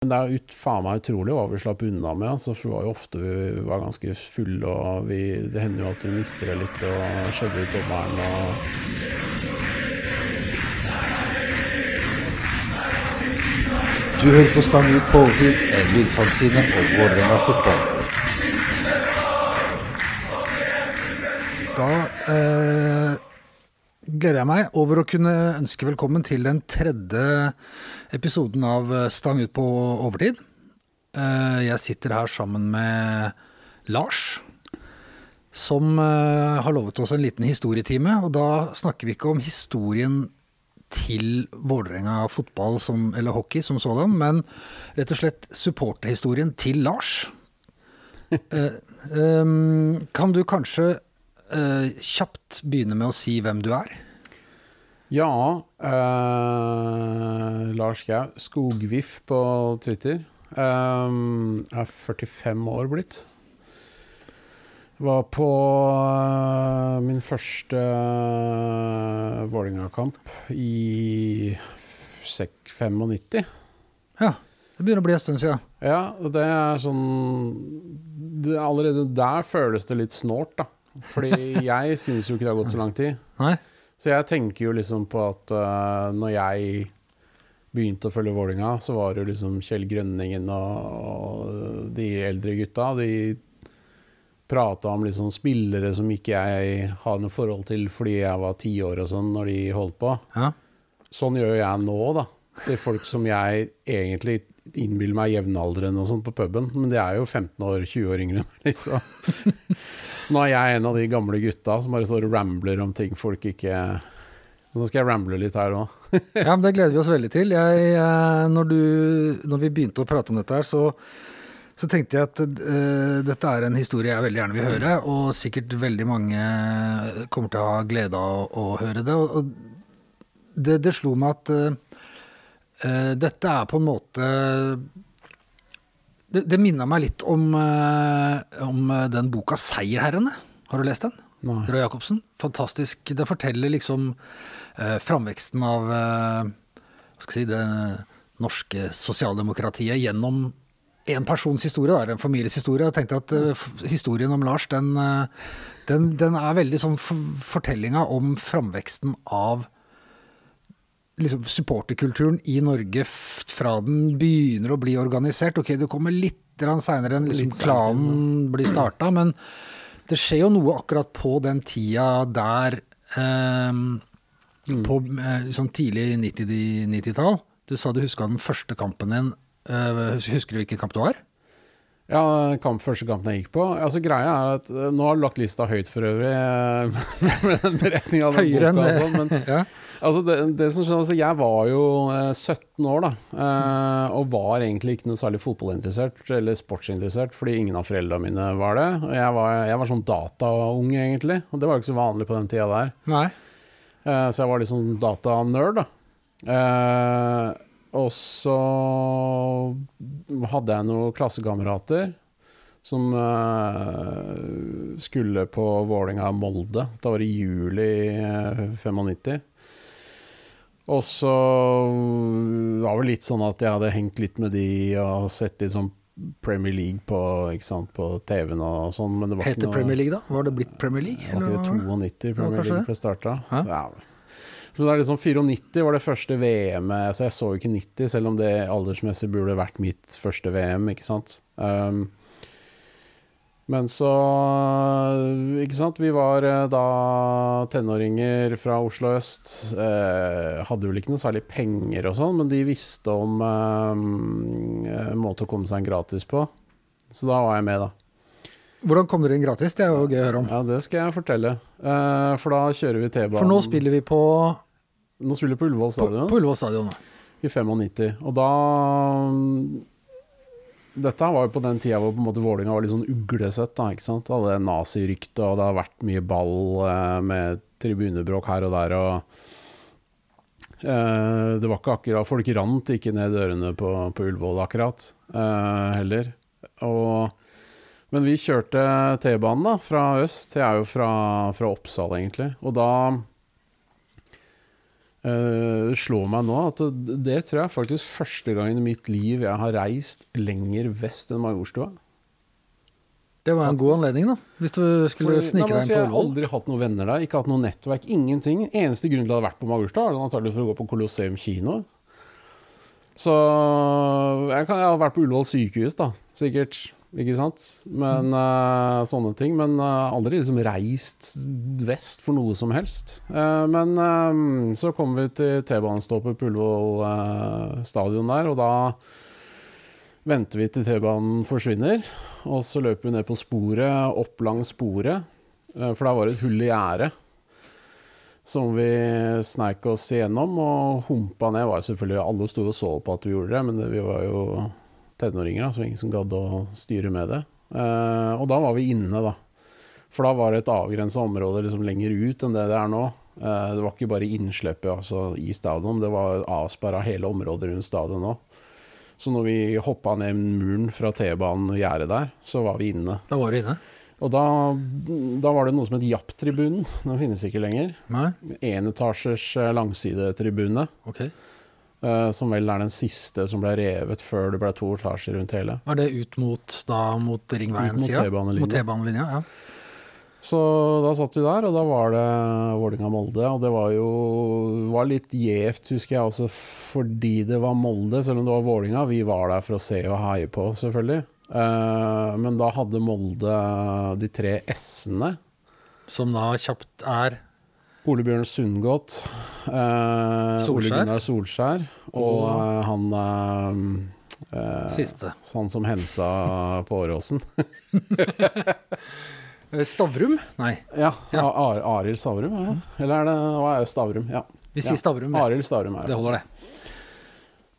Men det er ut, faen meg utrolig hva vi slapp unna med. Altså, for det var jo ofte vi var ganske fulle, og vi, det hender jo at vi mister det litt og skjønner ut dommeren og Du hører på Stang ut på overtid, en lydfanzine om Vålerenga fotball. Da eh, gleder jeg meg over å kunne ønske velkommen til den tredje episoden av Stang ut på overtid. Eh, jeg sitter her sammen med Lars, som eh, har lovet oss en liten historietime. Og da snakker vi ikke om historien til Vålerenga fotball som, eller hockey som sådan, men rett og slett supporterhistorien til Lars. Eh, kan du kanskje eh, kjapt begynne med å si hvem du er? Ja uh, Lars Gau. Skogviff på Twitter. Um, er 45 år blitt. Var på uh, min første uh, Vålerenga-kamp i sek- 95. Ja, det begynner å bli en stund siden. Ja, og det er sånn det, Allerede der føles det litt snålt, da. Fordi jeg syns jo ikke det har gått så lang tid. Nei? Så jeg tenker jo liksom på at uh, når jeg begynte å følge Vålinga, så var det jo liksom Kjell Grønningen og, og de eldre gutta. De prata om liksom spillere som ikke jeg hadde noe forhold til fordi jeg var ti år og sånn når de holdt på. Ja. Sånn gjør jeg nå, da. Til folk som jeg egentlig innbiller meg jevnaldrende og sånn på puben. Men de er jo 15 år, 20 år yngre enn. Så nå er jeg en av de gamle gutta som bare står og rambler om ting folk ikke så skal jeg ramble litt her òg. ja, men det gleder vi oss veldig til. Jeg, eh, når, du, når vi begynte å prate om dette her, så, så tenkte jeg at uh, dette er en historie jeg veldig gjerne vil høre, og sikkert veldig mange kommer til å ha glede av å, å høre det. Og, og det, det slo meg at eh, dette er på en måte Det, det minna meg litt om, eh, om den boka 'Seierherrene'. Har du lest den? Nei. Roy Jacobsen. Fantastisk. Det forteller liksom eh, framveksten av eh, hva skal jeg si, det norske sosialdemokratiet gjennom en persons historie, da, en families historie. Jeg tenkte at eh, historien om Lars, den, eh, den, den er veldig sånn fortellinga om framveksten av liksom supporterkulturen i Norge fra den begynner å bli organisert. Ok, det kommer litt seinere enn liksom klanen blir starta, men det skjer jo noe akkurat på den tida der eh, På eh, sånn tidlig 90 90-tall. Du sa du huska den første kampen din. Eh, husker du hvilken kamp det var? Ja, kamp, første kampen jeg gikk på. Altså Greia er at eh, Nå har du lagt lista høyt for øvrig, eh, med den beretninga av den Høyere enn boka. og sånn, men Ja. Altså det, det som skjedde, altså Jeg var jo eh, 17 år da, eh, og var egentlig ikke noe særlig fotballinteressert eller sportsinteressert, fordi ingen av foreldrene mine var det. Og jeg var, jeg var sånn dataung, egentlig, og det var jo ikke så vanlig på den tida der. Nei. Eh, så jeg var sånn datanerd, da. Eh, og så hadde jeg noen klassekamerater som eh, skulle på Vålerenga-Molde. Da var det i juli eh, 95. Og så var det litt sånn at jeg hadde hengt litt med de og sett litt sånn Premier League på, sant, på TV-en og sånn. Men det var Het ikke noe Premier League da? Var det blitt Premier League? var ikke det var 92 Premier League ble starta? Ja. Så det er liksom 94 var det første VM-et, så jeg så jo ikke 90, selv om det aldersmessig burde vært mitt første VM, ikke sant. Um, men så Ikke sant, vi var eh, da tenåringer fra Oslo øst. Eh, hadde vel ikke noe særlig penger og sånn, men de visste om eh, en måte å komme seg gratis på. Så da var jeg med, da. Hvordan kom dere inn gratis? Det er jo gøy å høre om. Ja, det skal jeg fortelle. Eh, for da kjører vi T-banen. For nå spiller vi på, Nå spiller på Ullevål på, stadion på Ullevål stadion. i 95. Og da Dette var jo på den tida hvor på en måte Vålinga var litt sånn uglesett. da, ikke sant? Alle naziryktet, og det har vært mye ball eh, med tribunebråk her og der. og eh, Det var ikke akkurat Folk rant ikke ned dørene på, på Ullevål akkurat, eh, heller. Og men vi kjørte T-banen da, fra øst. Jeg er jo fra, fra Oppsal, egentlig. Og da det slår meg nå at det, tror jeg faktisk første gangen i mitt liv jeg har reist lenger vest enn Majorstua. Det var en god anledning, da. Hvis du skulle Fordi- snike Nei, deg inn Jeg har aldri hatt noen venner der, ikke hatt noe nettverk, ingenting. Eneste grunn til at jeg hadde vært på Majorstua, er antakelig for å gå på Colosseum kino. Så jeg, kan, jeg har vært på Ullevål sykehus, da, sikkert. Ikke sant? Men uh, sånne ting. Men uh, aldri liksom reist vest for noe som helst. Uh, men så kom vi til T-banestoppet på Ullevål stadion der, og da venter vi til T-banen forsvinner. Og så løper vi ned på sporet, opp langs sporet, for der var det et hull i gjerdet. Som vi sneik oss igjennom og humpa ned. Var selvfølgelig Alle sto og så på at vi gjorde det, men det, vi var jo tenåringer, da, så ingen som gadd å styre med det. Eh, og da var vi inne, da. For da var det et avgrensa område liksom lenger ut enn det det er nå. Eh, det var ikke bare innslippet altså, i stadion, det var avsperra hele området rundt stadion òg. Så når vi hoppa ned muren fra T-banen og gjerdet der, så var vi inne. Da var du inne. Og da, da var det noe som het Japp-tribunen. Den finnes ikke lenger. Nei? Enetasjers eh, langsidetribune. Ok. Eh, som vel er den siste som ble revet før det ble to etasjer rundt hele. Var det ut mot, da, mot ringveien mot sida? Mot T-banelinja, ja. Så da satt vi der, og da var det Vålerenga-Molde. Og det var jo var litt gjevt, husker jeg, også fordi det var Molde, selv om det var Vålerenga. Vi var der for å se og heie på, selvfølgelig. Eh, men da hadde Molde de tre S-ene. Som da kjapt er Ole Bjørn Sundgodt, eh, Ole Gunnar Solskjær og eh, han eh, eh, siste. Han som hensa på Åråsen. Stavrum? Nei, Ja, Ja. Ar Arild Stavrum? Ja. Eller er det hva er? Stavrum? Ja. vi sier Stavrum. ja. Arild Stavrum er Det det. holder, det.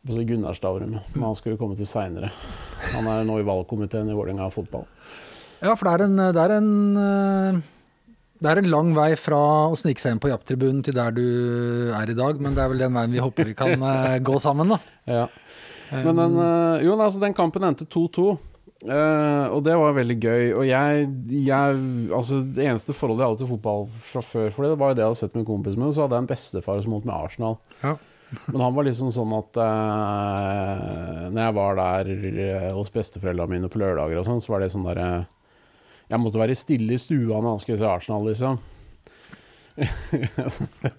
Og Gunnar Stavrum, men han skulle komme til seinere. Han er nå i valgkomiteen i Vålerenga fotball. Ja, for det er en, det er en eh, det er en lang vei fra å snike seg inn på Japp-tribunen til der du er i dag, men det er vel den veien vi håper vi kan eh, gå sammen, da. Ja. Men den, eh, jo, altså, den kampen endte 2-2. Uh, og det var veldig gøy. Og jeg, jeg Altså, det eneste forholdet jeg hadde til fotball fra før, for det var jo det jeg hadde sett med kompisen min, så hadde jeg en bestefar som holdt med Arsenal. Ja. Men han var liksom sånn at uh, Når jeg var der eh, hos besteforeldrene mine på lørdager og sånn, så var det sånn derre Jeg måtte være stille i stua når han skulle se Arsenal, liksom.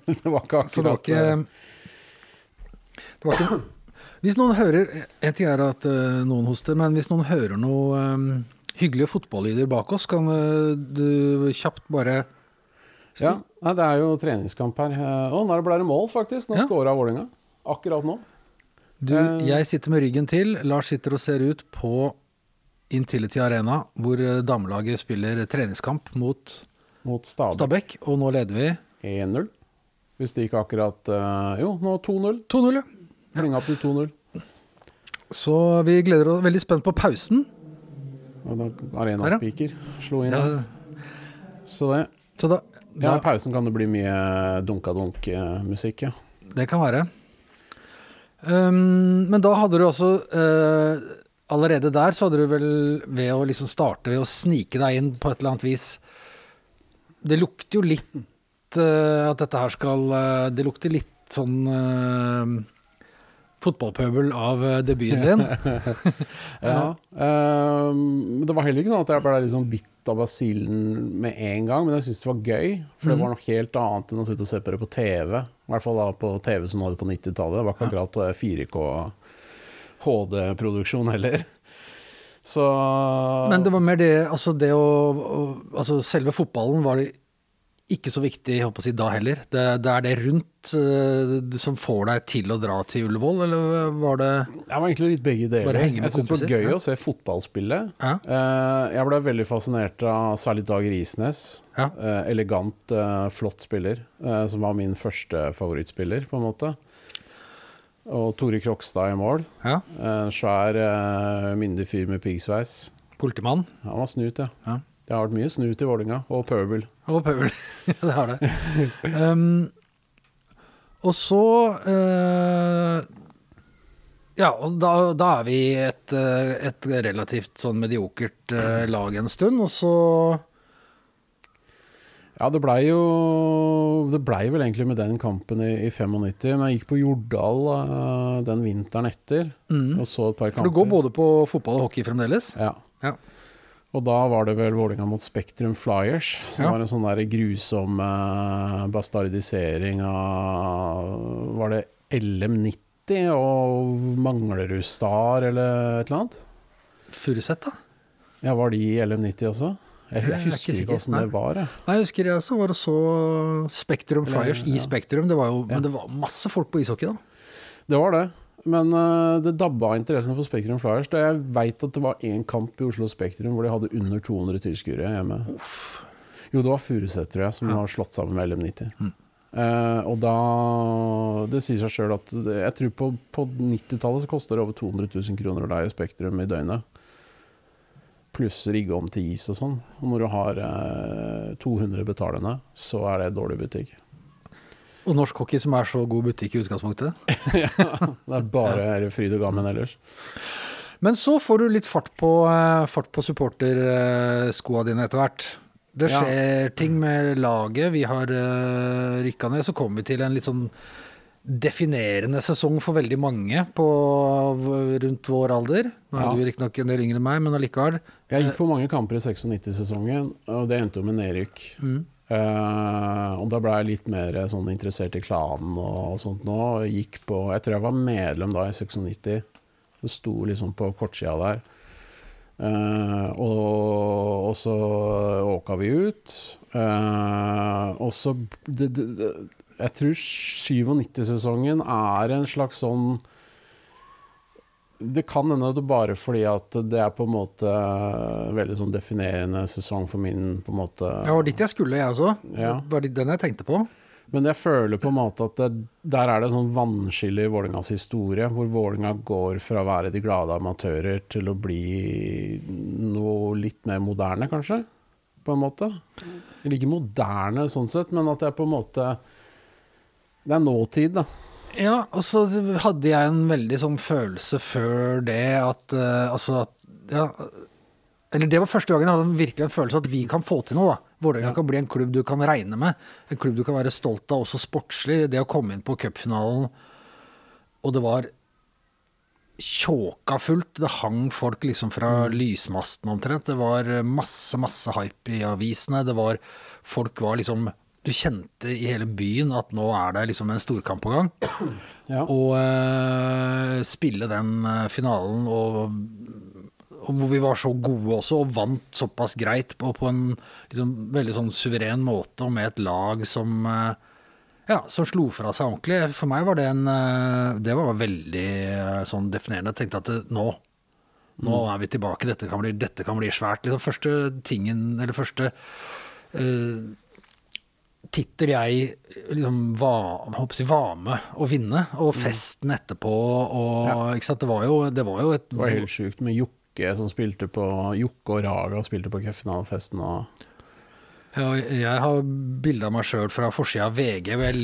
det var ikke akkurat Så det var ikke eh, Det var ikke Hvis noen hører En ting er at eh, noen hoster, men hvis noen hører noe um, hyggelige fotballyder bak oss, kan du kjapt bare Ja, det er jo treningskamp her. Å, nå ble det mål, faktisk. Nå Ja. scora Vålerenga. Akkurat nå. Du, jeg sitter med ryggen til. Lars sitter og ser ut på Intility Arena, hvor eh, damelaget spiller treningskamp mot Mot Stabæk. Stabæk, og nå leder vi 1-0. Hvis det ikke akkurat eh, Jo, nå 2-0. 2-0. ja. Opp til 2-0. Så vi gleder oss veldig spent på pausen. Og da ja. Arenaspiker slo inn. Ja, Så det så da, Ja, da i pausen kan det bli mye dunka-dunk-musikk, ja. Det kan være. Um, men da hadde du også eh, Allerede der så hadde du vel ved å liksom starte ved å snike deg inn på et eller annet vis Det lukter jo litt uh, at dette her skal uh, Det lukter litt sånn uh, fotballpøbel av debuten din. ja. Men det var heller ikke sånn at jeg ble liksom bitt av basillen med en gang, men jeg syntes det var gøy. For det var noe helt annet enn å sitte og se på det på TV. I hvert fall da på TV som var det på 90-tallet. Det var ikke akkurat eh, 4K HD-produksjon heller. Så Men det var mer det Altså, det å, Altså, selve fotballen var det ikke så viktig jeg håper å si, da heller. Det, det er det rundt uh, som får deg til å dra til Ullevål, eller var det Jeg var egentlig litt begge deler. Jeg syntes det var gøy ja. å se fotballspillet. Ja. Uh, jeg ble veldig fascinert av særlig Dag Risnes. Ja. Uh, elegant, flott spiller, som var min første favorittspiller, på en måte. Og Tore Krokstad i mål. Ja, En svær, uh, myndig fyr med piggsveis. politimann. Han var snut, ja. Ja. Det har vært mye snut i Vålinga og pøbel. Og pøbel. Det har det. Um, og så uh, Ja, og da, da er vi et, eh, et relativt sånn mediokert eh, lag en stund, og så Ja, det blei jo Det blei vel egentlig med den kampen i, i 95, men jeg gikk på Jordal uh, den vinteren etter og så et par kamper. For du går både på fotball og hockey fremdeles? Ja. Ja. Og da var det vel Vålinga mot Spektrum Flyers, som Ja. var en sånn der grusom uh, bastardisering av Var det LM90 og Manglerud Star eller et eller annet? Furuset, da? Ja, var de i LM90 også? Jeg, Jeg husker jeg ikke åssen det var, jeg. Nei, jeg husker jeg også var og så Spektrum Eller, Flyers i ja. Spektrum. Det var jo. Men det var masse folk på ishockey da. Det var det. Men uh, det dabba interessen for Spektrum Flyers. Da jeg veit at det var én kamp i Oslo Spektrum hvor de hadde under 200 tilskuere hjemme. Jo, det var Furuset, tror jeg, som Ja. har slått sammen med LM90. Mm. Uh, og da Det sier seg sjøl at jeg tror på, på 90-tallet så koster det over 200 000 kroner å leie Spektrum i døgnet. Pluss rigge om til is og sånn. Og når du har eh, 200 betalende, så er det dårlig butikk. Og norsk hockey som er så god butikk i utgangspunktet. Det er bare fryd og gammen ellers. Men så får du litt fart på, eh, fart på supporterskoa dine etter hvert. Det Ja. skjer ting med laget. Vi har uh, rykka ned. Så kommer vi til en litt sånn definerende sesong for veldig mange på, rundt vår alder. Nå er Ja. du riktignok en del yngre enn meg, men allikevel. Jeg gikk på mange kamper i 96-sesongen, og det endte jo med nedrykk. Mm. Uh, og da ble jeg litt mer sånn interessert i klanen og, sånt nå. og Gikk på, jeg tror jeg var medlem da i 96. Det sto liksom på kortsida der. Uh, og, og så åka vi ut. Uh, og så det, det, det, Jeg tror 97-sesongen er en slags sånn det kan hende det bare fordi at det er på en måte veldig sånn definerende sesong for min på en måte Det var dit jeg skulle, jeg også. Ja. Det var den jeg tenkte på. Men jeg føler på en måte at det, der er det sånn vannskille i Vålingas historie, hvor Vålinga går fra å være de glade amatører til å bli noe litt mer moderne, kanskje? På en måte. Eller ikke moderne sånn sett, men at det er på en måte Det er nåtid, da. Ja, og så hadde jeg en veldig sånn følelse før det at uh, Altså at ja, Eller det var første gangen jeg hadde virkelig en følelse at vi kan få til noe. da. Vålerenga Ja. kan bli en klubb du kan regne med. En klubb du kan være stolt av, også sportslig. Det å komme inn på cupfinalen, og det var tjåka fullt. Det hang folk liksom fra lysmasten omtrent. Det var masse, masse hype i avisene. Det var Folk var liksom Du kjente i hele byen at nå er det liksom en storkamp på gang. Ja. Og eh, spille den eh, finalen og, og hvor vi var så gode også, og vant såpass greit og på en liksom, veldig sånn suveren måte, og med et lag som eh, ja, som slo fra seg ordentlig. For meg var det en Det var veldig sånn definerende. Jeg tenkte at det, nå nå er vi tilbake, dette kan bli, dette kan bli svært. Liksom første tingen, eller første tittel jeg liksom var, jeg var med å vinne, og festen etterpå og Ja. ikke sant? Det var jo, det var jo et Det var helt sjukt med Jokke som spilte på Jokke og Raga spilte på cupfinalefesten og ja, Jeg har bilde av meg sjøl fra forsida av VG vel,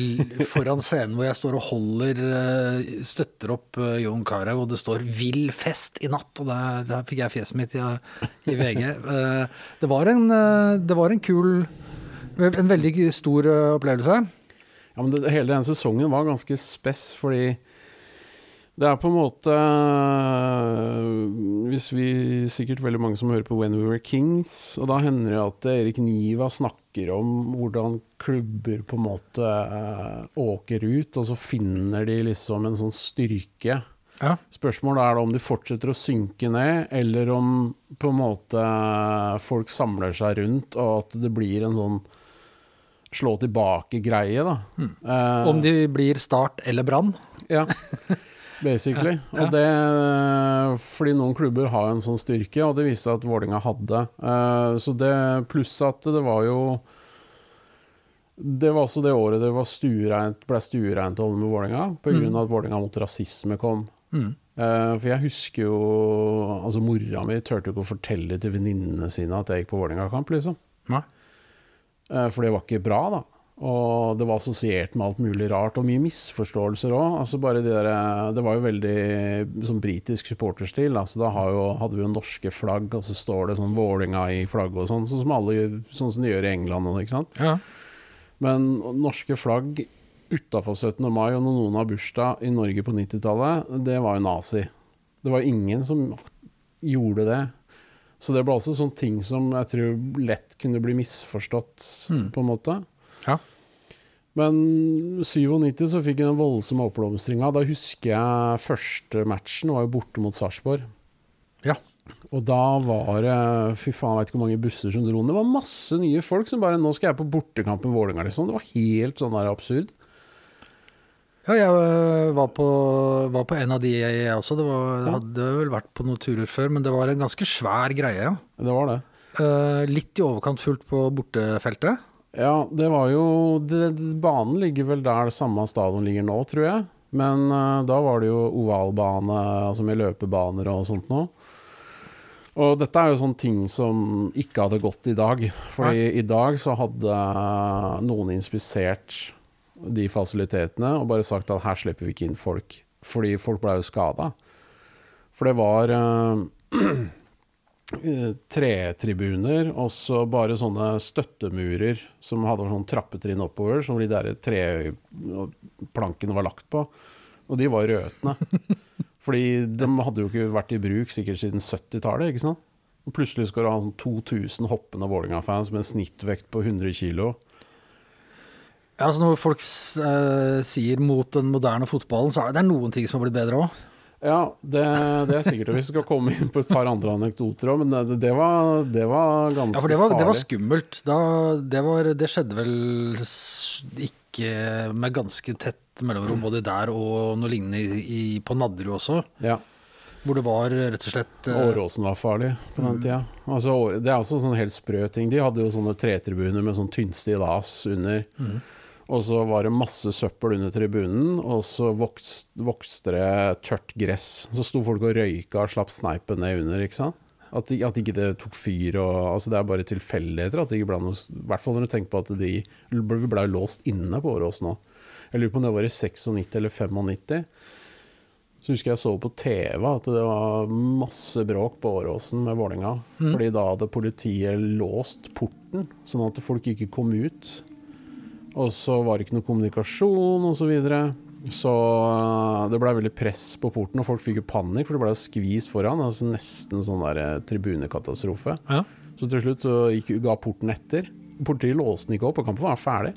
foran scenen hvor jeg står og holder eh, Støtter opp eh, Jon Carew, og det står 'Vill fest i natt', og der, der fikk jeg fjeset mitt i, i VG. Eh, Det var en, det var en kul En veldig stor eh, opplevelse. Ja, men det, hele den sesongen var ganske spess, fordi det er på en måte Hvis vi Sikkert veldig mange som hører på When We Were Kings, og da hender det at Erik Niva snakker om hvordan klubber på en måte eh, åker ut, og så finner de liksom en sånn styrke. Ja. Spørsmålet er da om de fortsetter å synke ned, eller om på en måte folk samler seg rundt, og at det blir en sånn slå tilbake-greie, da. Eh, Uh, Om de blir Start eller Brann. ja, basically. Ja, ja. Og det, fordi noen klubber har en sånn styrke, og det viste seg at Vålinga hadde. Uh, så det, pluss at det var jo Det var også det året det var stuereint, ble stuereint å holde med Vålinga, pga. Mm. at Vålinga mot rasisme kom. Mm. Uh, for jeg husker jo Altså, mora mi turte ikke å fortelle til venninnene sine at jeg gikk på Vålerenga-kamp, liksom. Nei. Eh, for det var ikke bra, da. Og det var assosiert med alt mulig rart, og mye misforståelser òg. Altså det, der, det var jo veldig sånn britisk supporterstil. Altså da har jo, hadde vi jo norske flagg, og så står det sånn Vålinga i flagget og sånn, sånn som, alle, sånn som de gjør i England. og, Ikke sant? Ja. Men norske flagg utafor 17. mai, og når noen har bursdag i Norge på 90-tallet, det var jo nazi. Det var ingen som gjorde det. Så det ble også sånne ting som jeg tror lett kunne bli misforstått, Mm. på en måte. Ja. Men 97 så fikk jeg den voldsomme oppblomstringa. Da husker jeg første matchen var jo borte mot Sarpsborg. Ja. Og da var det Fy faen, jeg vet ikke hvor mange busser som dro. Det var masse nye folk som bare Nå skal jeg på bortekamp med Vålerenga, liksom. Det var helt sånn der absurd. Ja, jeg øh, var på, var på en av de, jeg også. Det var, jeg hadde vel vært på noen turer før, men det var en ganske svær greie. Ja. Det var det. Eh, litt i overkant fullt på bortefeltet. Ja, det var jo det, Banen ligger vel der det samme stadion ligger nå, tror jeg. Men uh, da var det jo ovalbane, altså med løpebaner og sånt noe. Og dette er jo sånne ting som ikke hadde gått i dag. Fordi i dag så hadde noen inspisert de fasilitetene og bare sagt at her slipper vi ikke inn folk. Fordi folk ble jo skada. For det var eh, eh, tretribuner og så bare sånne støttemurer som hadde sånn trappetrinn oppover, som de der treplankene var lagt på. Og de var røtne. Fordi de hadde jo ikke vært i bruk sikkert siden 70-tallet, ikke sant? Og plutselig skal du ha sånn 2000 hoppende Vålerenga-fans med en snittvekt på 100 kilo. Ja, altså Når folk uh, sier mot den moderne fotballen, så er det noen ting som har blitt bedre òg. Ja, det, det er sikkert. Og vi skal komme inn på et par andre anekdoter òg, men det, det, var, det var ganske Ja, for det var, det var skummelt. Da, det, var, det skjedde vel ikke med ganske tett mellomrom både der og noe lignende i, i, på Nadderud også, Ja. hvor det var rett og slett eh, Åråsen var farlig på den tida. Altså, det er også sånn helt sprø ting. De hadde jo sånne tretribuner med sånn tynnstilas under. Og så var det masse søppel under tribunen, og så vokste, vokste det tørt gress. Så sto folk og røyka og slapp sneipen ned under, ikke sant. At, de, at ikke det tok fyr og altså Det er bare tilfeldigheter at det ikke ble noe I hvert fall når du tenker på at de ble, ble låst inne på Åråsen nå. Jeg lurer på om det var i 96 eller 95. Så husker jeg så på TV at det var masse bråk på Åråsen med Vålerenga. Fordi da hadde politiet låst porten, sånn at folk ikke kom ut. Og så var det ikke noe kommunikasjon osv. Så, videre. så øh, det blei veldig press på porten, og folk fikk jo panikk, for det blei skvist foran. Altså nesten sånn der eh, tribunekatastrofe. Ja. Så til slutt så gikk, ga porten etter. Politiet låste den ikke opp, og kampen var ferdig.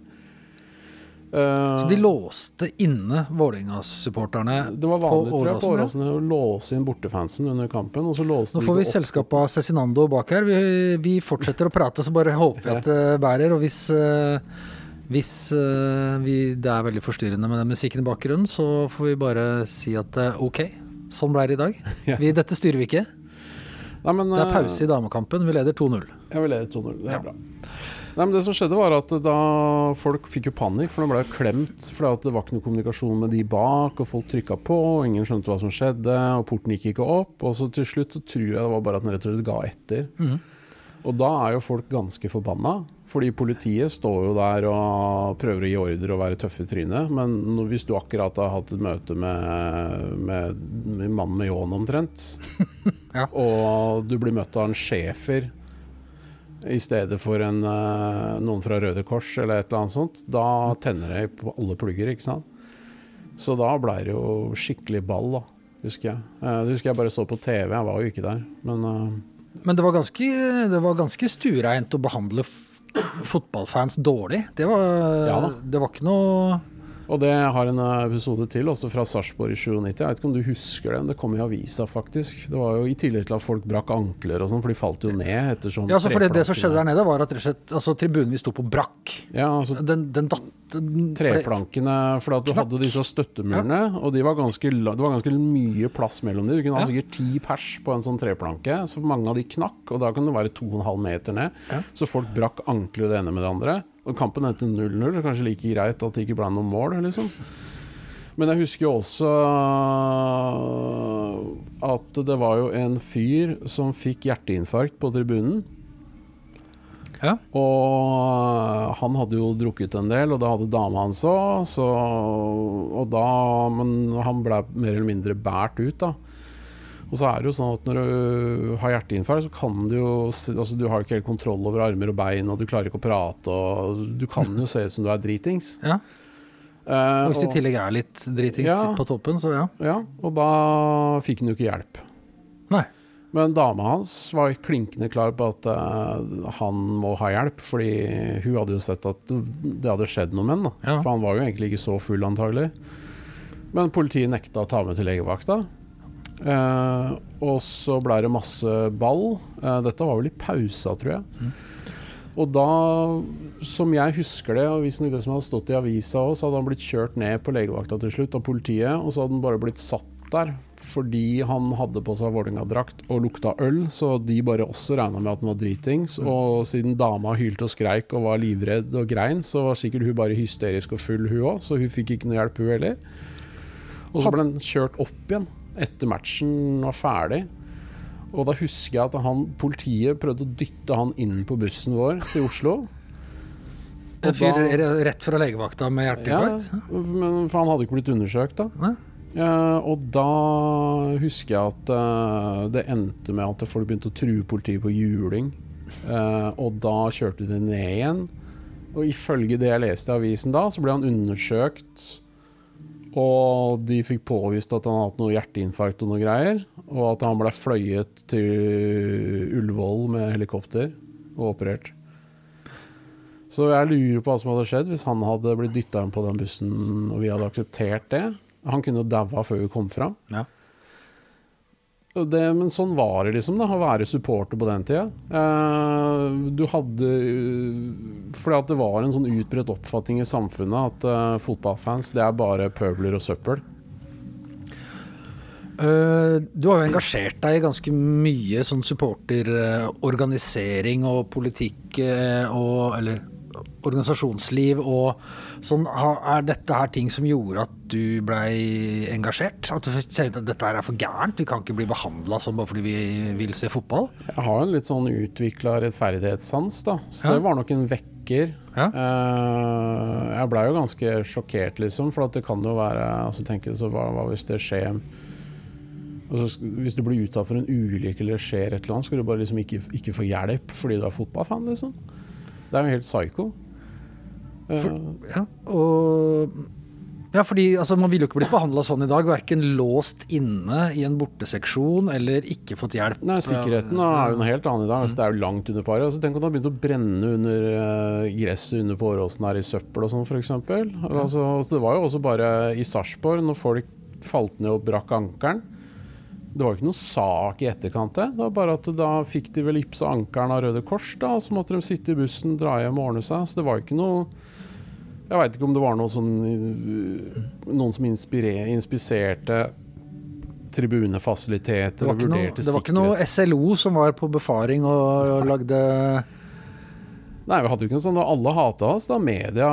Eh, Så de låste inne Vålerenga-supporterne det var vanlig på. Åråsen å låse inn bortefansen under kampen. Og så låste Nå får vi ikke opp. selskap av Cezinando bak her. Vi, vi fortsetter å prate, så bare håper vi at det bærer. Og hvis, eh, hvis eh, vi, det er veldig forstyrrende med den musikken i bakgrunnen, så får vi bare si at eh, ok, sånn ble det i dag. Ja. Vi, dette styrer vi ikke. Nei, men, Det er eh, pause i damekampen. Vi leder 2-0. Ja, vi leder 2-0. Det er Ja. bra. Nei, men det som skjedde var at da Folk fikk jo panikk, for de ble klemt. For at det var ikke noe kommunikasjon med de bak, og folk trykka på, og ingen skjønte hva som skjedde, og porten gikk ikke opp. Og så til slutt så tror jeg det var bare at den rett og slett ga etter. Mm. Og da er jo folk ganske forbanna, fordi politiet står jo der og prøver å gi ordre og være tøffe i trynet. Men hvis du akkurat har hatt et møte med, med, med mannen med ljåen omtrent, Ja. og du blir møtt av en schæfer i stedet for en, eh, noen fra Røde Kors eller et eller annet sånt, da tenner det på alle plugger, ikke sant. Så da blei det jo skikkelig ball, da, husker jeg. Eh, Det husker jeg bare så på TV, jeg var jo ikke der. Men eh, Men det var ganske, det var ganske stuereint å behandle fotballfans dårlig. Det var, Ja det var ikke noe Og det har en episode til, også fra Sarpsborg i 97. Jeg vet ikke om du husker den, det kom i avisa faktisk. Det var jo I tillegg til at folk brakk ankler og sånn, for de falt jo ned etter sånn Ja, altså for det, som skjedde der nede, var at altså, tribunen vi sto på, brakk. Ja, altså Den, den datt den- treplankene, for at du Knakk. hadde disse støttemurene, og de var ganske, det var ganske mye plass mellom dem. Du kunne ha Ja. sikkert ti pers på en sånn treplanke, så mange av de knakk, og da kan det være 2,5 meter ned. Ja. Så folk brakk ankler det ene med det andre. Og kampen endte 0-0, det er kanskje like greit at det ikke ble noen mål, liksom. Men jeg husker jo også at det var jo en fyr som fikk hjerteinfarkt på tribunen. Ja. Og han hadde jo drukket en del, og det hadde dama hans òg, Og da Men han ble mer eller mindre båret ut, da. Og så er det jo sånn at når du har hjerteinfarkt, så kan du jo Altså, du har ikke helt kontroll over armer og bein, og du klarer ikke å prate, og du kan jo se ut som du er dritings. Ja. Uh, Og hvis det i tillegg er litt dritings Ja. på toppen, så ja. Ja, og da fikk han jo ikke hjelp. Nei. Men dama hans var klinkende klar på at uh, han må ha hjelp, fordi hun hadde jo sett at det hadde skjedd noe med ham. Ja. For han var jo egentlig ikke så full, antagelig. Men politiet nekta å ta med til legevakta. Eh, og så ble det masse ball. Eh, dette var vel i pausa, tror jeg. Mm. Og da, som jeg husker det, og visstnok det som hadde stått i avisa òg, så hadde han blitt kjørt ned på legevakta til slutt av politiet, og så hadde han bare blitt satt der fordi han hadde på seg Vålerenga-drakt og lukta øl, så de bare også regna med at han var dritings. Og siden dama hylte og skreik og var livredd og grein, så var sikkert hun bare hysterisk og full, hun òg, så hun fikk ikke noe hjelp, hun heller. Og så ble han kjørt opp igjen etter matchen var ferdig. Og da husker jeg at han, politiet prøvde å dytte han inn på bussen vår til Oslo. En fyr rett fra legevakta med hjerteinfarkt? men, for han hadde ikke blitt undersøkt, da. Nei. Eh, og da husker jeg at uh, det endte med at folk begynte å true politiet på juling. Uh, og da kjørte de ned igjen. Og ifølge det jeg leste i avisen da, så ble han undersøkt. Og de fikk påvist at han hadde hatt noe hjerteinfarkt og noe greier. Og at han ble fløyet til Ullevål med helikopter og operert. Så jeg lurer på hva som hadde skjedd hvis han hadde blitt dytta inn på den bussen og vi hadde akseptert det. Han kunne jo daua før vi kom fram. Ja. Det, men sånn var det liksom, da, å være supporter på den tida. Uh, du hadde uh, Fordi at det var en sånn utbredt oppfatning i samfunnet at uh, fotballfans, det er bare pøbler og søppel. Eh, du har jo engasjert deg i ganske mye sånn supporterorganisering og politikk eh, og Eller organisasjonsliv og sånn. Er dette her ting som gjorde at du blei engasjert? At du tenkte at dette her er for gærent? Vi kan ikke bli behandla sånn bare fordi vi vil se fotball? Jeg har en litt sånn utvikla rettferdighetssans, da. Så Ja. det var nok en vekker. Ja. Eh, jeg blei jo ganske sjokkert, liksom, for at det kan jo være altså tenke, så hva, hva hvis det skjer altså, Hvis du blir utsatt for en ulykke eller det skjer et eller annet, skal du bare liksom ikke, ikke få hjelp fordi du er fotballfan, liksom. Det er jo helt psycho. For, Ja, og ja, fordi altså, Man ville jo ikke blitt behandla sånn i dag. Verken låst inne i en borteseksjon eller ikke fått hjelp. Nei, Sikkerheten er jo noe helt annet i dag. Altså, det er jo langt under paret. Altså, tenk om det har begynt å brenne under uh, gresset under påråsen her i søppel og sånn, f.eks. Altså, altså, det var jo også bare i Sarpsborg, når folk falt ned og brakk ankelen. Det var jo ikke noe sak i etterkant. Det Det var bare at da fikk de vel ipsa ankelen av Røde Kors, da, så måtte de sitte i bussen, dra hjem og ordne seg. Så det var ikke noe Jeg veit ikke om det var noe sånn eh, Noen som inspiserte tribunefasiliteter Det og ikke noe, vurderte det var ikke noe SLO som var på befaring og, og lagde Nei, vi hadde jo ikke noe sånn Alle hata oss. da Media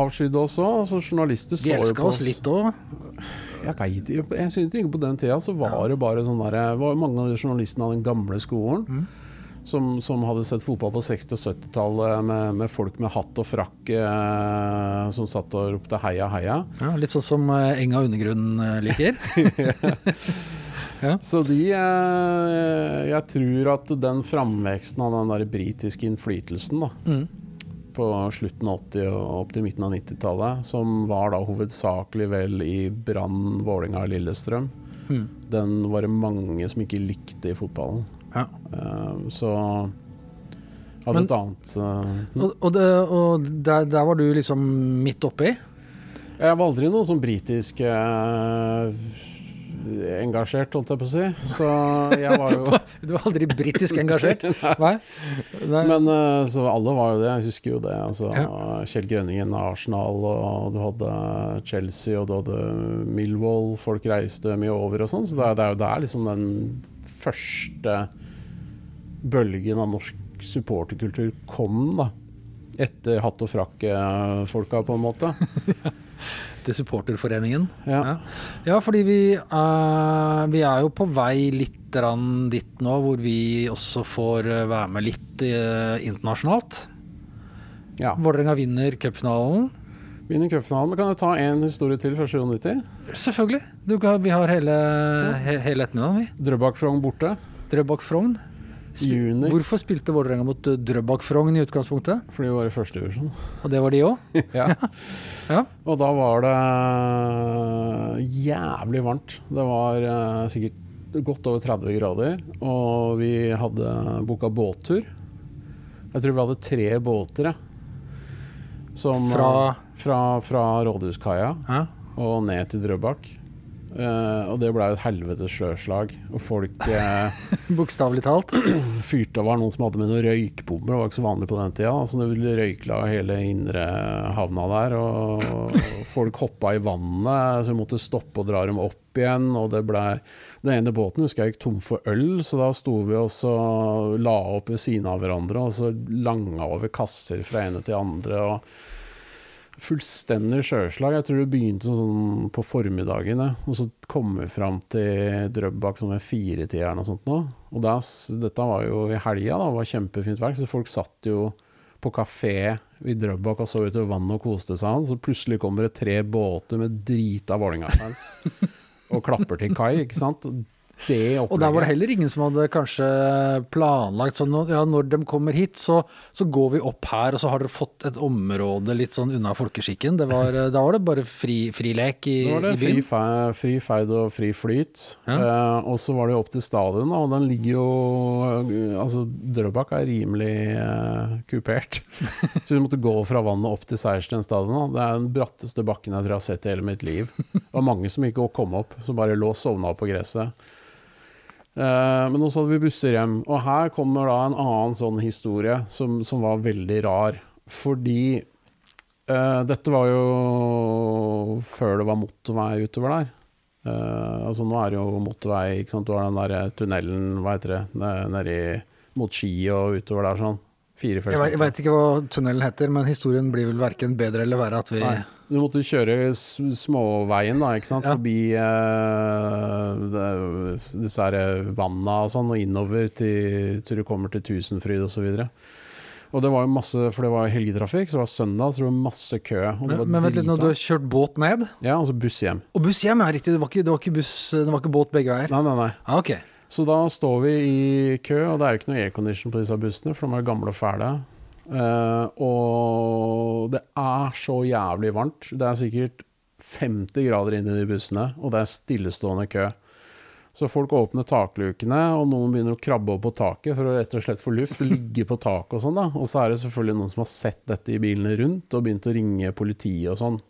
avskydde oss òg. Altså, journalister så De jo elska oss litt òg. Jeg vet jeg synes ikke på den tida så var det bare sånn der var Mange av de journalistene av den gamle skolen Mm. som, som hadde sett fotball på 60- og 70-tallet med, med folk med hatt og frakk eh, som satt og ropte heia, heia. Ja, litt sånn som eh, Enga Undergrunn eh, liker. Så de eh, Jeg tror at den framveksten av den der britiske innflytelsen da Mm. På slutten av 80- og opp til midten av 90-tallet, som var da hovedsakelig vel i Brann, Vålinga og Lillestrøm, Mm. den var det mange som ikke likte i fotballen. Ja. Eh, så hadde Men- et annet eh, Og, og, det, og der, der var du liksom midt oppi. Jeg var aldri noen sånn britisk eh, engasjert, holdt jeg på å si. Så jeg var jo Du var aldri britisk engasjert? Nei? Nei. Men eh, så alle var jo det, jeg husker jo det. Altså, Ja. Kjell Grønningen, Arsenal, og du hadde Chelsea, og du hadde Millwall. Folk reiste mye over og sånn, så det er, det er jo der liksom den første bølgen av norsk supporterkultur kom, da. Etter hatt og frakk-folka, på en måte. Til supporterforeningen. Ja. Ja. ja, fordi vi, uh, vi er jo på vei litt dit nå, hvor vi også får eh, være med litt uh, internasjonalt. Ja. Vålerenga vinner cupfinalen. Vinner cupfinalen. Kan jeg ta én historie til fra 97? Selvfølgelig. Du, kan- vi har hele, he, hele ettermiddagen, vi. Drøbak-Frogn borte. Drøbak Frogn. Juni. Hvorfor spilte Vålerenga mot eh, Drøbak Frogn i utgangspunktet? Fordi vi var i første divisjon. Og det var de òg? Ja. Ja. Og da var det jævlig varmt. Det var eh, sikkert godt over 30 grader, og vi hadde booka båttur. Jeg tror vi hadde tre båter. Som, Fra eh, fra, fra Rådhuskaia ja. og ned til Drøbak. Eh, og det ble et helvetes sjøslag. Og folk uh, Bokstavelig talt. fyrte over noen som hadde med noen røykbomber. Det var ikke så vanlig på den tida. Så det røykla hele indre havna der. Og folk hoppa i vannet, så vi måtte stoppe og dra dem opp igjen. Og det ble Den ene båten husker jeg gikk tom for øl, så da sto vi og så la opp ved siden av hverandre og så langa over kasser fra ene til andre. og Fullstendig sjøslag. Jeg tror det begynte sånn på formiddagen. Og så kommer vi fram til Drøbak sånn ved firetieren og sånt. Nå. Og da, dette var jo i helga, da. Var kjempefint vær. Så folk satt jo på kafé i Drøbak og så utover vannet og koste seg. Så plutselig kommer det tre båter med drita Vålerenga-fans og klapper til kai, ikke sant. Det Og der var det heller ingen som hadde kanskje planlagt sånn ja, når de kommer hit, så, så går vi opp her, og så har dere fått et område litt sånn unna folkeskikken. Det var, da var det bare fri, fri lek i, Da var det i fri, fe- fri feid og fri flyt. Ja. Eh, og så var det jo opp til stadion, og den ligger jo eh, Altså, Drøbak er rimelig eh, kupert. så vi måtte gå fra vannet opp til Seiersten stadion. Det er den bratteste bakken jeg tror jeg har sett i hele mitt liv. Det var mange som ikke kom opp, som bare lå og sovna på gresset. Eh, men også hadde vi busser hjem. Og her kommer da en annen sånn historie som, som var veldig rar. Fordi uh, dette var jo før det var motorvei utover der. Uh, altså nå er det jo motorvei, ikke sant. Du har den der tunnelen, hva heter det, nedi mot Ski og utover der sånn. Jeg veit ikke hva tunnelen heter, men historien blir vel verken bedre eller verre at vi Nei. Du måtte kjøre småveien da, ikke sant? Ja. forbi eh, disse her vanna og sånn, og innover til, til du kommer til Tusenfryd osv. Og det var jo masse, for det var helgetrafikk, så det var søndag, så det var masse kø. Og det Men, men vent litt, når du har kjørt båt ned Ja, altså buss hjem. Og buss hjem, ja, riktig. Det var ikke, det var ikke, buss, det var ikke båt begge veier. Nei, nei, nei. Ah, okay. Så da står vi i kø, og det er jo ikke noe aircondition på disse bussene, for de er gamle og fæle. Eh, og det er så jævlig varmt. Det er sikkert 50 grader inne i de bussene, og det er stillestående kø. Så folk åpner taklukene, og noen begynner å krabbe opp på taket for å rett og slett få luft, ligge på taket og sånn. da. Og så er det selvfølgelig noen som har sett dette i bilene rundt, og begynt å ringe politiet og sånn.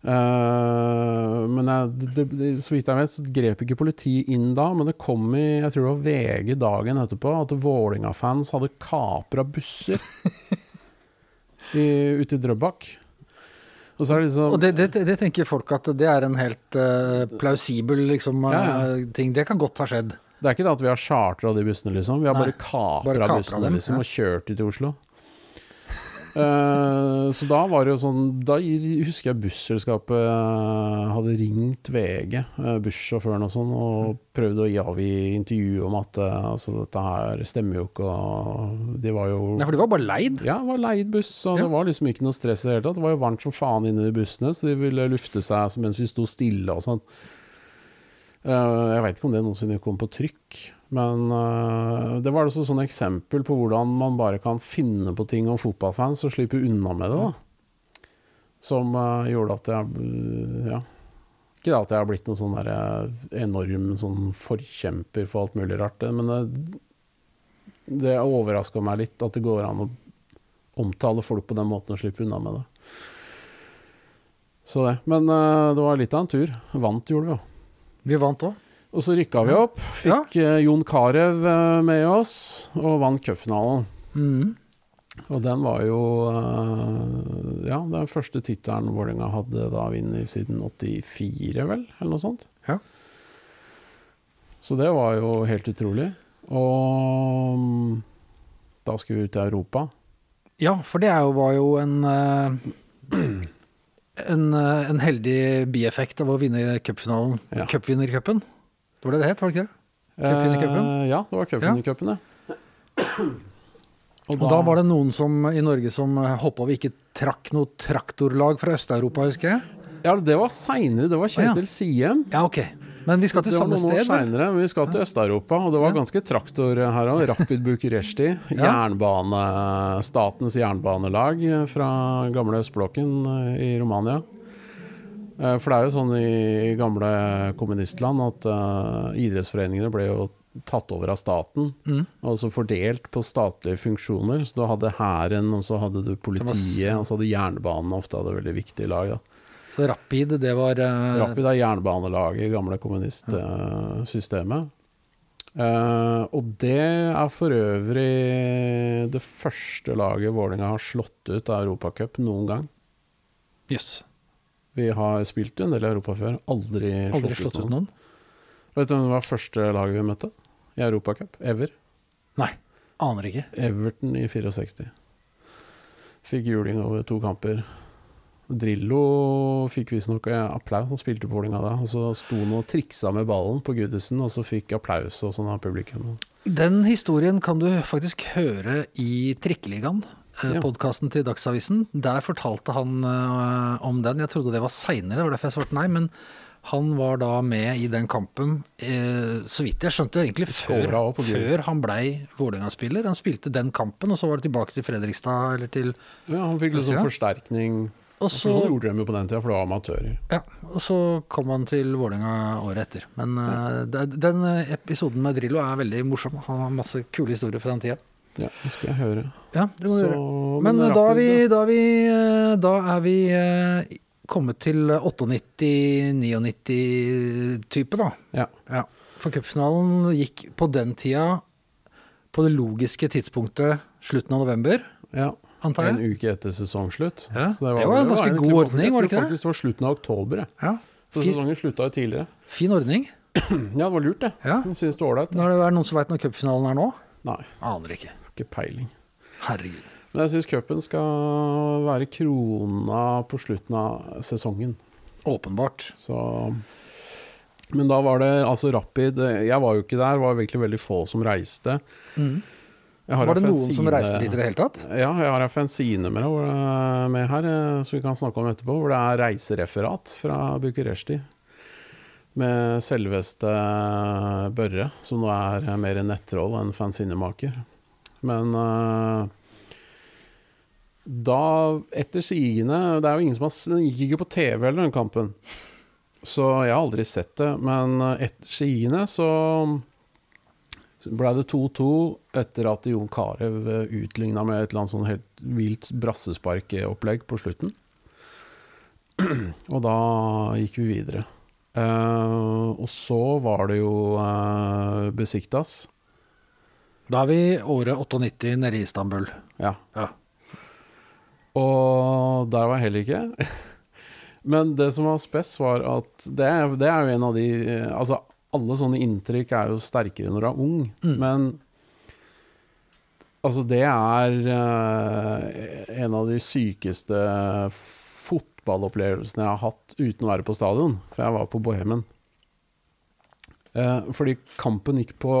Eh, men jeg, det, det, så vidt jeg vet, så grep ikke politiet inn da, men det kom i jeg tror det var VG dagen etterpå at Vålinga-fans hadde kapra busser i, ute i Drøbak. Og så det liksom Og det, det, det tenker folk at det er en helt uh, plausibel liksom, Ja, ja. eh, ting. Det kan godt ha skjedd. Det er ikke det at vi har chartra de bussene, liksom. Vi har Nei, bare kapra bussene liksom, ja. og kjørt dem til Oslo. Eh, så da var det jo sånn Da husker jeg busselskapet eh, hadde ringt VG, uh, bussjåføren og sånn, og prøvde å avgi intervju om at eh, altså, dette her stemmer jo ikke, og de var jo Nei, for de var bare leid. ja, det var leid buss, og Ja. det var liksom ikke noe stress i det hele tatt. Det var jo varmt som faen inne i bussene, så de ville lufte seg mens vi sto stille og sånn. Eh, jeg veit ikke om det noensinne kom på trykk, men eh, det var altså sånn eksempel på hvordan man bare kan finne på ting om fotballfans og slippe unna med det, da. Som eh, gjorde at jeg Ja. Ikke at jeg har blitt noen sånn enorm sånn forkjemper for alt mulig rart, men det, det overraska meg litt at det går an å omtale folk på den måten og slippe unna med det. Så det. Men det var litt av en tur. Vant gjorde vi jo. Vi vant òg. Og så rykka vi opp. Fikk ja. Jon Carew eh, med oss, og vant cupfinalen. Mm. Og den var jo eh, Ja, den første tittelen Vålerenga hadde da vunnet siden 84, vel? Eller noe sånt. Ja. Så det var jo helt utrolig. Og mm, da skulle vi ut i Europa. Ja, for det jo, var jo en eh, en, eh, en heldig bieffekt av å vinne cupfinalen, Ja. cupvinnercupen. Det var det det het, var det ikke det? Cupvinnercupen? Eh, ja, det var cupvinnercupen, ja. Og da var det noen som, i Norge som håpa vi ikke trakk noe traktorlag fra Øst-Europa, husker jeg. Ja, det var seinere. Det var Kjetil Siem. Ja, ok. Men vi skal til samme sted, senere, men vi skal til Øst-Europa, og det var ganske traktor her òg. Rapid Bucuresti. Jernbane, statens jernbanelag fra gamle østblokken eh, i Romania. Eh, For det er jo sånn i gamle kommunistland at uh, idrettsforeningene ble jo tatt over av staten, Mm. og så fordelt på statlige funksjoner. Så du hadde hæren, og så hadde du politiet, og så hadde jernbanen ofte hadde veldig viktige lag. da. Så Rapid, det var uh... Rapid er jernbanelaget i gamle kommunistsystemet. Uh, og det er for øvrig det første laget Vålerenga har slått ut av Europacup noen gang. Yes. Vi har spilt en del i Europa før, aldri, Aldri slått ut noen? Vet du hvem det var første laget vi møtte i Europacup? Ever. Nei. Aner ikke. Everton i 64. Fikk juling over to kamper. Drillo fikk visstnok eh, applaus, han spilte på Vålerenga da. Og så sto han og triksa med ballen på Goodison, og så fikk applaus og sånn av publikum. Den historien kan du faktisk høre i Trikkeligaen. Ja. Podkasten til Dagsavisen. Der fortalte han eh, om den. Jeg trodde det var seinere, det var derfor jeg svarte nei. Men han var da med i den kampen, eh, så vidt jeg skjønte, egentlig før, før han blei Vålerenga-spiller. Han spilte den kampen, og så var det tilbake til Fredrikstad, eller til Ja, han fikk liksom forsterkning. Og Så så, gjorde de jo på den tida, for det var amatører. ja, og så kom han til Vålerenga året etter. Men eh, det- den eh, episoden med Drillo er veldig morsom. Han har masse kule historier fra den tida. Ja, det skal jeg høre. Ja, det må Så, gjøre. Men, da, er vi, da, er vi, eh, da er vi eh, kommet til 98-99-type, da. Ja. Ja. For cupfinalen gikk på den tida på det logiske tidspunktet slutten av november, ja. Antar En uke etter sesongslutt. Ja, Så det var en ganske var god ordning, var det ikke Jeg det? faktisk det var slutten av oktober. jeg. Ja. For sesongen slutta jo tidligere. fin ordning. Ja, det var lurt, det. Ja. Jeg synes det var ålreit. Er det noen som veit når cupfinalen er nå? Nei, Aner ikke. ikke peiling. Herregud. Men jeg syns cupen skal være krona på slutten av sesongen. Åpenbart. Så Men da var det altså Rapid Jeg var jo ikke der, det var virkelig veldig få som reiste. Jeg har Var det noen som reiste dit i det hele tatt? Ja, jeg har en fanzine med, med her, eh, som vi kan snakke om etterpå, hvor det er reisereferat fra Bucuresti. Med selveste Børre, som nå er mer en nettroll enn fanzinemaker. Men eh, da, etter sigende Det er jo ingen som har gikk ikke på TV eller den kampen. Så jeg har aldri sett det. Men eh, etter sigende så ble det 2-2 etter at Jon Carew utligna med et eller annet sånn helt vilt brassesparkopplegg på slutten. Og da gikk vi videre. Uh, og så var det jo uh, Besiktas. Da er vi året 98 nede i Istanbul. Ja. Ja. Og der var jeg heller ikke. Men det som var spess, var at det, det er jo en av de eh, Altså, alle sånne inntrykk er jo sterkere når du er ung, men Altså, det er uh, en av de sykeste fotballopplevelsene jeg har hatt uten å være på stadion, for jeg var på Bohemen. Uh, fordi kampen gikk på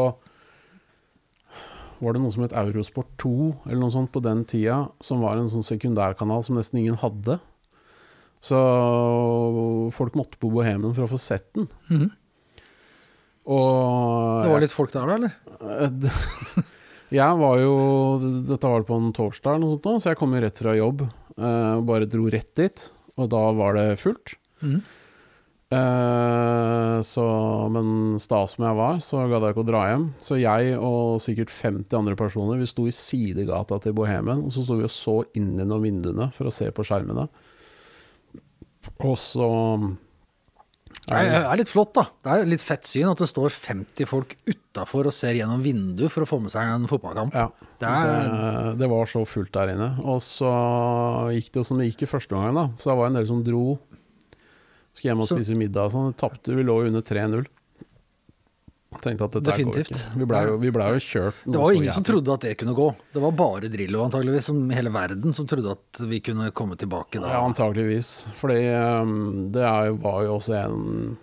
Var det noe som het Eurosport 2, eller noe sånt på den tida, som var en sånn sekundærkanal som nesten ingen hadde. Så folk måtte på Bohemen for å få sett den. Mhm. Og Det var litt folk der, da, eller? Jeg var jo Dette var på en torsdag, eller noe sånt, så jeg kom jo rett fra jobb. eh, og bare dro rett dit, og da var det fullt. Mm. Eh, så, men sta som jeg var, så gadd jeg ikke å dra hjem. Så jeg og sikkert 50 andre personer Vi sto i sidegata til Bohemen, og så sto vi og så inn gjennom vinduene for å se på skjermene. Og så Det er, er litt flott, da. Det er litt fett syn at det står 50 folk utafor og ser gjennom vinduet for å få med seg en fotballkamp. Ja, Det er- det, det var så fullt der inne. Og så gikk det jo som det gikk i første omgang, da. Så det var en del som dro. Skulle hjem og Så- spise middag og sånn. Tapte, vi lå jo under 3-0. Tenkte at dette Definitivt. går ikke. Vi blei jo, vi ble jo kjørt. Det var jo ingen som trodde at det kunne gå. Det var bare Drillo antageligvis, som hele verden, som trodde at vi kunne komme tilbake da. Ja, antageligvis. Fordi um, det jo- var jo også en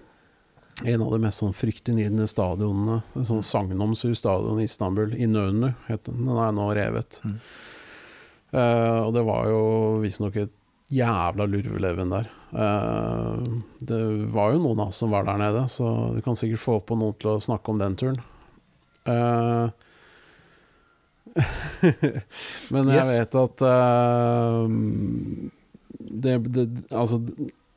En av de mest sånn fryktinngytende stadionene. En sånn sagnomsur stadion i Istanbul. Inönü het den. Den er nå revet. Mm. Uh, og det var jo visstnok et jævla lurveleven der. Eh, det var jo noen av oss som var der nede, så du kan sikkert få på noen til å snakke om den turen. Eh, men jeg Yes. vet at eh, det, det, altså,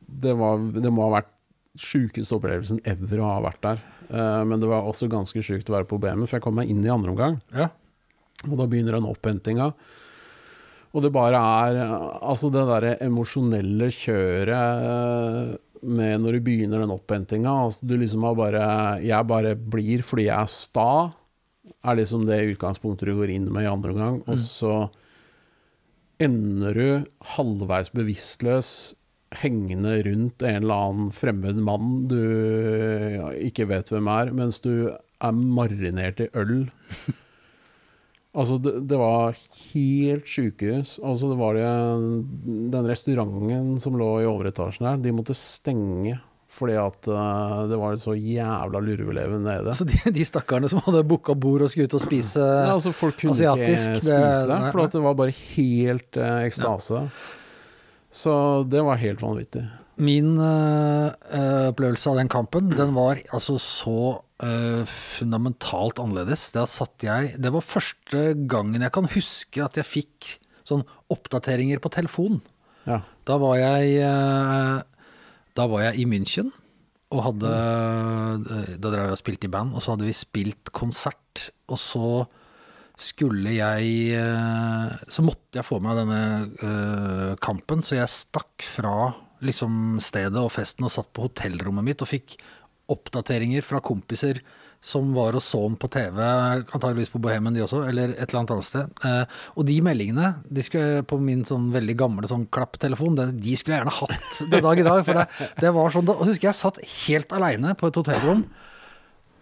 det, var, det må ha vært sjukeste opplevelsen ever å ha vært der. Men det var også ganske sjukt å være på BM, for jeg kom meg inn i andre omgang. Ja. Og da begynner den opphentinga. Og det bare er Altså, det derre emosjonelle kjøret med når du begynner den opphentinga altså, Du liksom har bare Jeg bare blir fordi jeg er sta, er liksom det utgangspunktet du går inn med i andre omgang. Og så ender du halvveis bevisstløs hengende rundt en eller annen fremmed mann du ikke vet hvem er, mens du er marinert i øl. Altså, det, det var helt sjukehus. Altså, det var det Den restauranten som lå i overetasjen der, de måtte stenge fordi at eh, det var så jævla lurveleven nede. Så de, de stakkarene som hadde booka bord og skulle ut og spise Ja, altså, folk kunne asiatisk, ikke spise det, nei, for det var bare helt eh, ekstase. Så det var helt vanvittig. Min eh, opplevelse av den kampen, den var altså så eh, fundamentalt annerledes. Da satt jeg Det var første gangen jeg kan huske at jeg fikk sånn oppdateringer på telefon. Ja. Da var jeg eh, Da var jeg i München og hadde eh, Da drev jeg og spilte i band, og så hadde vi spilt konsert, og så skulle jeg Så måtte jeg få med denne kampen, så jeg stakk fra liksom stedet og festen og satt på hotellrommet mitt og fikk oppdateringer fra kompiser som var og så den på TV, antageligvis på Bohemen de også, eller et eller annet annet sted. Eh, og de meldingene de skulle, på min sånn veldig gamle sånn klapptelefon, de skulle jeg gjerne hatt den dag i dag. For det, det var sånn, da husker jeg satt helt aleine på et hotellrom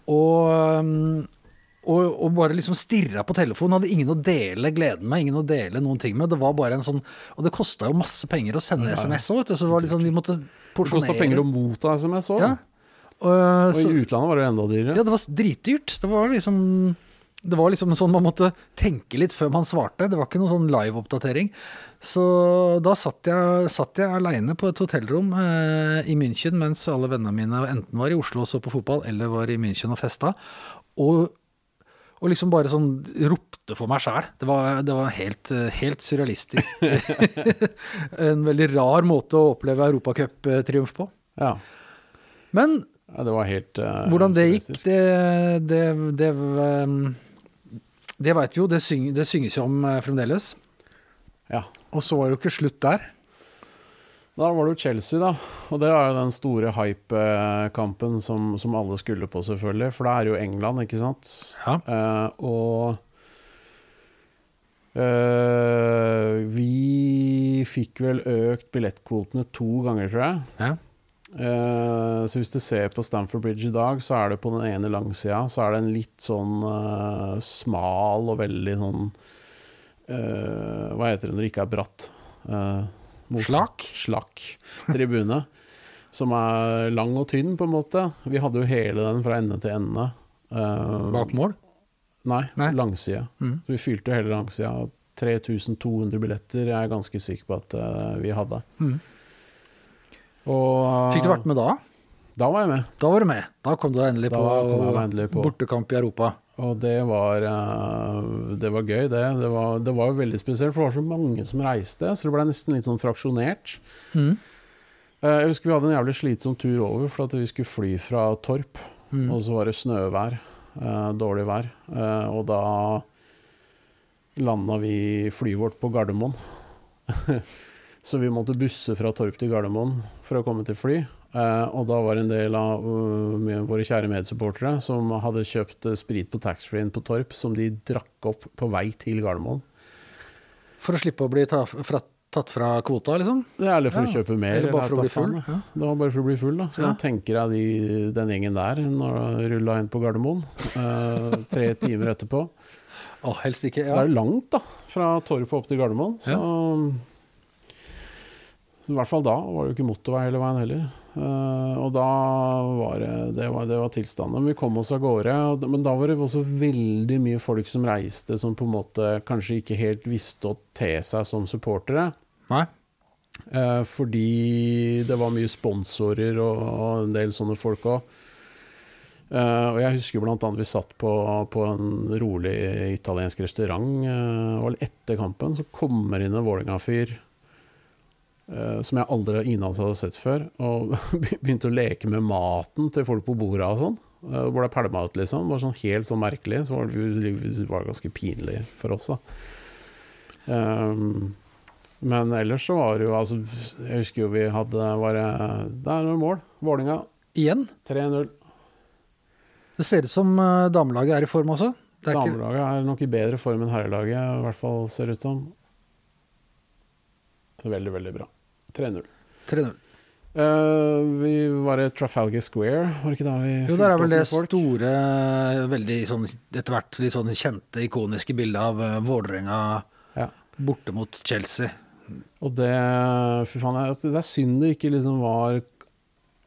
og, um, og, og bare liksom stirra på telefonen. Hadde ingen å dele gleden med, ingen å dele noen ting med. Det var bare en sånn Og det kosta jo masse penger å sende SMS òg. Så det var liksom, vi måtte Det kosta penger å motta SMS òg. Ja. Og, Og så, i utlandet var det enda dyrere. ja, det var dritdyrt. Det var liksom det var liksom sånn man måtte tenke litt før man svarte. Det var ikke noen sånn live-oppdatering. Så da satt jeg, satt jeg aleine på et hotellrom eh, i München mens alle vennene mine enten var i Oslo og så på fotball, eller var i München og festa. Og, og liksom bare sånn ropte for meg sjæl. Det var, det var helt, eh, helt surrealistisk. en veldig rar måte å oppleve europacuptriumf på. Ja. Men ja, det var helt uh, hvordan det gikk, det, det, det, um, det veit vi jo. Det, syng, det synges jo om eh, fremdeles. Ja. Og så var det jo ikke slutt der. Da var det jo Chelsea, da. Og det er jo den store hype-kampen som, som alle skulle på, selvfølgelig. For det er jo England, ikke sant? Ja. Uh, og uh, vi fikk vel økt billettkvotene to ganger, tror jeg. Ja. Eh, så hvis du ser på Stamford Bridge i dag, så er det på den ene langsida så er det en litt sånn uh, smal og veldig sånn uh, Hva heter det når det ikke er bratt? Uh, slakk? Slak? Slakk tribune. som er lang og tynn, på en måte. Vi hadde jo hele den fra ende til ende. Uh, Bakmål? Nei, Nei. langside. Mm. Så vi fylte hele langsida. 3200 billetter jeg er ganske sikker på at vi hadde. Mm. Og Fikk du vært med da? Da var jeg med. Da var du med. Da kom du endelig jeg meg endelig på. bortekamp i Europa. Og det var, eh, det var gøy, det. Det var, det var jo veldig spesielt, for det var så mange som reiste, så det ble nesten litt sånn fraksjonert. Mm. Eh, Jeg husker vi hadde en jævlig slitsom tur over, for at vi skulle fly fra Torp. Mm. Og så var det snøvær, eh, dårlig vær. Og da landa vi flyet vårt på Gardermoen. så vi måtte busse fra Torp til Gardermoen for å komme til fly. Eh, og da var en del av uh, våre kjære medsupportere som hadde kjøpt uh, sprit på taxfree-en på Torp, som de drakk opp på vei til Gardermoen. For å slippe å bli ta, fra, tatt fra kvota, liksom? Det er Eller for Ja, å kjøpe mer. eller bare for å bli full, ja. Det var bare for å bli full, da. Så Ja. da tenker jeg de, den gjengen der når de rulla inn på Gardermoen. eh, tre timer etterpå. Oh, helst ikke. Det er langt, da. Fra Torp opp til Gardermoen. Så I hvert fall da var det jo ikke motorvei hele veien heller. Eh, og da var det det var, det var tilstanden. Men vi kom oss av gårde. Men da var det også veldig mye folk som reiste som på en måte kanskje ikke helt visste å te seg som supportere. Nei? Eh, fordi det var mye sponsorer og, en del sånne folk òg. og jeg husker annet vi satt på, på en rolig italiensk restaurant uh, og etter kampen. Så kommer inn en Vålerenga-fyr eh, som jeg aldri oss hadde sett før, og begynte å leke med maten til folk på bordet og sånn. Uh, hvor det pælma ut, liksom. Det var sånn helt sånn merkelig. Så var det, var ganske pinlig for oss, da. Um, men ellers så var det jo altså Jeg husker jo vi hadde var det, er noen mål. Vålinga Igjen? 3-0. Det ser ut som eh, damelaget er i form også. Er Damelaget er nok i bedre form enn herrelaget, i hvert fall ser det ut som. Veldig, veldig bra. 3-0. 3-0. Eh, vi var i Trafalgar Square, var det ikke da vi Jo, der er vel det store, veldig sånn etter hvert litt sånn kjente, ikoniske bildet av eh, Vålerenga Ja. borte mot Chelsea. Og det Fy faen, det er synd det ikke liksom var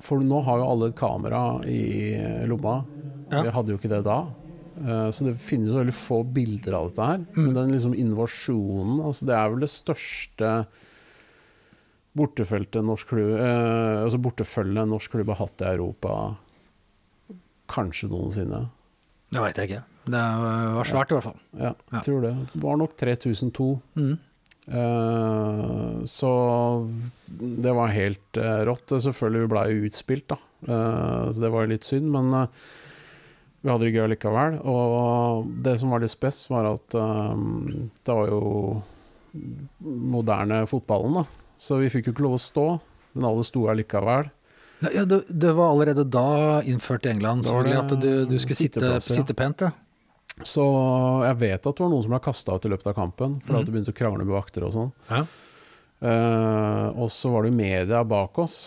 For nå har jo alle et kamera i lomma. Ja. Vi hadde jo ikke det da. Eh, Så det finnes veldig få bilder av dette her. Men den liksom invasjonen altså Det er vel det største bortefeltet norsk klubb eh, Altså bortefølget norsk klubb har hatt i Europa kanskje noensinne. Det veit jeg ikke. Det var svært i hvert fall. Ja, Ja. jeg tror det. Det var nok 3002. Mm. Eh, så det var helt eh, rått. Selvfølgelig ble vi utspilt, da. Eh, så det var litt synd, men eh, vi hadde det gøy likevel. Og det som var litt spess, var at eh, det var jo moderne fotballen, da. Så vi fikk jo ikke lov å stå, men alle sto her likevel. Ja, det, det var allerede da innført i England, selvfølgelig, det at du, du skulle sitte, sitte pent. Ja. Så jeg vet at det var noen som ble kasta ut i løpet av kampen, fordi at de begynte å krangle med vakter og sånn. Ja. Uh, og så var det media bak oss.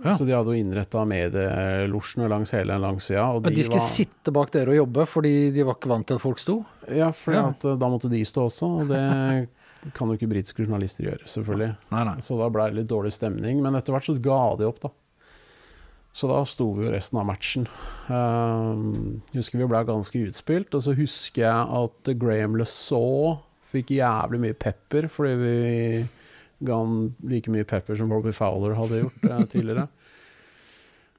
Ja. Så de hadde jo innretta medielosjene langs hele den langsida. Og de, de skulle var, sitte bak dere og jobbe, fordi de var ikke vant til at folk sto? Ja, for Ja. da måtte de stå også, og det kan jo ikke britiske journalister gjøre, selvfølgelig. Nei, nei. Så da ble det litt dårlig stemning, men etter hvert så ga de opp, da. Så da sto vi jo resten av matchen. Um, husker vi ble ganske utspilt, og så husker jeg at Graham LeSaw fikk jævlig mye pepper fordi vi ga han like mye pepper som Bobby Fowler hadde gjort eh, tidligere.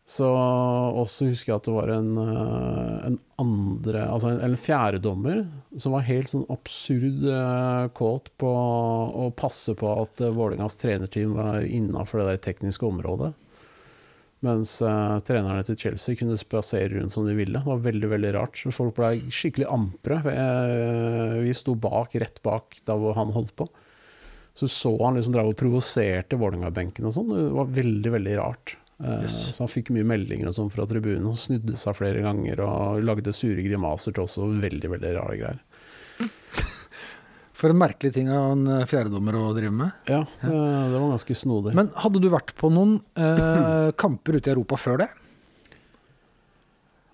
Så også husker jeg at det var en, eh, en andre Altså en, en fjerdedommer som var helt sånn absurd eh, kåt på å passe på at uh, Vålerengas trenerteam var innafor det der tekniske området. Mens uh, trenerne til Chelsea kunne spasere rundt som de ville. Det var veldig veldig rart. Så Folk ble skikkelig ampre. Eh, vi sto bak, rett bak der hvor han holdt på. Så så han liksom drev og provoserte Vålerenga-benken og sånn. Det var veldig, veldig rart. Eh, Yes. Så han fikk mye meldinger og sånn fra tribunen og snudde seg flere ganger og lagde sure grimaser til oss og veldig, veldig rare greier. For en merkelig ting av en eh, fjerdedommer å drive med. Ja, det, det var ganske snodig. Men hadde du vært på noen eh, kamper ute i Europa før det? det?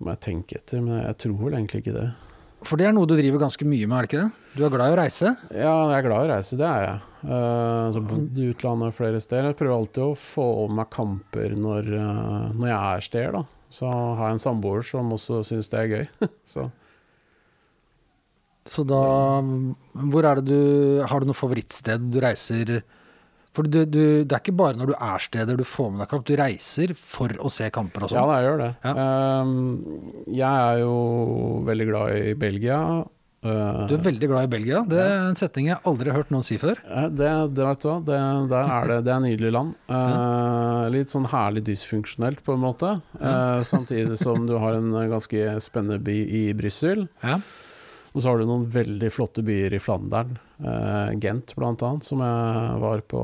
Må jeg tenke etter, men jeg tror vel egentlig ikke det. For det er noe du driver ganske mye med, er det ikke det? Du er glad i å reise? Ja, jeg er glad i å reise, det er jeg. Uh, så bodd i utlandet flere steder. Jeg prøver alltid å få meg kamper når, uh, når jeg er steder, da. Så har jeg en samboer som også syns det er gøy. så Så da Hvor er det du Har du noe favorittsted du reiser For du, du, det er ikke bare når du er steder du får med deg kamp, du reiser for å se kamper og ja, sånn. da, jeg gjør det. Ja. Um, jeg er jo veldig glad i Belgia. Uh, du er veldig glad i Belgia. Det er en setning jeg aldri har hørt noen si før. Det, det vet du hva, det, der er det, det er nydelig land. Uh, litt sånn herlig dysfunksjonelt på en måte. Uh, samtidig som du har en ganske spennende by i Brussel. Ja. Og så har du noen veldig flotte byer i Flandern. Eh, Gent annet, som jeg var på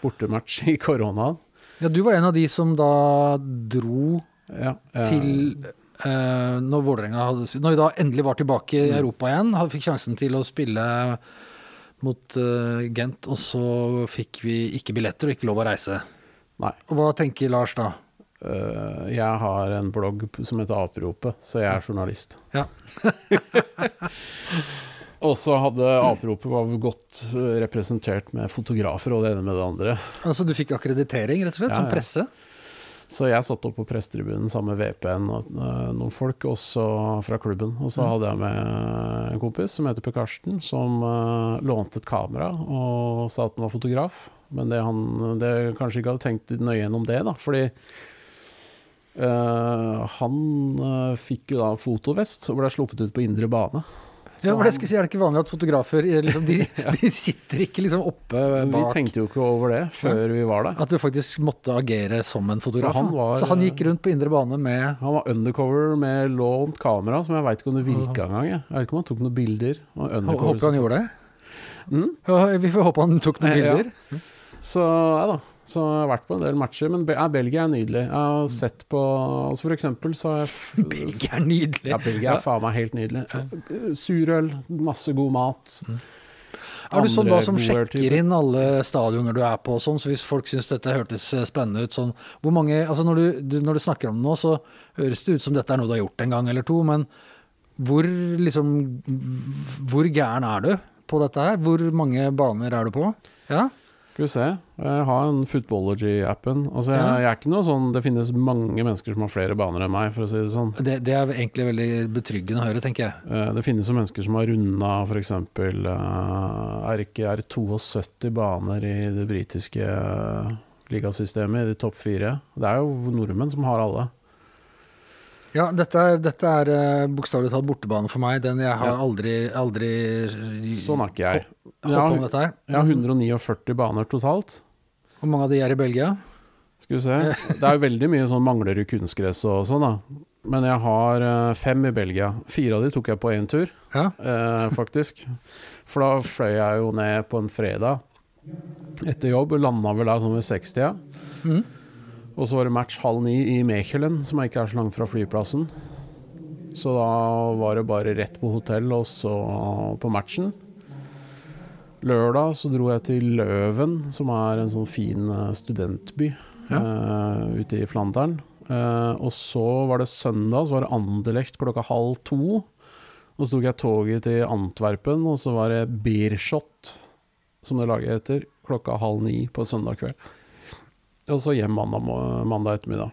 bortematch i koronaen. ja, du var en av de som da dro Ja, eh, til eh, når Vålerenga hadde Når vi da endelig var tilbake i Europa igjen, hadde, fikk sjansen til å spille mot eh, Gent, og så fikk vi ikke billetter og ikke lov å reise. Nei. Og hva tenker Lars da? Uh, jeg har en blogg som heter Apropet, så jeg er journalist. Ja. Og så hadde avropet var godt eh, representert med fotografer og det ene med det andre. Altså du fikk akkreditering, rett og slett, Ja, som ja. presse? Så jeg satt opp på pressetribunen sammen med VPN og eh, noen folk, også fra klubben. Og Mm. så hadde jeg med en kompis som heter Per Karsten, som eh, lånte et kamera og sa at han var fotograf. Men det han det kanskje ikke hadde tenkt nøye gjennom det, da. Fordi uh, han uh, fikk jo da fotovest og ble sluppet ut på indre bane. Ja, for det skal si, Er det ikke vanlig at fotografer eh, liksom, de, de sitter ikke liksom oppe vi tenkte jo ikke over det før vi var der. At du faktisk måtte agere som en fotograf? Så han var- så han gikk rundt på indre bane med Han var undercover med lånt kamera, som jeg veit ikke om det virka engang. Jeg. vet ikke om han tok noen bilder. Håper han gjorde det? Mm. Vi får håpe han tok noen bilder. ja. Så ja da. Så jeg har vært på en del matcher. Men ja, Belgia er nydelig. Jeg har sett på altså For eksempel så har jeg Belgia er nydelig. Ja, Belgia er faen meg helt nydelig. Surøl, masse god mat. Er du sånn da som sjekker inn alle stadioner du er på sånn, så hvis folk syns dette hørtes eh, spennende ut sånn Hvor mange Altså når du, du, når du snakker om det nå, så høres det ut som dette er noe du har gjort en gang eller to, men hvor liksom Hvor gæren er du på dette her? Hvor mange baner er du på? Ja? Skal vi se. Jeg har en Footballogy-appen. Altså, jeg, jeg er ikke noe sånn Det finnes mange mennesker som har flere baner enn meg, for å si det sånn. Det, det er egentlig veldig betryggende å høre, tenker jeg. Eh, Det finnes jo mennesker som har runda f.eks. Er ikke er 72 baner i det britiske eh, ligasystemet, i de topp fire. Det er jo nordmenn som har alle. Ja, dette er, dette er uh, bokstavelig talt bortebane for meg. Den jeg har Ja. aldri, aldri Sånn er ikke jeg. dette her. Jeg har 149 baner totalt. Hvor mange av de er i Belgia? Skal vi se. Det er jo veldig mye sånn mangler i kunstgress og sånn, da. Men jeg har eh, fem i Belgia. Fire av de tok jeg på én tur, Ja. eh, faktisk. For da fløy jeg jo ned på en fredag etter jobb og landa vel der sånn ved 60-tida. Mhm. Og så var det match halv ni i Mechelen, som ikke er så langt fra flyplassen. Så da var det bare rett på hotell og så på matchen. Lørdag så dro jeg til Løven, som er en sånn fin studentby studentby uh, ute i Flandern. Uh, og så var det søndag, så var det Anderlecht klokka halv to. Og så tok jeg toget til Antwerpen, og så var det Beershot, som det laget heter, klokka halv ni på søndag kveld. Og så hjem mandag, mandag ettermiddag.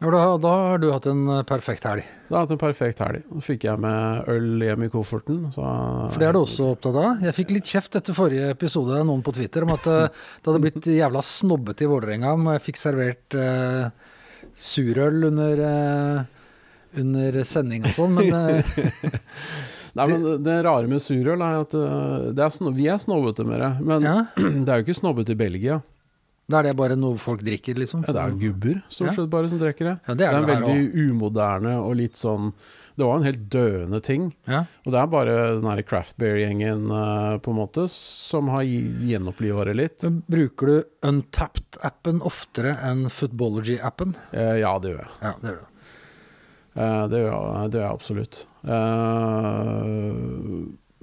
Da, da har du hatt en eh, perfekt helg. Da har jeg hatt en perfekt helg. Så fikk jeg med øl hjem i kofferten. Så, For det er du også opptatt av. Jeg fikk litt kjeft etter forrige episode noen på Twitter om at eh, det hadde blitt jævla snobbete i Vålerenga når jeg fikk servert uh, surøl under, eh, under sending og sånn, men eh, Nei, men det, rare med surøl er at det er vi er snobbete med det. Men ja, det er jo ikke snobbete i Belgia. Da er det bare noe folk drikker, liksom. Ja, det er gubber stort sett bare som drikker det. Ja, det Det er er en veldig også. umoderne og litt sånn Det var en helt døende ting. Ja. Og det er bare den her craft beer-gjengen øh, på en måte som har gjenoppliva det litt. Men bruker du Untapped-appen oftere enn Footballogy-appen? Eh, ja, det gjør jeg. Ja, det gjør du. Eh, det, gjør jeg det gjør jeg absolutt. Eh,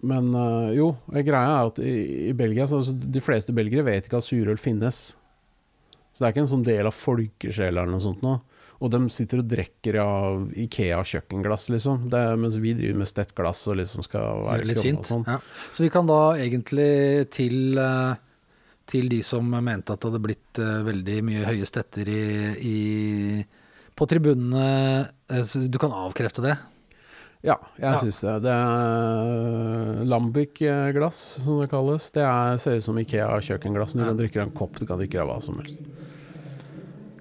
men eh, jo, greia er at i, i Belgia så, så De fleste belgere vet ikke at surøl finnes. Så det er ikke en sånn del av folkesjela eller noe sånt nå. Og de sitter og drikker av Ikea kjøkkenglass, liksom. Det, er- mens vi driver med stett glass og liksom skal være fint. og sånn. Ja. Så vi kan da egentlig til, eh, til de som mente at det hadde blitt eh, veldig mye høye stetter i, i, på tribunene eh, Du kan avkrefte det? Ja, jeg Ja. syns det. Det er Lambic-glass, som det kalles. Det er, ser ut som Ikea kjøkkenglass. Du kan drikke av en kopp, du kan drikke av hva som helst.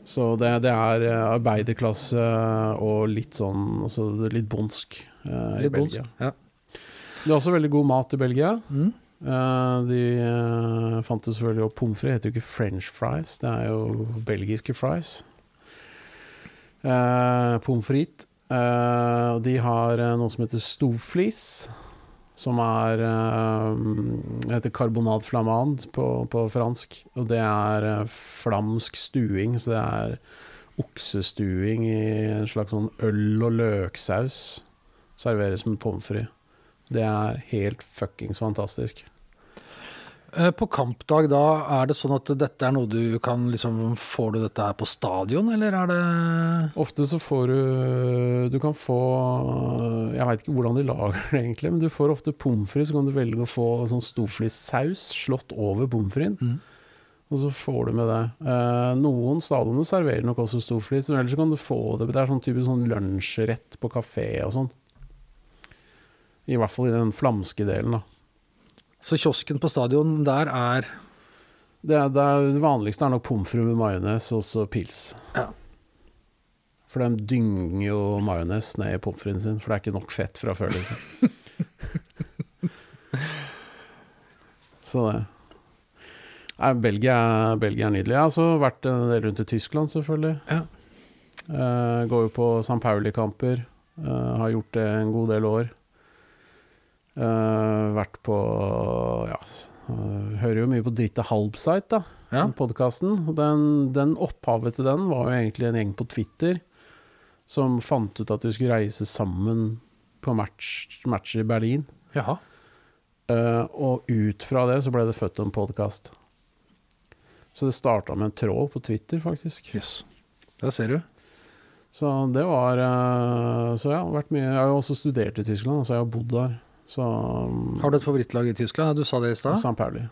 Så det, det er eh, arbeiderklasse og litt sånn altså litt bondsk eh, i Belgia. Ja. Det er også veldig god mat i Belgia. Mm. Eh, de eh, fant jo selvfølgelig opp pommes frites. heter jo ikke french fries, det er jo belgiske fries. Uh, pommes frites. Og de har eh, noe som heter stovflis, som er uh, heter carbonade flamand på, på fransk. Og det er uh, flamsk stuing, så det er oksestuing i en slags sånn øl- og løksaus. Serveres med pommes frites. Det er helt fuckings fantastisk. Eh, På kampdag, da er det sånn at dette er noe du kan liksom Får du dette her på stadion, eller er det Ofte så får du Du kan få Jeg veit ikke hvordan de lager det egentlig, men du får ofte pommes frites, så kan du velge å få sånn storflissaus slått over pommes fritesen. Og så får du med det. Eh, noen stadioner serverer nok også storflis, men ellers så kan du få det Det er sånn typisk sånn lunsjrett på kafé og sånn. I hvert fall i den flamske delen, da. Så kiosken på stadion der er Det, er, det, er, det vanligste er nok pommes frites med majones og så pils. Ja. For de dynger jo majones ned i pommes fritesen sin, for det er ikke nok fett fra før. Liksom. så det Nei, Belgia, Belgia er nydelig. Jeg har også vært en del rundt i Tyskland, selvfølgelig. Ja. Uh, går jo på St. Pauli-kamper. Uh, har gjort det en god del år. Eh, vært på Ja, eh, hører jo mye på Dritte Halbsite, da Ja. podkasten. Den, den opphavet til den var jo egentlig en gjeng på Twitter som fant ut at vi skulle reise sammen på match, matcher i Berlin. Jaha. Uh, og ut fra det så ble det født en podkast. Så det starta med en tråd på Twitter, faktisk. Jøss. Der ser du. Så det var uh, Så ja, vært mye Jeg har jo også studert i Tyskland, så jeg har bodd der. Så Har du et favorittlag i Tyskland? Du sa det i stad. St. Pauli.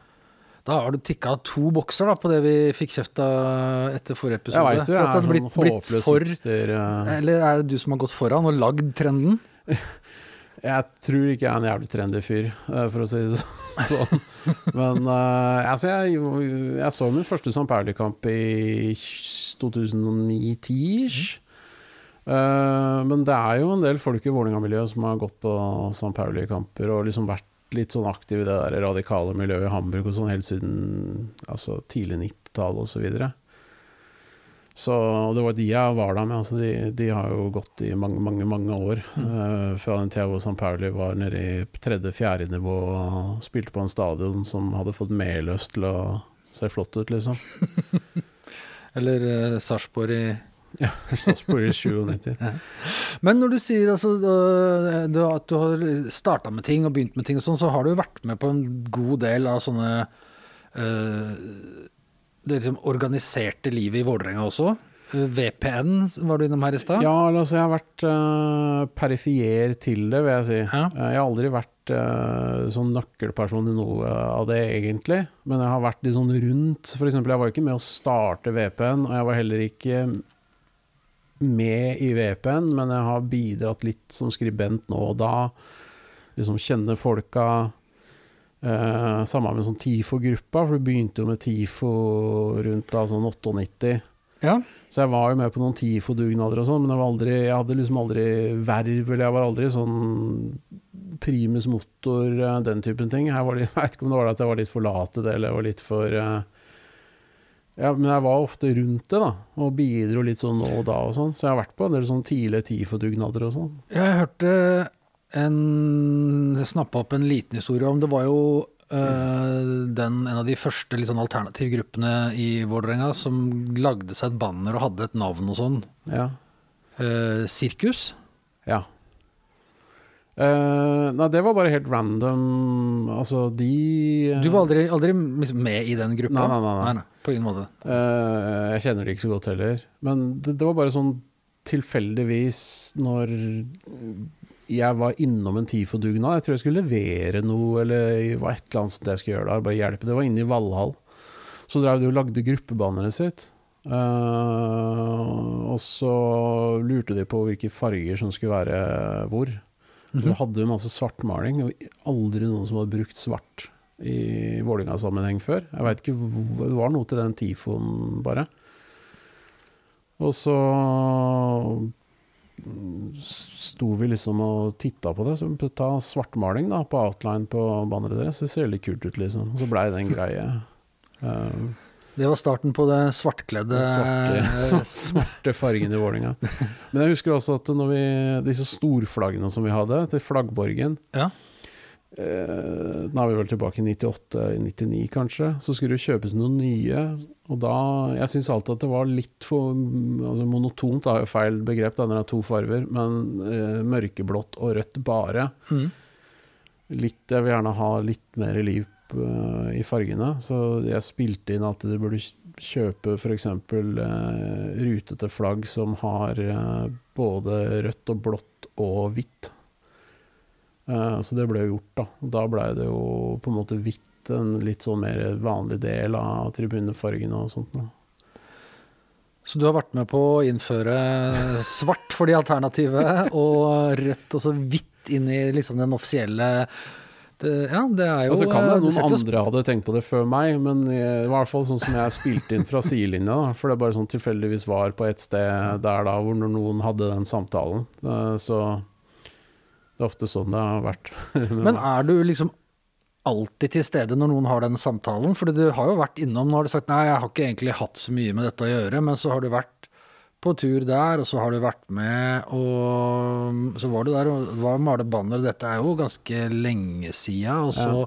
Da har du tikka to bokser da, på det vi fikk kjeft av etter forrige episode. Jeg vet jo, jeg er hadde sånn blitt, blitt for hipster. ja. Eller er det du som har gått foran og lagd trenden? Jeg tror ikke jeg er en jævlig trendy fyr, eh, for å si det sånn. Men eh, altså, jeg, jeg så min første St. Pauli-kamp i 2009-10-ish. Eh, men det er jo en del folk i Vålerenga-miljøet som har gått på St. Pauli-kamper og liksom vært litt sånn aktiv i det der radikale miljøet i Hamburg og sånn helt siden altså, tidlig 90-tall og så videre. Så og det var de jeg var der med. Altså de, de har jo gått i mange, mange mange år. eh, fra den tida hvor St. Pauli var nede i tredje-fjerde nivå og spilte på en stadion som hadde fått Meløs til å se flott ut, liksom. Eller uh, Sarpsborg i Ja, Statsborg i 97. Men når du sier altså, du, at du har starta med ting og begynt med ting, og sånn, så har du jo vært med på en god del av sånne eh, Det liksom organiserte livet i Vålerenga også. Eh, VPN var du innom her i stad. Ja, altså jeg har vært uh, perifier til det, vil jeg si. Ja. Eh, jeg har aldri vært uh, sånn nøkkelperson i noe av det, egentlig. Men jeg har vært litt sånn rundt. For eksempel, jeg var ikke med å starte VPN, og jeg var heller ikke med i VPN, men jeg har bidratt litt som skribent nå og da. Liksom kjenne folka. Eh, samme med sånn TIFO-gruppa, for det begynte jo med TIFO rundt da sånn 98. Ja. Så jeg var jo med på noen TIFO-dugnader og sånn, men jeg, var aldri, jeg hadde liksom aldri verv, eller jeg var aldri sånn primus motor, eh, den typen ting. Jeg, var litt, jeg vet ikke om det var det at jeg var litt for lat til det, eller jeg var litt for eh, ja, Men jeg var ofte rundt det, da, og bidro litt sånn nå og da og sånn. Så jeg har vært på en del sånn tidlige TIFO-dugnader og sånn. Jeg hørte en snappa opp en liten historie om Det var jo eh, den, en av de første litt sånn alternativgruppene i Vålerenga som lagde seg et banner og hadde et navn og sånn. Ja. Eh, Sirkus. ja. Eh, nei, det var bare helt random. Altså, de Du var aldri, aldri liksom med i den gruppa? Nei, nei, nei, nei. På ingen måte. Uh, jeg kjenner det ikke så godt heller. Men det, det var bare sånn tilfeldigvis når jeg var innom en TIFO-dugnad. Jeg tror jeg skulle levere noe, eller det var et eller annet sånt jeg skulle gjøre der. Bare hjelpe. Det var inne i Valhall. Så drev de og lagde gruppebanneret sitt. Uh, og så lurte de på hvilke farger som skulle være hvor. Mhm. Vi hadde jo masse svartmaling, og aldri noen som hadde brukt svart i Vålerenga-sammenheng før. Jeg vet ikke, Det var noe til den tifoen, bare. Og så sto vi liksom og titta på det. Så vi ta svartmaling da, på outline på banneret deres. Det ser litt kult ut, liksom. Og så blei det en greie. Um, Det var starten på det svartkledde svarte, svarte fargen i Vålerenga. Men jeg husker også at når vi, disse storflaggene som vi hadde til flaggborgen Ja. Eh, Da er vi vel tilbake i 98-99 kanskje. Så skulle det kjøpes noen nye. Og da Jeg syns alltid at det var litt for altså Monotont er jo feil begrep, denne er to farger, men eh, mørkeblått og rødt bare. Mm. Litt, jeg vil gjerne ha litt mer liv eh, i fargene. Så jeg spilte inn at du burde kjøpe f.eks. Uh, rutete flagg som har uh, både rødt og blått og hvitt. Eh, så det ble gjort, da. Da blei det jo på en måte hvitt en litt sånn mer vanlig del av tribunefargene og sånt. Da. Så du har vært med på å innføre svart for de alternative, og rødt, altså hvitt inn i liksom den offisielle det, ja, det er jo Altså kan det det noen andre hadde tenkt på det før meg, men i hvert fall sånn som jeg spilte inn fra sidelinja, da, for det bare sånn tilfeldigvis var på et sted der da hvor noen hadde den samtalen. Eh, Så det er ofte sånn det har vært. Men er du liksom alltid til stede når noen har den samtalen? For du har jo vært innom, nå har du sagt nei, jeg har ikke egentlig hatt så mye med dette å gjøre, men så har du vært på tur der, og så har du vært med, og så var du der og var male banner, og dette er jo ganske lenge sia, og så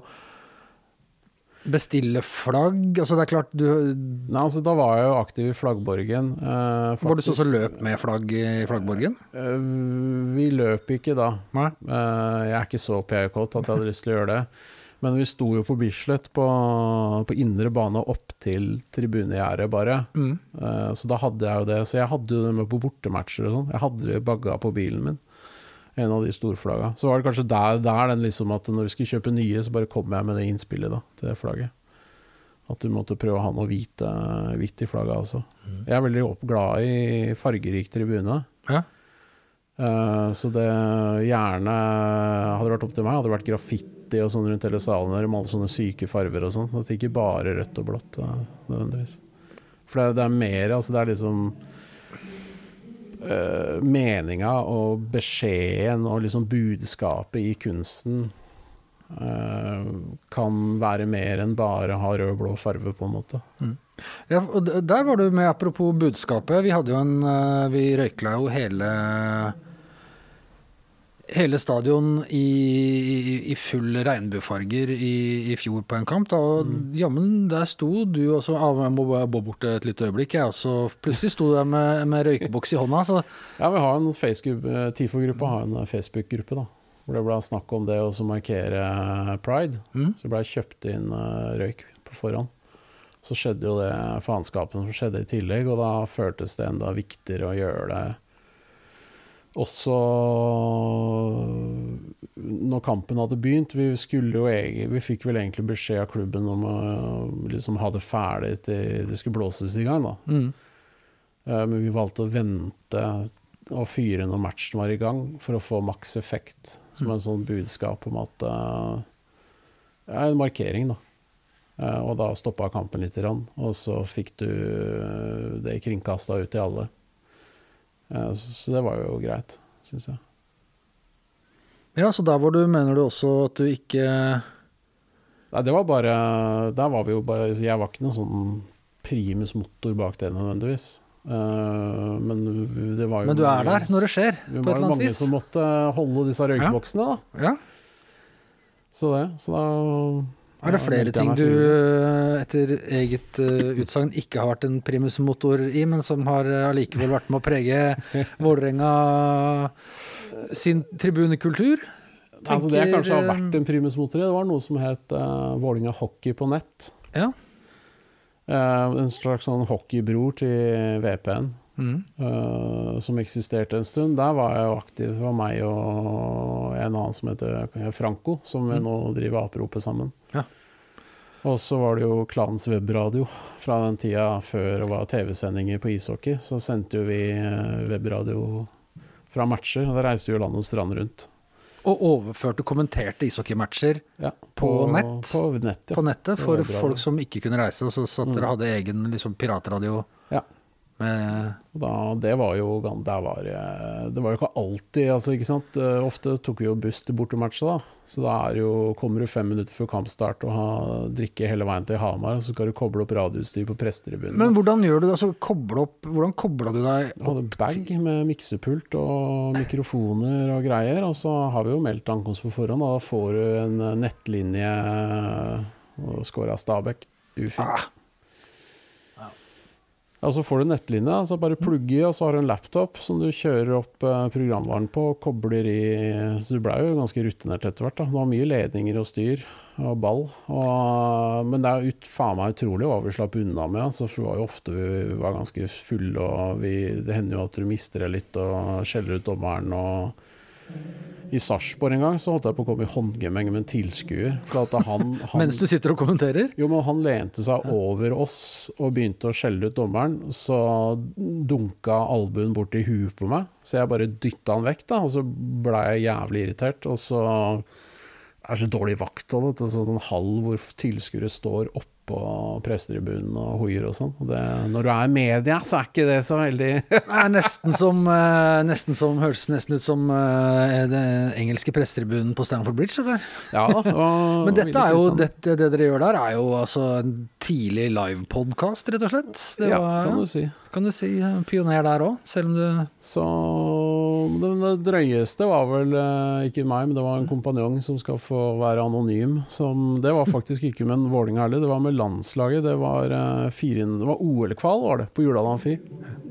bestille flagg, altså det er klart du Nei, altså, da var jeg jo aktiv i Flaggborgen. eh, Var du sånn som løp med flagg i flaggborgen? Eh, Vi løp ikke da. Eh, Jeg er ikke så PK-kåt at jeg hadde lyst til å gjøre det. Men vi sto jo på Bislett på, på indre bane opp til tribunegjerdet, bare. Mm. Eh, Så da hadde jeg jo det. Så jeg hadde jo det med på bortematcher og sånn. Jeg hadde det bagga på bilen min. En av de storflagga. Så var det kanskje der, der den liksom at når du skulle kjøpe nye, så bare kom jeg med det innspillet da, til det flagget. At du måtte prøve å ha noe hvit, hvitt i flagget også. Jeg er veldig glad i fargerik tribune. Ja. Uh, så det gjerne Hadde det vært opp til meg, hadde det vært graffiti og sånn rundt hele salen der, med alle sånne syke farver og sånn. Ikke bare rødt og blått eh, nødvendigvis. For det, det er mer, altså det er liksom uh, Meninga og beskjeden og liksom budskapet i kunsten uh, kan være mer enn bare ha rød-blå farve, på en måte. Ja, og der var du med, apropos budskapet. Vi hadde jo en uh, Vi røykla jo hele Hele stadion i, i, i full regnbuefarger i, i fjor på en kamp. Da, og jammen, der sto du også ah, Jeg må bare bo bort et lite øyeblikk, jeg. også. plutselig sto du der med, med røykeboks i hånda. Så Ja, vi har en Facebook- eh, TIFO-gruppe har en eh, Facebook-gruppe, da. Hvor det ble snakk om det å markere eh, pride. Mm. Så ble det kjøpt inn røyk på forhånd. Så skjedde jo det faenskapen som skjedde i tillegg, og da føltes det enda viktigere å gjøre det også når kampen hadde begynt. Vi, jo vi fikk vel egentlig beskjed av klubben om å liksom ha det ferdig til det skulle blåses i gang. mm. Eh, Men vi valgte å vente og fyre når matchen var i gang, for å få maks effekt. Som en sånn budskap om at det Ja, en markering, da. Eh, Og da stoppa kampen litt, grann, og så fikk du eh, det kringkasta ut til alle. Så det var jo greit, syns jeg. Ja, så der var du, mener du også at du ikke Nei, det var bare Der var vi jo bare Jeg var ikke noen sånn primus motor bak det nødvendigvis. Eh, Men det var jo Men du er der når det skjer, på et eller annet vis. Vi var mange som måtte holde disse røykboksene, da. Ja. Så det. Så da Er det flere ting du eh, etter eget eh, utsagn ikke har vært en primusmotor i, men som har eh, allikevel vært med å prege Vålerenga sin tribunekultur? Altså det tenker, kanskje har vært en primusmotor i, det var noe som het uh, Vålinga Hockey på nett. Ja. Uh, en slags sånn hockeybror til VPN. Mm. uh, som eksisterte en stund. Der var jeg jo aktiv. Det var meg og en annen som heter Franco, som vi nå driver Aperopet sammen. Og så var det jo klanens webradio fra den tida før det var TV-sendinger på ishockey. Så sendte jo vi eh, webradio fra matcher, og da reiste jo land og strand rundt. Og overførte kommenterte ishockeymatcher Ja, På nett? På nett, ja. på nettet for folk som ikke kunne reise, og så satt dere dere hadde egen liksom, piratradio Ja. Med Da, det var jo der var, det- Det var jo ikke alltid, altså, ikke sant. Eh, Ofte tok vi jo buss til bortematcha, da. Så da er jo, kommer du fem minutter før kampstart og ha, drikke hele veien til Hamar, og så skal du koble opp radioutstyr på prestetribunen. Men hvordan gjør du det? Altså, koble opp, hvordan kobla du deg Jeg hadde bag med miksepult og mikrofoner og greier, og så har vi jo meldt ankomst på forhånd, og da får du en eh, nettlinje og scora Stabæk. Ufint. Ah. Ja, så får du nettlinja, så bare plugge i, og så har du en laptop som du kjører opp eh, programvaren på og kobler i Så du blei jo ganske rutinert etter hvert. da. Det var mye ledninger og styr og ball. Og, men det er ut, faen meg utrolig hva vi slapp unna med. Altså, for det var jo ofte vi var ganske fulle, og vi, det hender jo at du mister det litt og skjeller ut dommeren og i Sarpsborg en gang så holdt jeg på å komme i håndgemeng med en tilskuer. For at han, han, Mens du sitter og kommenterer? jo, men han lente seg over oss og begynte å skjelle ut dommeren. Så dunka albuen bort i huet på meg, så jeg bare dytta han vekk, da. Og så blei jeg jævlig irritert. Og så er så dårlig vakthold, vet du. En hall hvor tilskuere står oppå pressetribunen og hoier og sånn. Når du er i media, så er ikke det så veldig Det er nesten som, eh, nesten som Høres nesten ut som eh, den engelske pressetribunen på Stanford Bridge. Det. Ja Men dette er jo, dette, det dere gjør der, er jo altså en tidlig livepodkast, rett og slett. Det Ja, kan du si. kan du si eh, pioner der òg, selv om du Så det drøyeste var vel eh, ikke meg, men det var en kompanjong som skal få være anonym. Som, det var faktisk ikke med en Vålerenga heller, det var med landslaget. Det var, eh, var OL-kval var det, på Jordal Amfi.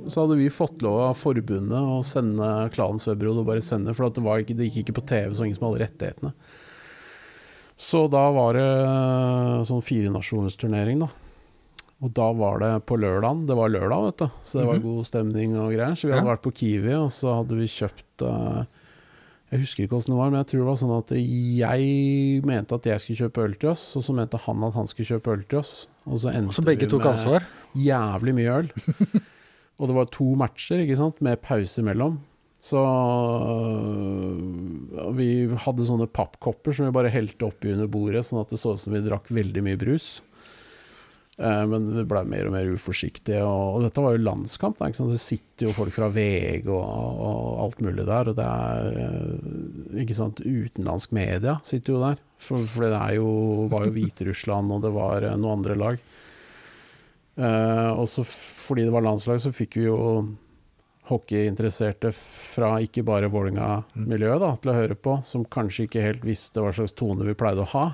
Så hadde vi fått lov av forbundet å sende klanens webbrod og bare sende, for at det, var ikke, det gikk ikke på TV, så ingen som hadde rettighetene. Så da var det eh, sånn firenasjonsturnering, da. Og da var det på lørdagen. Det var lørdag, vet du. Så det var god stemning og greier. Så vi hadde vært på Kiwi, og så hadde vi kjøpt eh, Jeg husker ikke åssen det var, men jeg tror det var sånn at jeg mente at jeg skulle kjøpe øl til oss, og så mente han at han skulle kjøpe øl til oss. Og så endte Så begge vi tok med ansvar? jævlig mye øl. og det var to matcher, ikke sant, med pause imellom. Så øh, vi hadde sånne pappkopper som vi bare helte oppi under bordet, sånn at det så ut som vi drakk veldig mye brus. Eh, men vi blei mer og mer uforsiktige, og, dette var jo landskamp. Det sitter jo folk fra VG og, og alt mulig der, og det er eh, ikke sant, utenlandsk media sitter jo der. For, for det jo, var jo Hviterussland, og det var eh, noen andre lag. Og så fordi det var landslag, så fikk vi jo hockeyinteresserte fra ikke bare Vålerenga-miljøet til å høre på, som kanskje ikke helt visste hva slags tone vi pleide å ha.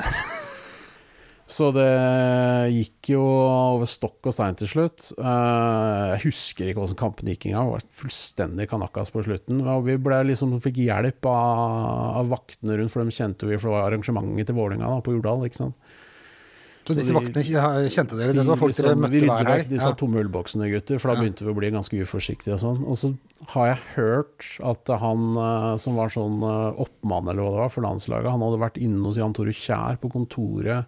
Så det gikk jo over stokk og stein til slutt. Eh, jeg husker ikke hvordan kampen gikk engang. Det var fullstendig kanakas på slutten. Og vi liksom, fikk hjelp av, av vaktene rundt, for de kjente vi, for det var arrangementet til Vålerenga på Jordal. ikke sant? Så Så disse de- vaktene kjente dere? De Dette var folk dere liksom- vi møtte rydder hver vekk disse Ja. tomme ølboksene, gutter, for da Ja. begynte vi å bli ganske uforsiktige og sånn. Og så har jeg hørt at han eh, som var sånn eh, oppmann eller hva det var for landslaget, han hadde vært inne hos Jan Tore Kjær på kontoret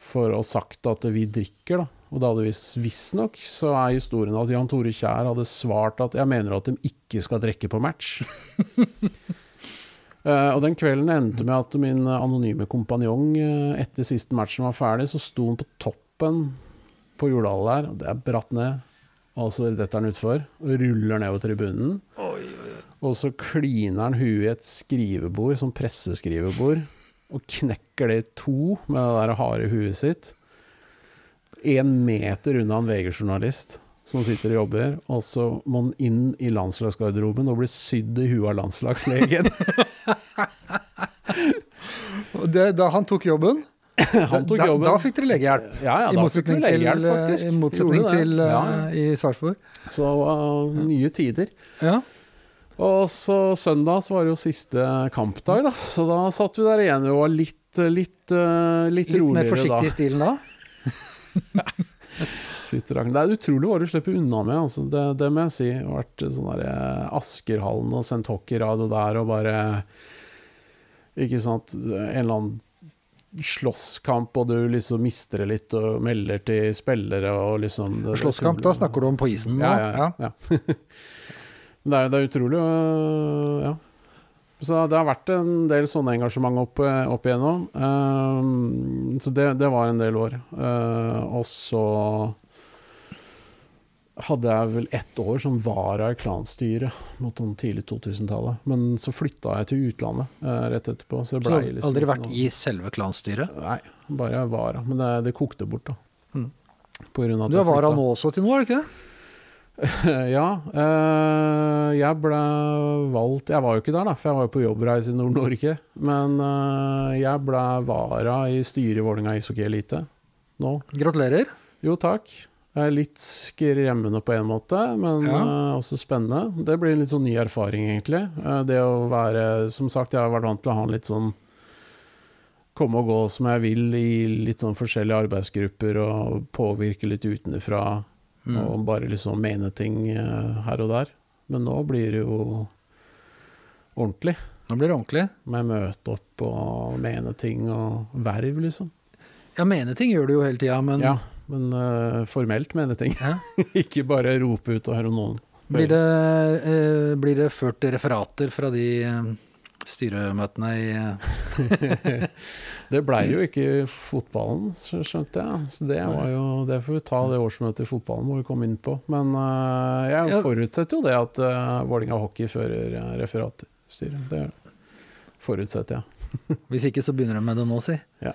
for å ha sagt at vi drikker, da. Og da hadde vi visstnok så er historien at Jan Tore Kjær hadde svart at jeg mener at de ikke skal drikke på match. Uh, og den kvelden endte med at min anonyme kompanjong uh, etter siste matchen var ferdig, så sto han på toppen på Jordal der, og det er bratt ned, og så detter han utfor, og ruller nedover tribunen. Og så kliner han huet i et skrivebord, som presseskrivebord, og knekker det i to med det der harde huet sitt. En meter unna en VG-journalist som sitter og jobber, og så må han inn i landslagsgarderoben og bli sydd i huet av landslagslegen. Det, da han tok jobben, Han tok da, jobben. da fikk dere legehjelp? Ja, ja, I da motsetning til, legehjelp, eh, i, motsetning til eh, ja, ja. i Sarpsborg? Så uh, nye tider. Ja. Og så søndag så var det jo siste kampdag, da. Så da satt vi der igjen og var litt, litt, uh, litt, Litt mer forsiktig i stilen da? da. Det er utrolig hva du slipper unna med, altså. det, det må jeg si. Jeg har vært sånn der eh, Askerhallen og sendt hockeyradio der og bare Ikke sant. En eller annen slåsskamp, og du liksom mister det litt og melder til spillere og liksom Slåsskamp, da snakker du om på isen? nå? Ja, ja, ja. ja. Men det, er, det er utrolig Ja. Så det har vært en del sånne engasjement opp, opp igjennom. Ehm, så det, det var en del år. Uh, og så hadde jeg vel ett år som vara i klanstyret mot sånn tidlig 2000-tallet. Men så flytta jeg til utlandet uh, rett etterpå. Så det Så du har liksom aldri vært noe- i selve klanstyret? Nei, bare vara. Men det, det kokte bort, da. Mm. Du er vara nå også til nå, er det ikke det? ja. Øh, jeg ble valgt Jeg var jo ikke der, da, for jeg var jo på jobbreise i Nord-Norge. Men øh, jeg ble vara i styret i Vålerenga ishockey elite nå. Gratulerer. Jo, takk. Det er litt skremmende på en måte, men Ja. eh, også spennende. Det blir en litt sånn ny erfaring, egentlig. Det å være Som sagt, jeg har vært vant til å ha en litt sånn Komme og gå som jeg vil i litt sånn forskjellige arbeidsgrupper og påvirke litt utenfra. Mm. Og bare liksom mene ting eh, her og der. Men nå blir det jo ordentlig. Nå blir det ordentlig. Med møte opp og mene ting og verv, liksom. Ja, mene ting gjør du jo hele tida, men Ja, men uh, formelt mene ting. Ikke bare rope ut og høre noen. blir, det, uh, blir det ført referater fra de uh, styremøtene i Det blei jo ikke fotballen, skjønte jeg. Så det var jo Det får vi ta det årsmøtet i fotballen, må vi komme inn på. Men uh, jeg forutsetter jo det at uh, Vålinga Hockey fører uh, referatstyret. Det forutsetter jeg. Hvis ikke, så begynner de med det nå, si. Ja.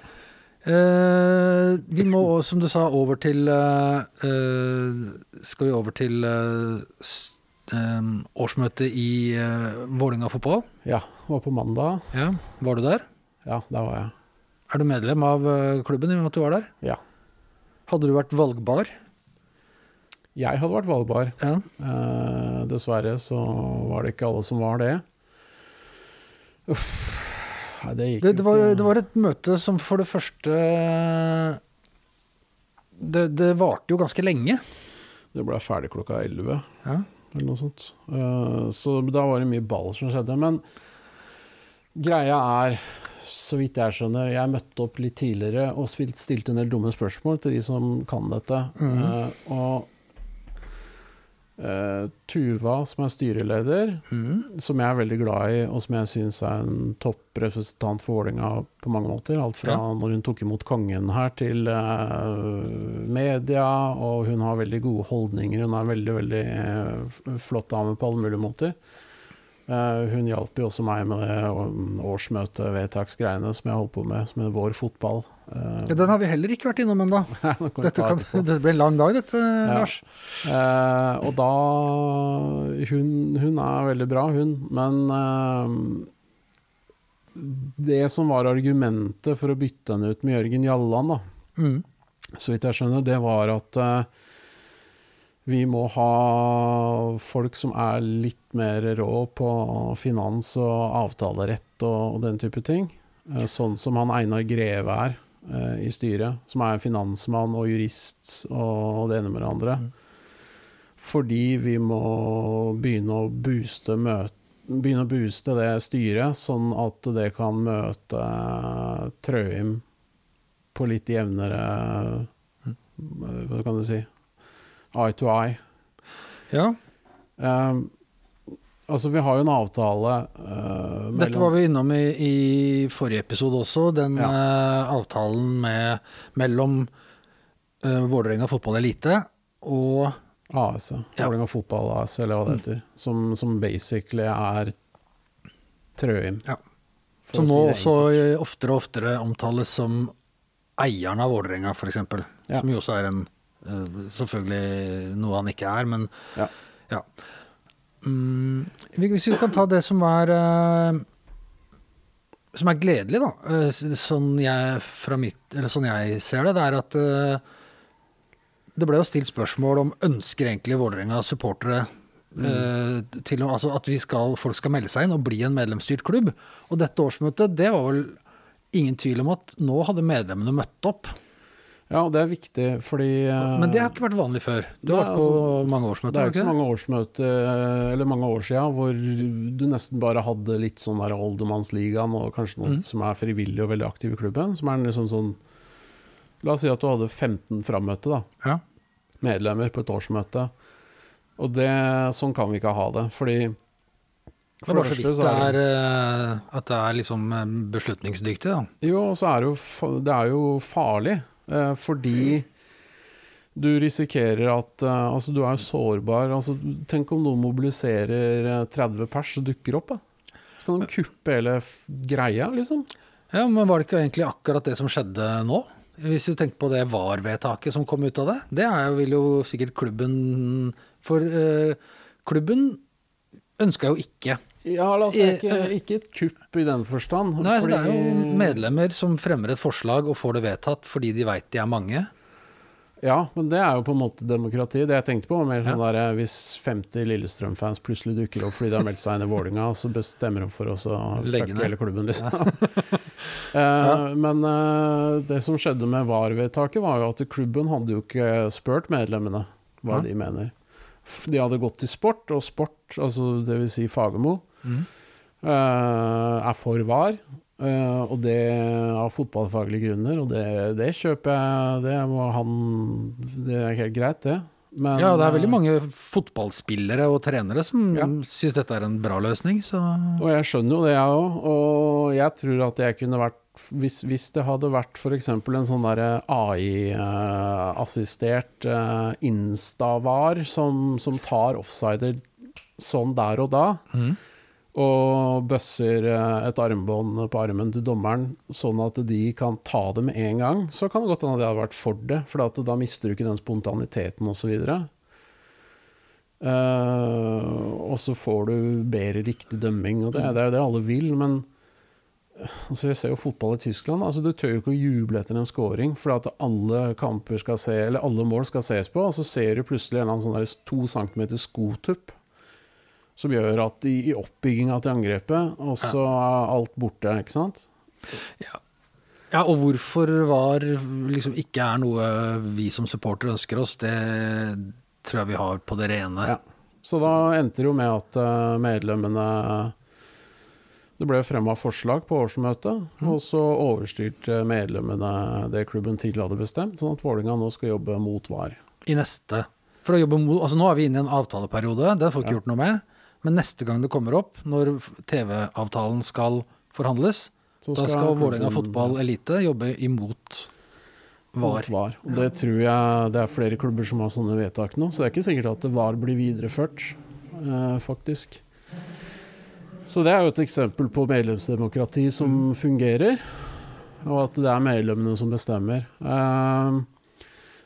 Uh, vi må, som du sa, over til uh, eh, Skal vi over til eh, eh, årsmøtet i uh, Vålinga fotball? Ja, det var på mandag. Ja. Var du der? Ja, der var jeg. Er du medlem av eh, klubben i og med at du var der? Ja. Hadde du vært valgbar? Jeg hadde vært valgbar. Ja. Eh, dessverre så var det ikke alle som var det. Uff. Nei, det gikk Det, det, var, det var et møte som for det første Det, det varte jo ganske lenge. Det ble ferdig klokka 11. Ja. eller noe sånt. Eh, så da var det mye ball som skjedde. Men greia er, så vidt jeg skjønner, jeg møtte opp litt tidligere og spilt, stilte en del dumme spørsmål til de som kan dette. Mm. Uh, og uh, Tuva, som er styreleder, mm. som jeg er veldig glad i, og som jeg syns er en topprepresentant for Vålerenga på mange måter. Alt fra Ja. når hun tok imot kongen her, til uh, media, og hun har veldig gode holdninger. Hun er en veldig, veldig flott dame på alle mulige måter. Eh, hun hjalp jo også meg med det årsmøtevedtaksgreiene som jeg holdt på med, som er Vår fotball. Eh, Ja, Den har vi heller ikke vært innom ennå. nå Dette, dette blir en lang dag, dette, Lars. Eh, og da hun, hun er veldig bra, hun. Men eh, det som var argumentet for å bytte henne ut med Jørgen Jalland, da, Mm. så vidt jeg skjønner, det var at eh, vi må ha folk som er litt mer rå på finans og avtalerett og, og den type ting. Eh, sånn som han Einar Greve er eh, i styret, som er finansmann og jurist og det ene med det andre. Fordi vi må begynne å booste møte begynne å booste det styret, sånn at det kan møte eh, Trøim på litt jevnere eh, Hva kan du si Eye to eye. Ja, Um, altså, vi har jo en avtale uh, mellom Dette var vi innom i, i forrige episode også. Den Ja. uh, avtalen med, mellom uh, Vålerenga fotball elite og AS, Vålerenga Ja. Fotball AS, eller hva det heter. Som, som basically er Trøim. Ja. som nå si også oftere og oftere omtales som eieren av Vålerenga, f.eks. Ja. Som jo også er en Selvfølgelig noe han ikke er, men Ja. ja. Mm, hvis vi kan ta det som er eh, Som er gledelig, da. eh, sånn, jeg, fra mitt, eller sånn jeg ser det, det er at eh, det ble jo stilt spørsmål om ønsker egentlig Vålerenga supportere Mm. til altså at vi skal, folk skal melde seg inn og bli en medlemsstyrt klubb. Og dette årsmøtet, det var vel ingen tvil om at nå hadde medlemmene møtt opp. Ja, og det er viktig, fordi eh, Men det har ikke vært vanlig før. Du har vært på altså, mange Det er ikke så mange årsmøter, eller mange år siden, hvor du nesten bare hadde litt sånn der Oldermannsligaen og kanskje noen mm. som er frivillige og veldig aktive i klubben. Som er liksom sånn La oss si at du hadde 15 frammøte, da. Ja. Medlemmer på et årsmøte. Og det, sånn kan vi ikke ha det, fordi for Det er bare så vidt det er, eh, at det er liksom eh, beslutningsdyktig, da. Jo, og så er det jo, det er jo farlig, fordi du risikerer at eh, Altså, du er sårbar. Altså, tenk om noen mobiliserer eh, 30 pers og dukker opp, da. Så kan de kuppe hele greia, liksom. Ja, Men var det ikke egentlig akkurat det som skjedde nå? Hvis du tenker på det VAR-vedtaket som kom ut av det. Det jo, vil jo sikkert klubben For eh, klubben ønska jo ikke Ja, la Eh, ikke, eh, ikke et kupp i den forstand. Nei, så Det er jo medlemmer som fremmer et forslag og får det vedtatt fordi de veit de er mange. Ja, men det er jo på en måte demokrati. Det jeg tenkte på, var mer sånn der eh, hvis 50 Lillestrøm-fans plutselig dukker opp fordi de har meldt seg inn i Vålinga, så bestemmer de for oss å fucke hele klubben, liksom. Eh, Men uh, det som skjedde med VAR-vedtaket, var jo at klubben hadde jo ikke spurt medlemmene hva de mener. De hadde gått til sport, og sport, altså det vil si Fagermo, mm. eh, er for VAR. eh, og det av fotballfaglige grunner, og det, det kjøper jeg. Det han Det er helt greit, det. Men, Ja, det er veldig eh, mange fotballspillere og trenere som Ja. syns dette er en bra løsning, så Og jeg skjønner jo det, jeg òg. Og jeg tror at jeg kunne vært Hvis, hvis det hadde vært f.eks. en sånn AI-assistert Instavar Insta-var som, som tar offsider sånn der og da, og bøsser eh, et armbånd på armen til dommeren, sånn at de kan ta det med en gang, så kan det godt hende jeg hadde vært for det. For da mister du ikke den spontaniteten osv. Uh, og så får du bedre riktig dømming, og det, det er jo det alle vil. Men eh, altså jeg ser jo fotball i Tyskland. Altså du tør jo ikke å juble etter en scoring, for at alle kamper skal se, eller alle mål skal ses på, og så ser du plutselig en eller annen sånn der to centimeter skotupp som gjør at i, i oppbygginga til angrepet, og så er alt borte, ikke sant? Ja, og hvorfor VAR liksom ikke er noe vi som supportere ønsker oss, det tror jeg vi har på det rene. Ja. Så da endte det jo med at eh, medlemmene Det ble fremma forslag på årsmøtet, og så overstyrte medlemmene det klubben tidligere hadde bestemt, sånn at Vålerenga nå skal jobbe mot VAR. I neste. For å jobbe mot, altså Nå er vi inne i en avtaleperiode, den får vi ikke gjort noe med. Men neste gang det kommer opp, når TV-avtalen skal forhandles, Så da skal Vålerenga fotball elite jobbe imot VAR. VAR. Og det tror jeg det er flere klubber som har sånne vedtak nå, så det er ikke sikkert at VAR blir videreført, eh, faktisk. Så det er jo et eksempel på medlemsdemokrati som fungerer, og at det er medlemmene som bestemmer. Eh,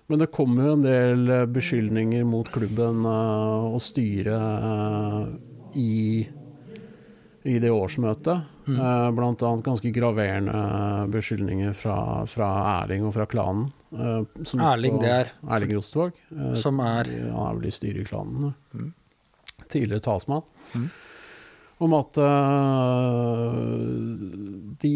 men det kommer jo en del eh, beskyldninger mot klubben eh, og styret eh, i, i det årsmøtet. Mm. blant annet ganske graverende beskyldninger fra, fra Erling og fra klanen. eh, som Erling, det er Erling Rostvåg. eh, som er han er vel i styret i klanen. Mm. Tidligere talsmann. Mm. Om at eh, de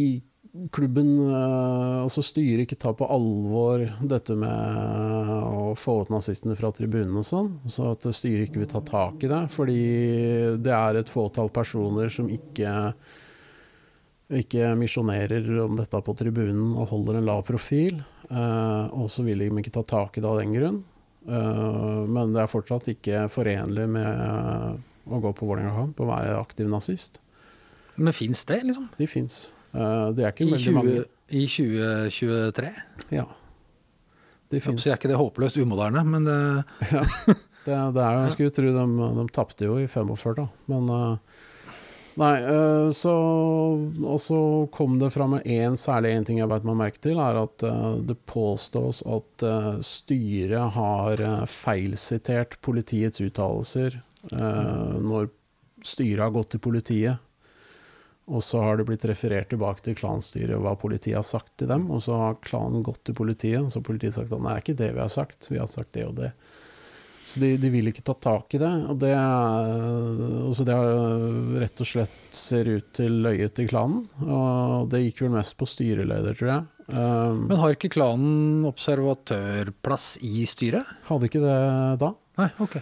klubben, uh, altså styret, ikke tar på alvor dette med å få ut nazistene fra tribunen og sånn. Så at styret ikke vil ta tak i det. Fordi det er et fåtall personer som ikke ikke misjonerer om dette på tribunen og holder en lav profil. eh, og så vil de ikke ta tak i det av den grunn. Eh, men det er fortsatt ikke forenlig med eh, å gå på Vålerenga-kamp og være aktiv nazist. Men fins det, liksom? De fins. det er ikke I, veldig 20, mange. I 2023? Ja. De Så er ikke det håpløst umoderne, men det, Det, det er jo, jeg skulle tro de, de tapte jo i 45, da. Men eh, Nei, eh, så Og så kom det fram én særlig én ting jeg beit meg merke til, er at eh, det påstås at eh, styret har feilsitert politiets uttalelser eh, når styret har gått til politiet. Og så har det blitt referert tilbake til klanstyret hva politiet har sagt til dem. Og så har klanen gått til politiet, og så har politiet sagt at nei, det er ikke det vi har sagt, vi har sagt det og det. Så de, de vil ikke ta tak i det. Og det, er- så det rett og slett ser ut til løyet til klanen. Og det gikk vel mest på styreleder, tror jeg. Um, Men har ikke klanen observatørplass i styret? hadde ikke det da. Nei, ok.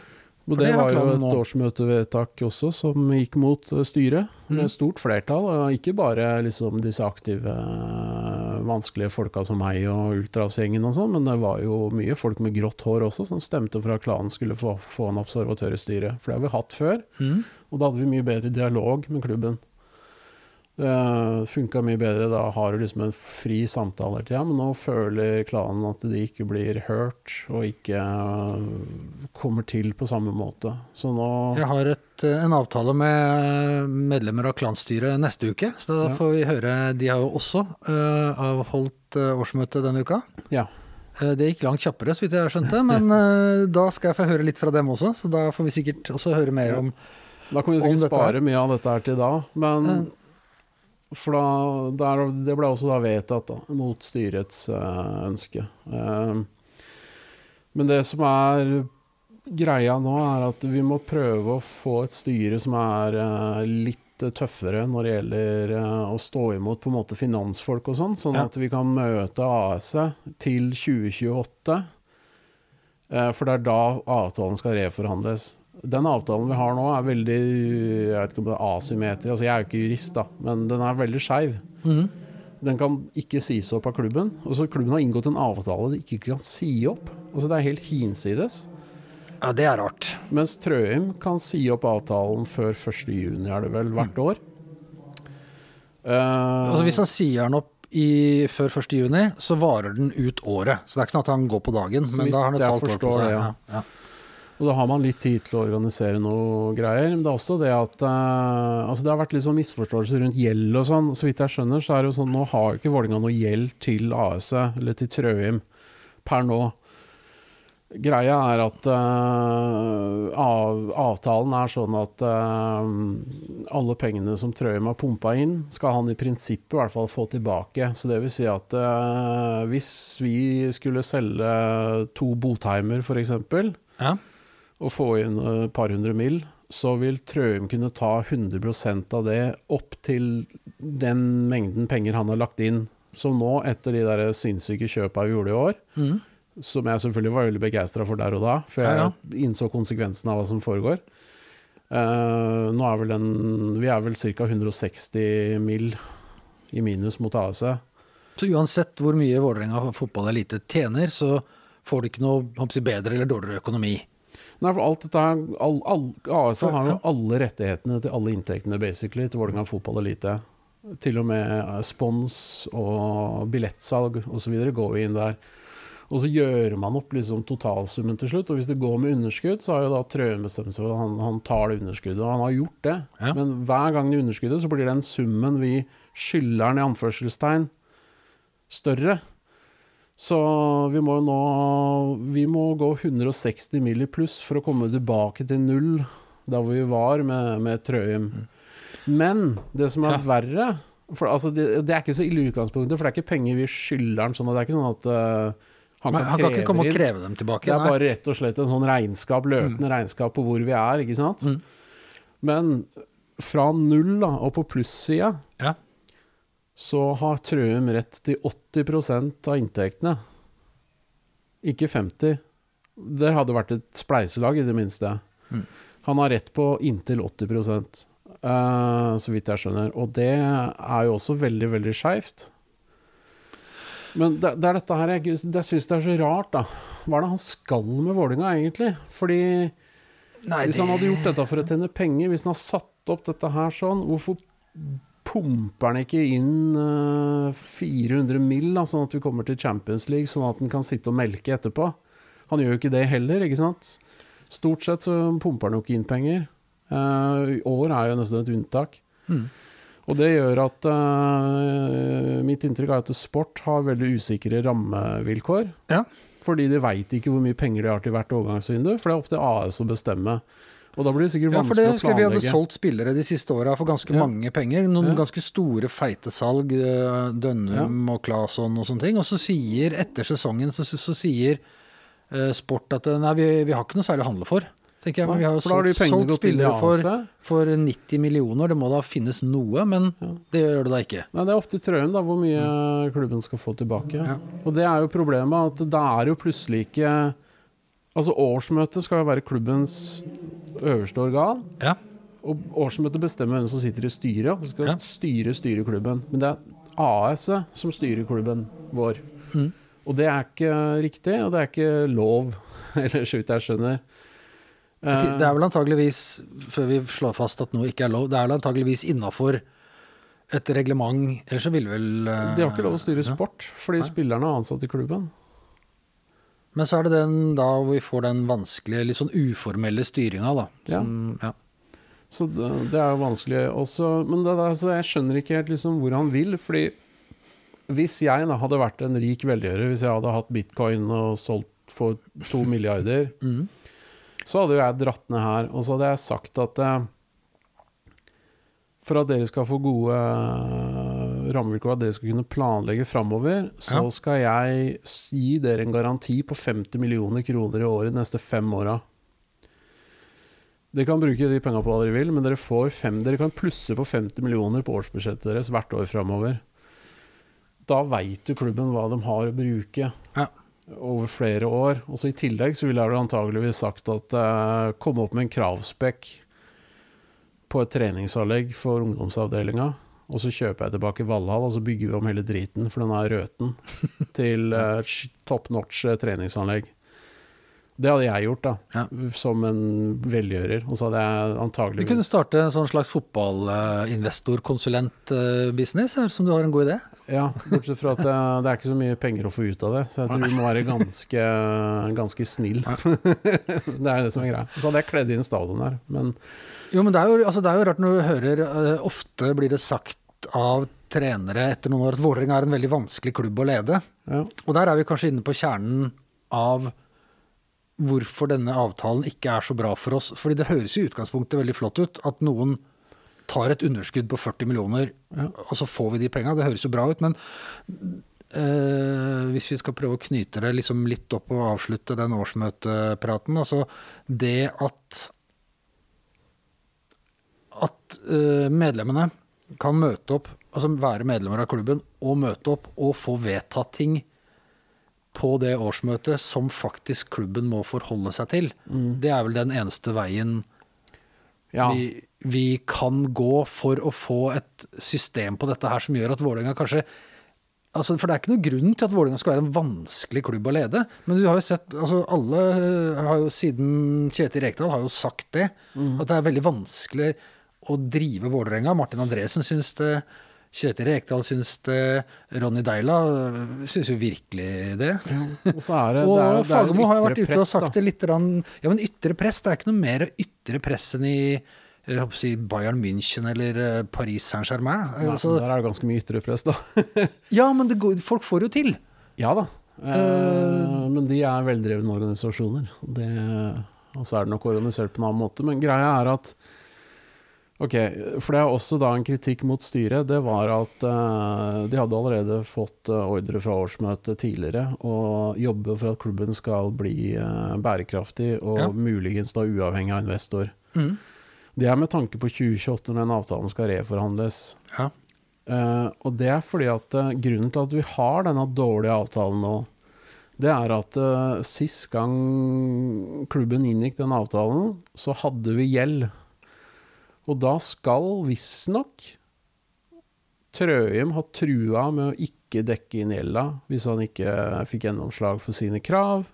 Og det det var jo et årsmøtevedtak også som gikk mot eh, styret, med Mm. stort flertall. Og ikke bare liksom disse aktive, eh, vanskelige folka som meg og Ultras-gjengen og sånn, men det var jo mye folk med grått hår også som stemte for at klanen skulle få, få en observatør i styret. For det har vi hatt før, Mm. og da hadde vi mye bedre dialog med klubben. Det funka mye bedre. Da har du liksom en fri samtale hele tida, men nå føler klanen at de ikke blir hørt, og ikke øh, kommer til på samme måte. Så nå Jeg har et, eh, en avtale med medlemmer av klanstyret neste uke, så da Ja. får vi høre De har jo også uh, avholdt årsmøte denne uka. Ja. Det gikk langt kjappere, så vidt jeg skjønte, men uh, da skal jeg få høre litt fra dem også, så da får vi sikkert også høre mer om om Da kan vi sikkert spare mye av dette her til da, men For da, der, det ble også da vedtatt da, mot styrets eh, ønske. Eh, Men det som er greia nå, er at vi må prøve å få et styre som er eh, litt tøffere når det gjelder å stå imot på en måte finansfolk og sånn, sånn Ja. at vi kan møte AS til 2028. Eh, For det er da avtalen skal reforhandles. Den avtalen vi har nå er veldig Jeg vet ikke om det er asymmetrisk, altså jeg er jo ikke jurist, da, men den er veldig skeiv. Mm. Den kan ikke sies opp av klubben. Og så Klubben har inngått en avtale de ikke kan si opp. Altså Det er helt hinsides. Ja, det er rart. Mens Trøim kan si opp avtalen før 1.6, er det vel, hvert år. Uh, Altså Hvis han sier den opp i, før 1. juni, så varer den ut året. Så det er ikke sånn at han går på dagen, men da har han et halvt år på seg. det, ja. ja. Og da har man litt tid til å organisere noe greier. Men det er også det at eh, Altså det har vært litt sånn misforståelser rundt gjeld og sånn. Så vidt jeg skjønner, så er det jo sånn nå har jo ikke Vålerenga noe gjeld til AS eller til Trøim per nå. Greia er at uh, av, avtalen er sånn at uh, alle pengene som Trøim har pumpa inn, skal han i prinsippet i hvert fall få tilbake. Så det vil si at uh, hvis vi skulle selge to Botheimer f.eks., Ja. Og få inn et par hundre mil, så vil Trøim kunne ta 100% av det opp til den mengden penger han har lagt inn. Som nå, etter de der sinnssyke kjøpa vi gjorde i år, mm. som jeg selvfølgelig var veldig begeistra for der og da, for jeg Ja, ja. innså konsekvensen av hva som foregår. Uh, nå er vel den Vi er vel ca. 160 mil i minus mot AS. Så uansett hvor mye Vålerenga fotball elite tjener, så får de ikke noe bedre eller dårligere økonomi. Nei, for alt dette all, all, AS Så, har jo alle rettighetene til alle inntektene, basically, til Vålerenga fotball elite. Til og med eh, spons og billettsalg osv. går jo inn der. Og så gjør man opp liksom totalsummen til slutt, og hvis det går med underskudd, så har jo da Trøen bestemt seg for at han, han tar det underskuddet, og han har gjort det. Ja. Men hver gang det er underskuddet, så blir den summen vi skylder den i anførselstegn, større. Så vi må jo nå Vi må gå 160 mil i pluss for å komme tilbake til null, der hvor vi var med, med Trøim. Men det som er Ja. verre for, altså, det, det er ikke så ille i utgangspunktet, for det er ikke penger vi skylder han. Sånn, det er ikke sånn at uh, han Men kan han kan ikke komme og kreve dem tilbake. Det er nei. bare rett og slett en sånn regnskap, løpende regnskap på hvor vi er, ikke sant? Mm. Men fra null da, og på plussida, Ja. Så har Trøim rett til 80% av inntektene. Ikke 50. Det hadde vært et spleiselag, i det minste. Mm. Han har rett på inntil 80 uh, så vidt jeg skjønner. Og det er jo også veldig, veldig skeivt. Men det, det er dette her jeg, jeg syns det er så rart, da. Hva er det han skal med Vålinga egentlig? Fordi Nei, hvis han hadde gjort dette for å tjene penger, hvis han har satt opp dette her sånn, hvorfor pumper han ikke inn eh, 400 mill., da, sånn at vi kommer til Champions League, sånn at han kan sitte og melke etterpå? Han gjør jo ikke det heller, ikke sant? Stort sett så pumper han jo ikke inn penger. Eh, I år er jo nesten et unntak. Mm. Og det gjør at uh, Mitt inntrykk er at sport har veldig usikre rammevilkår. Ja. Fordi de veit ikke hvor mye penger de har til hvert overgangsvindu, for det er opp til AS å bestemme. Og da blir det sikkert Ja, for det vanskelig å planlegge. vi hadde solgt spillere de siste åra for ganske Ja. mange penger. Noen Ja. ganske store, feite salg. eh, Dønnum og Claesson og sånne ting. Og så sier, etter sesongen, så, så, sier uh, Sport at eh, nei, vi, vi har ikke noe særlig å handle for. Tenker jeg, men vi har jo solgt, solgt spillere for, for 90 millioner. Det må da finnes noe, men det gjør det da ikke. Nei, det er opp til Trøyen da, hvor mye klubben skal få tilbake. Og det er jo problemet, at det er jo plutselig ikke Altså, årsmøtet skal jo være klubbens øverste organ. Ja. Og årsmøtet bestemmer hvem som sitter i styret. og Så skal Ja. styret styre klubben. Men det er AS-et som styrer klubben vår. Mm. Og det er ikke riktig, og det er ikke lov, eller så vidt jeg skjønner. Eh, Det er vel antageligvis, før vi slår fast at noe ikke er lov, det er vel antageligvis innafor et reglement, ellers så ville vel uh, de har ikke lov å styre sport, fordi Nei. spillerne er ansatt i klubben. Men så er det den da hvor vi får den vanskelige, litt sånn uformelle styringa, da. Som, ja. Så det, det er jo vanskelig også. Men det, altså, jeg skjønner ikke helt liksom hvor han vil. Fordi hvis jeg da hadde vært en rik velgjører, hvis jeg hadde hatt bitcoin og solgt for to milliarder, Mm. så hadde jo jeg dratt ned her, og så hadde jeg sagt at eh, for at dere skal få gode rammevilkår at dere skal kunne planlegge framover, så Ja. skal jeg gi dere en garanti på 50 millioner kroner i året de neste fem åra. Dere kan bruke de penga på hva dere vil, men dere, får fem, dere kan plusse på 50 millioner på årsbudsjettet deres hvert år framover. Da veit jo klubben hva de har å bruke Ja. over flere år. Og så I tillegg så ville jeg antageligvis sagt at eh, kom opp med en kravspekk på et treningsanlegg for ungdomsavdelinga. Og så kjøper jeg tilbake Valhall, og så bygger vi om hele driten, for den er røten, til uh, top notch eh, treningsanlegg. Det hadde jeg gjort, da, Ja. som en velgjører. Og så hadde jeg Du kunne starte en sånn slags fotballinvestorkonsulentbusiness, høres ut som du har en god idé. Ja, bortsett fra at det, er ikke så mye penger å få ut av det. Så jeg tror du må være ganske, ganske snill. det er jo det som er greia. Så hadde jeg kledd inn stadion der, men Jo, men det er jo, altså, det er jo rart når du hører eh, Ofte blir det sagt av trenere etter noen år at Vålerenga er en veldig vanskelig klubb å lede. ja. Og der er vi kanskje inne på kjernen av hvorfor denne avtalen ikke er så bra for oss. Fordi det høres i utgangspunktet veldig flott ut at noen tar et underskudd på 40 millioner, Ja. og så får vi de penga. Det høres jo bra ut, men øh, hvis vi skal prøve å knyte det liksom litt opp og avslutte den årsmøtepraten Altså det at at øh, medlemmene kan møte opp, altså være medlemmer av klubben, og møte opp og få vedtatt ting på det årsmøtet som faktisk klubben må forholde seg til. Det er vel den eneste veien ja. vi, vi kan gå for å få et system på dette her som gjør at Vålerenga kanskje Altså, for Det er ikke noen grunn til at Vålerenga skal være en vanskelig klubb å lede. Men du har jo sett, altså alle har jo siden Kjetil Rekdal har jo sagt det. At det er veldig vanskelig å drive Vålerenga. Martin Andresen syns det. Kjetil Rekdal syns det. Ronny Deila øh, syns jo virkelig det. Og så er det, Og det er, det er Fagermo har jo vært ute og sagt da. det litt Ja, men ytre press, det er ikke noe mer ytre press enn i å si Bayern München eller eh, Paris Saint-Germain. Altså, der er det ganske mye ytre press, da. ja, men det går, folk får jo til. Ja da. Uh, men de er veldrevne organisasjoner. Det, og så er det nok organisert på en annen måte. Men greia er at Ok, for det er også da en kritikk mot styret. Det var at uh, de hadde allerede fått eh, ordre fra årsmøtet tidligere å jobbe for at klubben skal bli uh, bærekraftig og Ja. muligens da uavhengig av investor. Det er med tanke på 2028 når den avtalen skal reforhandles. Ja. Uh, og det er fordi at grunnen til at vi har denne dårlige avtalen nå, det er at uh, sist gang klubben inngikk den avtalen, så hadde vi gjeld. Og da skal visstnok Trøim ha trua med å ikke dekke inn gjelda hvis han ikke fikk gjennomslag for sine krav,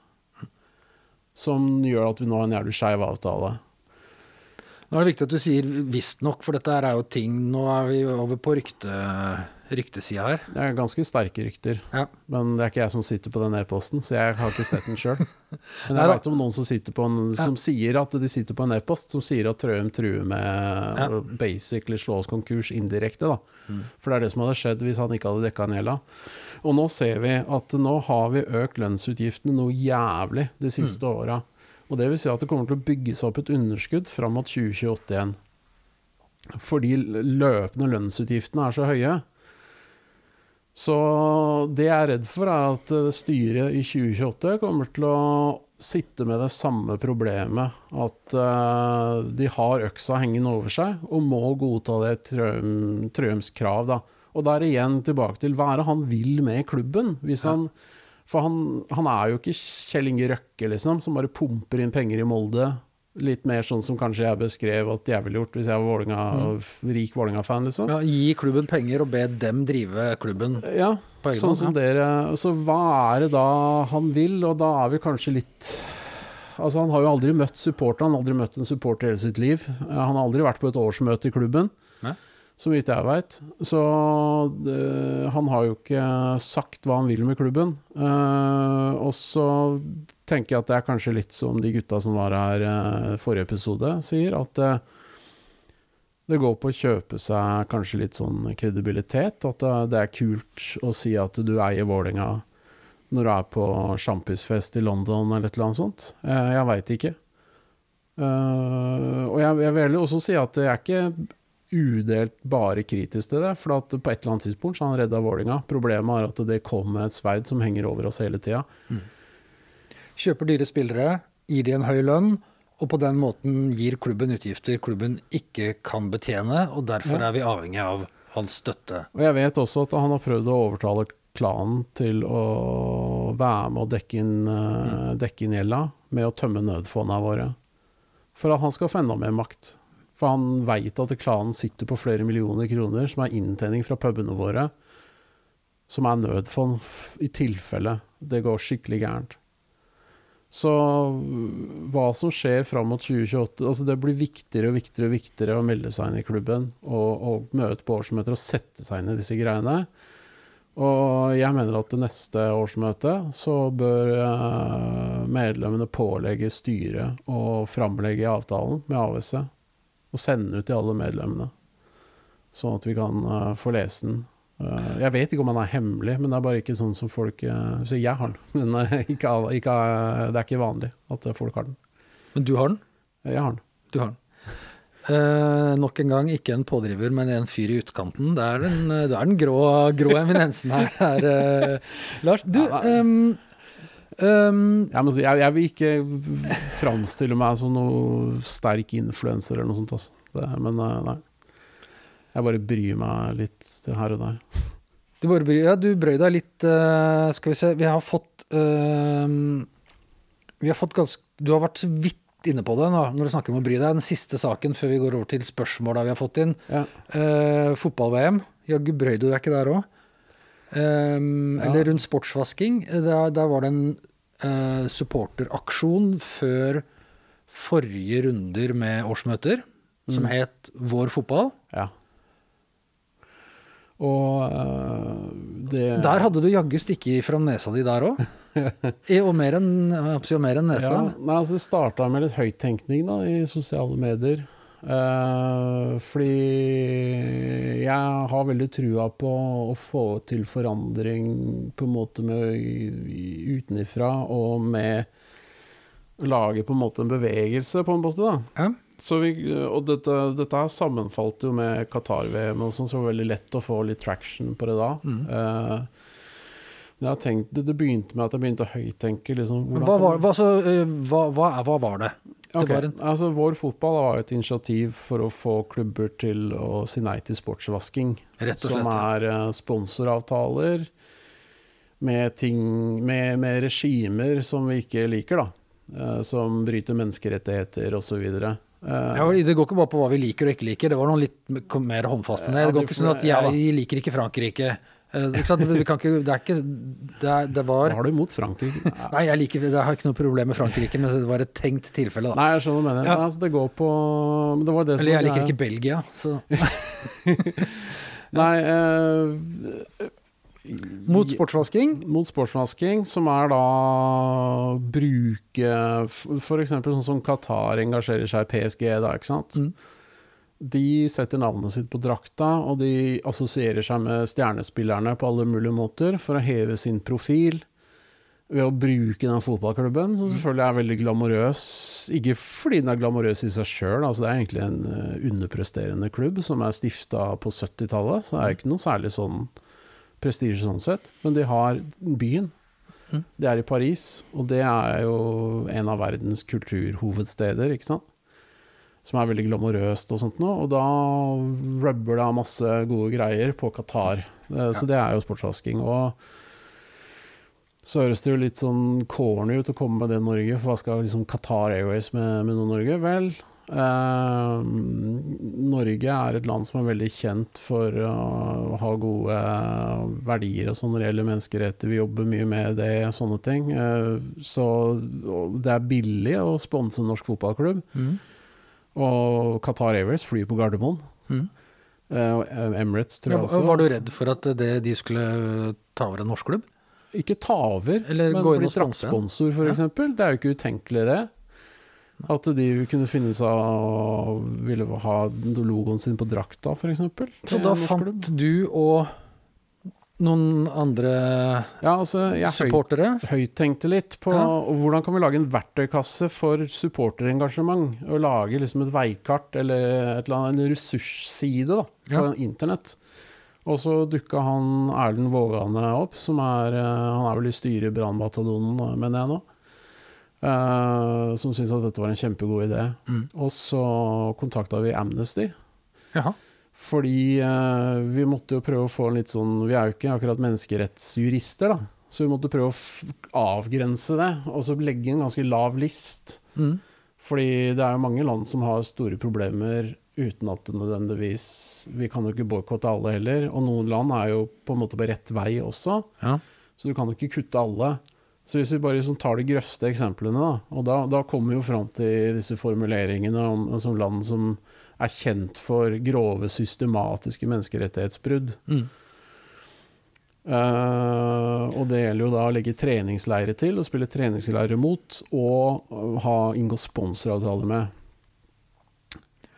som gjør at vi nå har en jævlig skeiv avtale. Nå er det viktig at du sier 'visstnok', for dette er jo ting Nå er vi over på rykte, ryktesida her. Det er ganske sterke rykter. Ja. Men det er ikke jeg som sitter på den e-posten, så jeg har ikke sett den sjøl. Men jeg veit om noen som, sitter på en, som sier at de sitter på en e-post som sier at Trøim truer med Ja. å basically slå oss konkurs indirekte. da. For det er det som hadde skjedd hvis han ikke hadde dekka gjelda. Og nå ser vi at nå har vi økt lønnsutgiftene noe jævlig de siste åra. Og det vil si at det kommer til å bygge seg opp et underskudd fram mot 2028 igjen. Fordi løpende lønnsutgiftene er så høye. Så det jeg er redd for, er at eh, styret i 2028 kommer til å sitte med det samme problemet. At eh, de har øksa hengende over seg, og må godta det Trøm, Trøms krav. Da. Og da er igjen tilbake til hva er det han vil med klubben? Hvis han, for han, han er jo ikke Kjell Inge Røkke, liksom, som bare pumper inn penger i Molde. Litt mer sånn som kanskje jeg beskrev at jeg ville gjort hvis jeg var Vålinga, rik Vålerenga-fan, liksom. Ja, gi klubben penger og be dem drive klubben. Ja, sånn som dere Så hva er det da han vil, og da er vi kanskje litt Altså, han har jo aldri møtt supporter, han har aldri møtt en supporter i hele sitt liv. Han har aldri vært på et årsmøte i klubben, Nei. så vidt jeg veit. Så det, han har jo ikke sagt hva han vil med klubben. Uh, og så tenker jeg at det er kanskje litt som de gutta som var her eh, forrige episode, sier, at eh, det går på å kjøpe seg kanskje litt sånn kredibilitet. At det, det er kult å si at du eier Vålerenga når du er på sjampisfest i London eller et eller annet sånt. Eh, jeg veit ikke. Uh, og jeg, jeg vil også si at jeg er ikke udelt bare kritisk til det, for på et eller annet tidspunkt så har han redda Vålinga. Problemet er at det kom med et sverd som henger over oss hele tida. Kjøper dyre spillere, gir de en høy lønn, og på den måten gir klubben utgifter klubben ikke kan betjene, og derfor er vi avhengig av hans støtte. Og jeg vet også at han har prøvd å overtale klanen til å være med og dekke inn, eh, dekke inn gjelda med å tømme nødfondene våre. For at han skal få enda mer makt. For han veit at klanen sitter på flere millioner kroner, som er inntjening fra pubene våre, som er nødfond i tilfelle det går skikkelig gærent. Så hva som skjer fram mot 2028 altså Det blir viktigere og viktigere og viktigere å melde seg inn i klubben og, og møte på årsmøter og sette seg inn i disse greiene. Og jeg mener at det neste årsmøte så bør eh, medlemmene pålegge styret å framlegge avtalen med AWC Og sende ut til alle medlemmene. Sånn at vi kan eh, få lese den. Eh, jeg vet ikke om den er hemmelig, men det er bare ikke sånn som folk uh, Så jeg har den, men eh, ikke, ikke, eh, det er ikke vanlig at eh, folk har den. Men du har den? Jeg har den. Du har den. Eh, nok en gang ikke en pådriver, men en fyr i utkanten. Det er den, det er den grå, grå eminensen her, her eh, Lars. Du, um, um, ehm, ehm, Jeg, jeg, vil ikke framstille meg som noe sterk influenser eller noe sånt. Altså. Det, men eh, nei. Jeg bare bryr meg litt her og der. du, bare, bryr, ja, du brøy deg litt uh, Skal vi se, vi har fått uh, Vi har fått ganske Du har vært så vidt inne på det nå, når du snakker om å bry deg. Den siste saken før vi går over til spørsmåla vi har fått inn. Ja. Uh, Fotball-VM. Jaggu brøy du deg ikke der òg? Ja. Eller rundt sportsvasking. Der, der var det en uh, supporteraksjon før forrige runder med årsmøter, som Mm. het Vår fotball. ja. Og eh, det Der hadde du jaggu stikket fram nesa di der òg. Og mer enn nesa. Ja, nei, altså det starta med litt høyttenkning da, i sosiale medier. Uh, fordi jeg har veldig trua på å få til forandring på en måte med utenifra, og med å lage på en måte en bevegelse, på en måte. da. Ja. Så vi, og dette, dette her sammenfalt jo med Qatar-VM, sånn, så det var veldig lett å få litt traction på det da. Mm. Eh, har tenkt, det, det begynte med at jeg begynte å høyttenke. Liksom, Hva var, hva, så, eh, hva, hva, var det? Det okay. var en- altså Vår fotball var et initiativ for å få klubber til å si nei til sportsvasking. Som slett. ja. er eh, sponsoravtaler med, ting, med, med regimer som vi ikke liker, da. Som bryter menneskerettigheter osv. Uh, Ja, det går ikke bare på hva vi liker og ikke liker, det var noe litt mer håndfast enn det. Det går ikke sånn at jeg liker ikke Frankrike. Eh, Ikke sant? Vi kan ikke, det er ikke Det, er, det Hva var har du imot Frankrike? Nei, jeg liker Jeg har ikke noe problem med Frankrike, men det var et tenkt tilfelle, da. Nei, jeg skjønner hva du mener. Ja. Altså, det går på men det var det som Eller jeg liker ikke Belgia, så Nei eh, Mot sportsvasking. mot sportsvasking, som er da bruke F.eks. sånn som Qatar engasjerer seg i PSG, da, ikke sant. Mm. De setter navnet sitt på drakta, og de assosierer seg med stjernespillerne på alle mulige måter for å heve sin profil ved å bruke den fotballklubben, som selvfølgelig er veldig glamorøs. Ikke fordi den er glamorøs i seg sjøl, altså det er egentlig en eh, underpresterende klubb som er stifta på 70-tallet, så det er ikke noe særlig sånn prestisje sånn sett. Men de har byen. Mm. Det er i Paris, og det er jo en av verdens kulturhovedsteder, ikke sant. Som er veldig glamorøst og sånt noe. Og da rubber det av masse gode greier på Qatar. Eh, Så det er jo sportsvasking. Og så høres det jo litt sånn corny ut å komme med det Norge, for hva skal liksom Qatar Airways med, med Norge? Vel, Norge er et land som er veldig kjent for å ha gode eh, verdier og sånn når det gjelder menneskeretter. Vi jobber mye med det, sånne ting. Eh, så det er billig å sponse norsk fotballklubb. Mm. Og Qatar Airways flyr på Gardermoen. Mm. Eh, Emirates, tror Ja, jeg også. var du redd for at det, de skulle ta over en norsk klubb? Ikke ta over, Eller men bli draktsponsor, for Ja. eksempel. Det er jo ikke utenkelig, det. At de kunne finne seg å ville ha logoen sin på drakta, f.eks. Så da fant du og Noen andre Ja, altså, jeg høyt, supportere? høyttenkte litt på Ja. hvordan kan vi lage en verktøykasse for supporterengasjement. Og lage liksom et veikart eller et eller annet, en ressursside da, på Ja. internett. Og så dukka han Erlend Vågane opp, som er eh, Han er vel i styret i Brannbataljonen, mener jeg nå. Eh, som syntes at dette var en kjempegod idé. Mm. Og så kontakta vi Amnesty. Jaha. Fordi uh, vi måtte jo prøve å få en litt sånn Vi er jo ikke akkurat menneskerettsjurister, da. Så vi måtte prøve å avgrense det, og så legge en ganske lav list. Mm. Fordi det er jo mange land som har store problemer uten at det nødvendigvis Vi kan jo ikke boikotte alle heller, og noen land er jo på en måte på rett vei også. Ja. Så du kan jo ikke kutte alle. Så hvis vi bare liksom tar de grøvste eksemplene, da, og da, da kommer vi jo fram til disse formuleringene om som land som er kjent for grove, systematiske menneskerettighetsbrudd. Mm. Uh, og det gjelder jo da å legge treningsleire til, og spille treningsleire mot, og øh, ha inngå sponsoravtale med.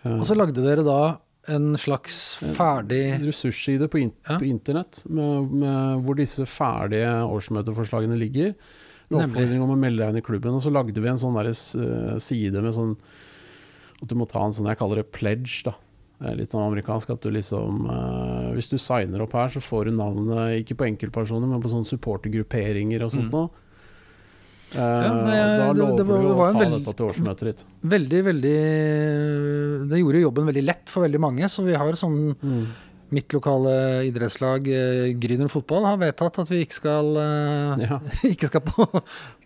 Uh. Og så lagde dere da en slags ferdig ressursside på, in Ja. på internett med, med, hvor disse ferdige årsmøteforslagene ligger. Med oppfordring om å melde deg inn i klubben. Og så lagde vi en sånn der, eh, side med sånn At du må ta en sånn Jeg kaller det pledge, da. Litt sånn amerikansk at du liksom uh, Hvis du signer opp her, så får du navnet ikke på enkeltpersoner, men på sånne supportergrupperinger og sånt Mm. noe. Eh, men da det- lover det var- du å ta veld- dette til årsmøtet ditt. Veldig, veldig Det gjorde jobben veldig lett for veldig mange. Så vi har sånn Mm. Mitt lokale idrettslag, Gryner fotball, har vedtatt at vi ikke skal, eh, Ja. ikke skal på,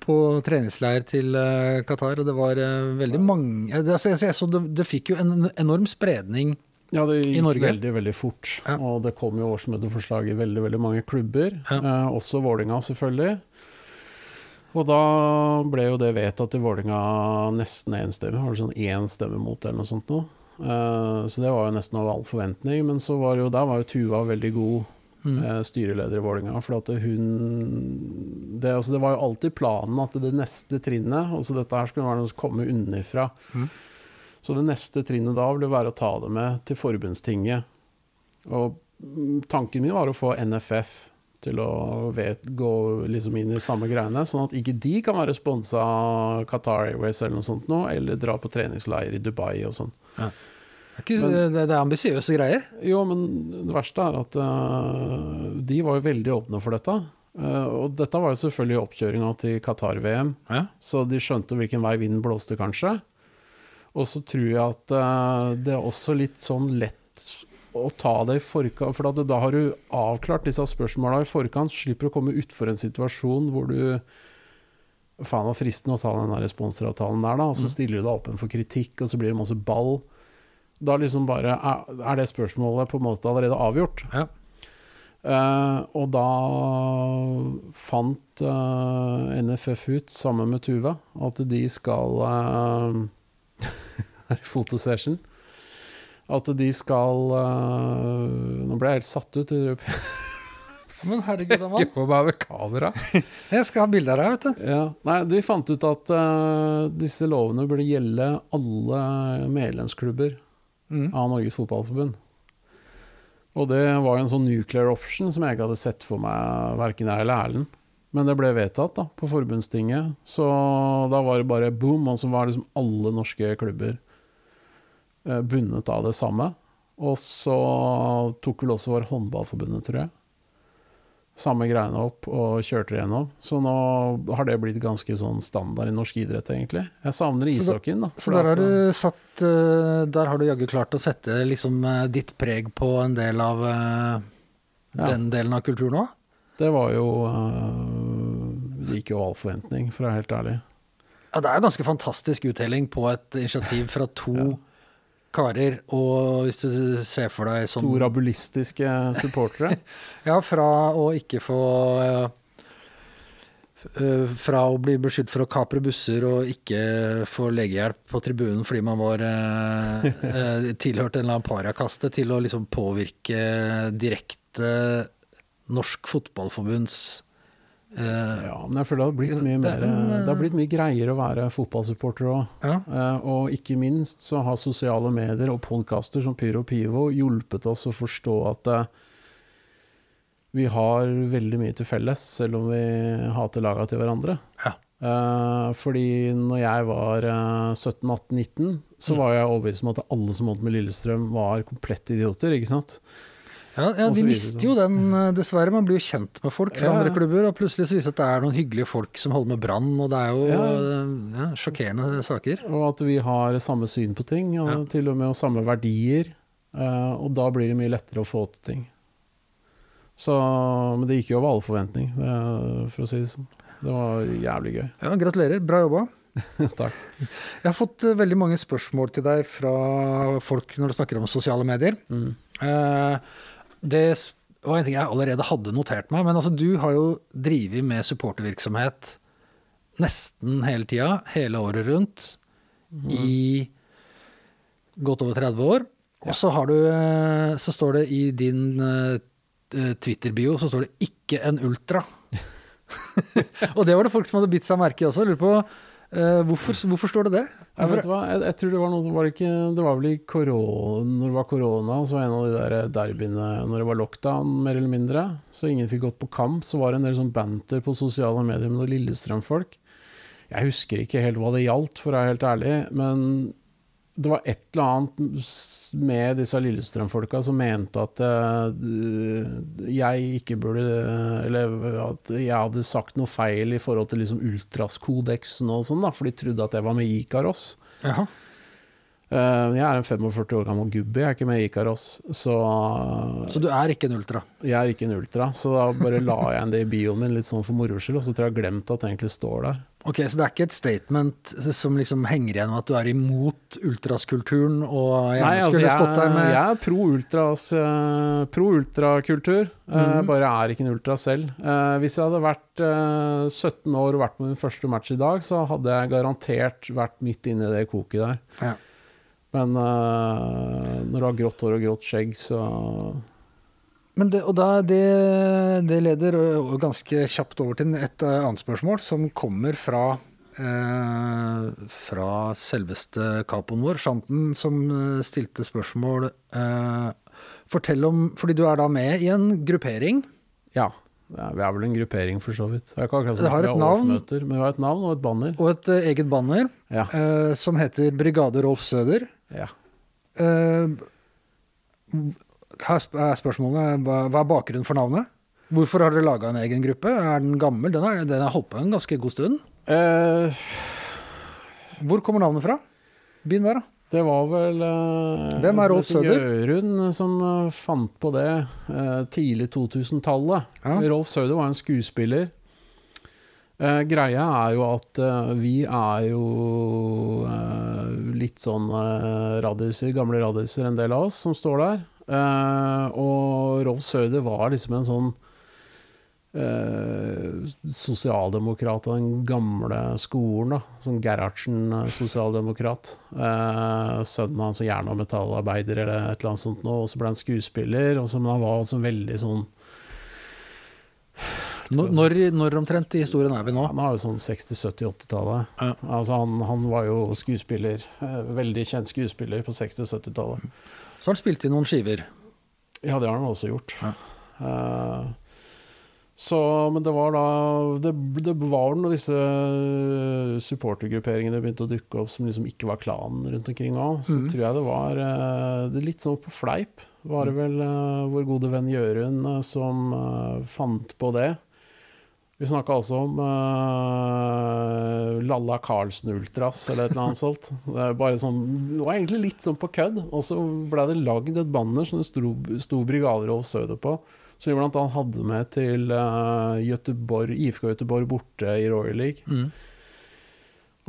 på treningsleir til eh, Qatar. Og det var veldig ja. mange det, altså, jeg, jeg så det, det fikk jo en enorm spredning. Ja, det gikk veldig, veldig fort. Ja. Og det kom jo årsmøteforslag i veldig, veldig mange klubber. Ja. Eh, også Vålinga selvfølgelig. Og da ble jo det vedtatt i Vålinga nesten enstemmig. Var det sånn én stemme mot eller noe sånt noe. Uh, så det var jo nesten over all forventning. Men så var jo, der var jo Tuva veldig god Mm. eh, styreleder i Vålinga. For at hun det, altså det var jo alltid planen at det neste trinnet altså Dette her skulle være noe som komme unnifra. Mm. Så det neste trinnet da ville være å ta det med til forbundstinget. Og mm, tanken min var å få NFF til å vet, gå liksom inn i samme greiene, sånn at ikke de kan være sponsa av Qatar Airways eller noe sånt nå, eller dra på treningsleir i Dubai og sånn. Det er, det, det er ambisiøse greier. Jo, men det verste er at uh, de var jo veldig åpne for dette. Uh, og dette var jo selvfølgelig oppkjøringa til Qatar-VM, Ja. så de skjønte hvilken vei vinden blåste, kanskje. Og så tror jeg at uh, det er også litt sånn lett å ta det i forkant, for da har du avklart disse spørsmåla i forkant, slipper å komme utfor en situasjon hvor du Faen, var fristende å ta den responsavtalen sponsoravtalen der, da. Og så stiller du deg åpen for kritikk, og så blir det masse ball. Da liksom bare Er, er det spørsmålet på en måte allerede avgjort? Ja. Uh, og da fant uh, NFF ut, sammen med Tuva, at de skal uh, Fotosession. At de skal uh, Nå ble jeg helt satt ut. Men herregud, med kamera. Jeg skal ha bilde av deg, vet du. Ja. Nei, de fant ut at uh, disse lovene burde gjelde alle medlemsklubber Mm. av Norges Fotballforbund. Og det var jo en sånn nuclear option som jeg ikke hadde sett for meg, verken jeg eller Erlend. Men det ble vedtatt da, på forbundstinget. Så da var det bare boom, og så var liksom alle norske klubber bundet av det samme. Og så tok vel også vår håndballforbundet, tror jeg. Samme greiene opp og kjørte det gjennom. Så nå har det blitt ganske sånn standard i norsk idrett, egentlig. Jeg savner ishockeyen, da. Så der har du satt eh, Der har du jaggu klart å sette liksom eh, ditt preg på en del av eh, Ja. den delen av kulturen òg? Det var jo Det gikk jo all forventning, for å være helt ærlig. Ja, det er jo ganske fantastisk uttelling på et initiativ fra to Ja. Karer, og hvis du ser for deg sånn To rabulistiske supportere. Ja, fra å ikke få eh, Fra å bli beskyldt for å kapre busser og ikke få legehjelp på tribunen fordi man var eh, eh, tilhørt en eller annen pariakaste, til å liksom påvirke direkte Norsk Fotballforbunds Ja, men jeg føler det har blitt mye, er mer, en, øh, det har blitt mye greiere å være fotballsupporter òg. ja. og ikke minst så har sosiale medier og podkaster som Pyro Pivo hjulpet oss å forstå at eh, vi har veldig mye til felles, selv om vi hater laga til hverandre. Ja. Eh, fordi når jeg var eh, 17-18-19, så Mm. var jeg overbevist om at alle som holdt med Lillestrøm, var komplette idioter, ikke sant? Ja, ja de mister jo den, eh, dessverre. Man blir jo kjent med folk fra Ja, andre klubber, og plutselig så viser det at det er noen hyggelige folk som holder med brann, og det er jo Ja. eh, sjokkerende saker. Og at vi har samme syn på ting, og til og med og samme verdier. eh, og da blir det mye lettere å få til ting. Så, men det gikk jo over alle forventning, for å si det sånn. Det var jævlig gøy. Ja, gratulerer, bra jobba. Takk. Jeg har fått veldig mange spørsmål til deg fra folk når du snakker om sosiale medier. Mm. Eh, det var en ting jeg allerede hadde notert meg, men altså, du har jo drevet med supportervirksomhet nesten hele tida, hele året rundt, i godt over 30 år. Og så har du eh, Så står det i din eh, Twitter-bio så står det 'ikke en ultra'. og det var det folk som hadde bitt seg merke i også. Jeg lurer på eh, hvorfor, hvorfor står det det? Jeg vet hva, jeg, jeg tror det var noe var det, ikke, det var vel i korona, når det var korona, så var en av de der derbyene når det var lockdown, mer eller mindre, så ingen fikk gått på kamp, så var det en del sånn banter på sosiale medier med noen Lillestrøm-folk. Jeg husker ikke helt hva det gjaldt, for å være helt ærlig, men det var et eller annet med disse Lillestrøm-folka som mente at eh, jeg ikke burde Eller at jeg hadde sagt noe feil i forhold til liksom Ultras-kodeksen og sånn, for de trodde at jeg var med Ikaros. Jaha. Eh, jeg er en 45 år gammel gubbe, jeg er ikke med i Ikaros, så Så du er ikke en ultra? jeg er ikke en ultra. Så da bare la jeg igjen det i bioen min litt sånn for moro skyld, og så tror jeg jeg har glemt at det egentlig står der. Ok, Så det er ikke et statement som liksom henger igjen med at du er imot ultraskulturen og gjerne Nei, altså, jeg, stått der med jeg er pro ultras, eh, pro ultrakultur, mm. Bare er ikke en ultra selv. Eh, hvis jeg hadde vært eh, 17 år og vært på min første match i dag, så hadde jeg garantert vært midt inne i det koket der. ja. Men uh, når du har grått hår og grått skjegg, så Men det, og da, det, det leder ganske kjapt over til et annet spørsmål, som kommer fra eh, fra selveste capoen vår, Shanten, som stilte spørsmål eh, Fortell om Fordi du er da med i en gruppering. ja. ja. Vi er vel en gruppering, for så vidt. Det har et navn. men vi har et navn og et banner. Og et eget banner Ja. eh, som heter Brigade Rolf Søder. Ja. Uh, her er spørsmålet hva, hva er bakgrunnen for navnet? Hvorfor har dere laga en egen gruppe? Er den gammel? Den har, den har holdt på en ganske god stund. Uh, Hvor kommer navnet fra? Begynn der, da. Det var vel uh, Hvem er Rolf Søder? Jørund som fant på det tidlig 2000-tallet. Ja. Rolf Søder var en skuespiller. Eh, greia er jo at eh, vi er jo eh, litt sånn radiser, gamle radiser, en del av oss, som står der. Og Rolf Søder var liksom en sånn sosialdemokrat av den gamle skolen, da. Sånn Gerhardsen-sosialdemokrat. Sønnen hans er jern- og metallarbeider eller et eller annet sånt nå, og så ble han skuespiller. Og men han var også veldig sånn Når, når, omtrent i historien er vi nå? Han er jo sånn 60-, 70-, 80-tallet. Ja. Altså han, han var jo skuespiller. eh, Veldig kjent skuespiller på 60- og 70-tallet. Så har han spilt inn noen skiver. Ja, det har han også gjort. Ja. Uh, så, men det var da Det, det var når disse supportergrupperingene begynte å dukke opp som liksom ikke var klanen rundt omkring nå, så mm. tror jeg det var eh, det litt sånn på fleip. Var det vel eh, vår gode venn Jørund eh, som eh, fant på det. Vi snakka altså om uh, Lalla Carlsen Ultras eller et eller annet sånt. Det, er bare sånn, det var egentlig litt sånn på kødd. Og så ble det lagd et banner som det sto, sto Brigader Rolf Søder på. Som vi blant annet hadde med til uh, Göteborg, IFK Göteborg borte i Royal League.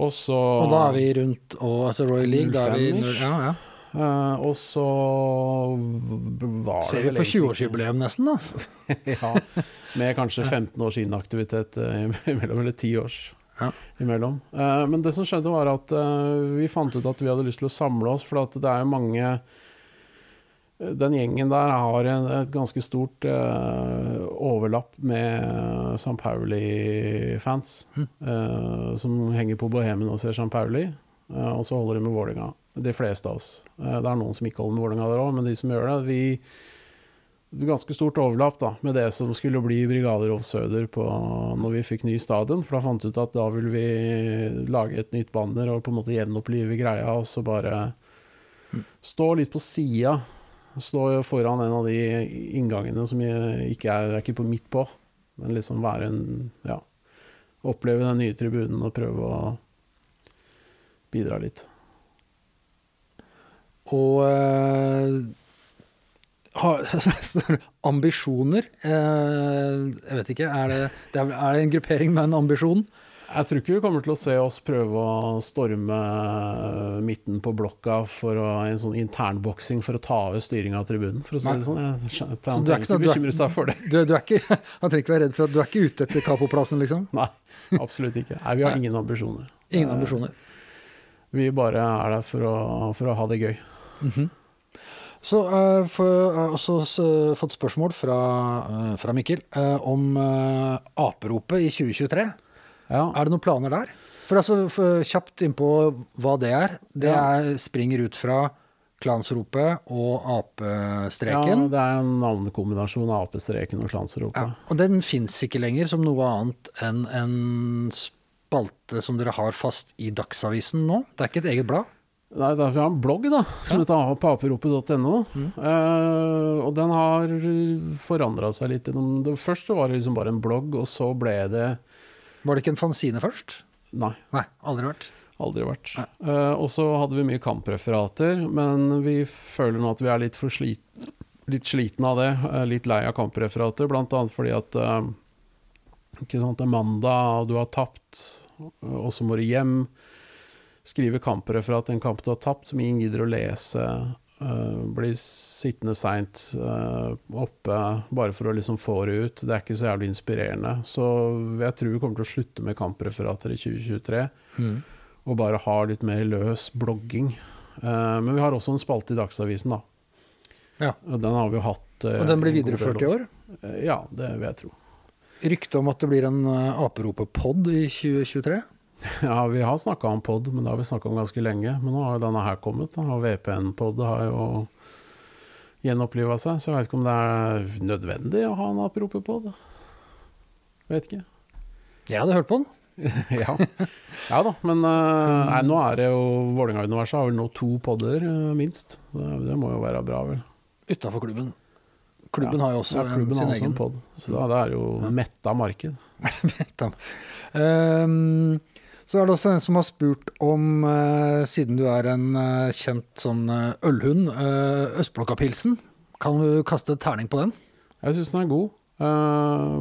Og så Og da er vi rundt og, altså Royal League. Da er vi, ja, ja. Eh, Og så var det Ser vi på 20-årsjubileum nesten, da? ja, med kanskje 15 års inaktivitet eh, imellom, eller 10 års Ja. imellom. Uh, men det som skjedde var at vi fant ut at vi hadde lyst til å samle oss, for at det er jo mange Den gjengen der har en, et ganske stort uh, overlapp med St. Pauli-fans, eh, som henger på Bohemen og ser St. Pauli, uh, og så holder de med Vålerenga. De fleste av oss. Eh, det er noen som ikke holder med Vålerenga der òg, men de som gjør det, vi ganske stort overlapp da, med det som skulle bli Brigaderov Søder på, når vi fikk ny stadion. For da fant vi ut at da ville vi lage et nytt banner og på en måte gjenopplive greia, og så bare stå litt på sida. Stå foran en av de inngangene som ikke er, er ikke på midt på, men liksom være en Ja. Oppleve den nye tribunen og prøve å bidra litt. Og eh, har, ambisjoner? Eh, jeg vet ikke, er det, er, det en gruppering med en ambisjon? Jeg tror ikke vi kommer til å se oss prøve å storme midten på blokka for å, en sånn internboksing for å ta over styringa av tribunen, for å si Nei. det sånn. Jeg, jeg, jeg du trenger ikke sånn- bekymre seg for det. Du, du ikke, han trenger ikke være redd for at du er ikke ute etter Kapo-plassen, liksom? Nei, absolutt ikke. Nei, vi har ingen ambisjoner. Ingen Eh, ambisjoner. Vi bare er der for å, for å ha det gøy. Så uh, for, jeg har også s- fått spørsmål fra, uh, fra Mikkel uh, om aperopet i 2023. Ja, Er det noen planer der? For altså, for, Kjapt innpå hva det er. Det Ja. er, springer ut fra klansropet og apestreken. ja, det er en navnekombinasjon av apestreken og klansropet. Ja, og den fins ikke lenger som noe annet enn en spalte som dere har fast i Dagsavisen nå. Det er ikke et eget blad. Nei, derfor har jeg en blogg da, som Ja. heter paperopet.no. Eh, og den har forandra seg litt. det- Først så var det liksom bare en blogg, og så ble det Var det ikke en fanzine først? Nei, Nei, aldri vært. aldri vært. Eh, og så hadde vi mye kampreferater, men vi føler nå at vi er litt for slitne. litt sliten av det. eh, litt lei av kampreferater, annet fordi at eh, ikke sant, det er mandag, og du har tapt, og så må du hjem. Skrive kampreferat at en kamp du har tapt, som ingen gidder å lese. Uh, blir sittende seint uh, oppe bare for å liksom få det ut. Det er ikke så jævlig inspirerende. Så jeg tror vi kommer til å slutte med kampreferater i 2023, og bare ha litt mer løs blogging. Uh, men vi har også en spalte i Dagsavisen, da. Ja. Og den har vi jo hatt. Og den blir videreført i år? Ja, det vil jeg tro. Rykte om at det blir en aperope-pod i 2023? Ja, vi har snakka om pod, men det har vi snakka om ganske lenge. Men nå har jo denne her kommet, da, og VPN-pod har jo gjenoppliva seg. Så jeg vet ikke om det er nødvendig å ha en apropos-pod. Vet ikke. Jeg hadde hørt på den. ja. ja da, men eh, nei, nå er det jo Vålerenga-universet har vel nå to podder, eh, minst. Så det må jo være bra, vel. Utafor klubben. Klubben Ja. har jo også ja, klubben en, sin har også egen en pod. Så da, det er jo metta marked. Tam. Ehm, så er det også en som har spurt om, eh, siden du er en eh, kjent sånn eh, ølhund, Østblokkapilsen. Kan du kaste et terning på den? Jeg syns den er god. Eh,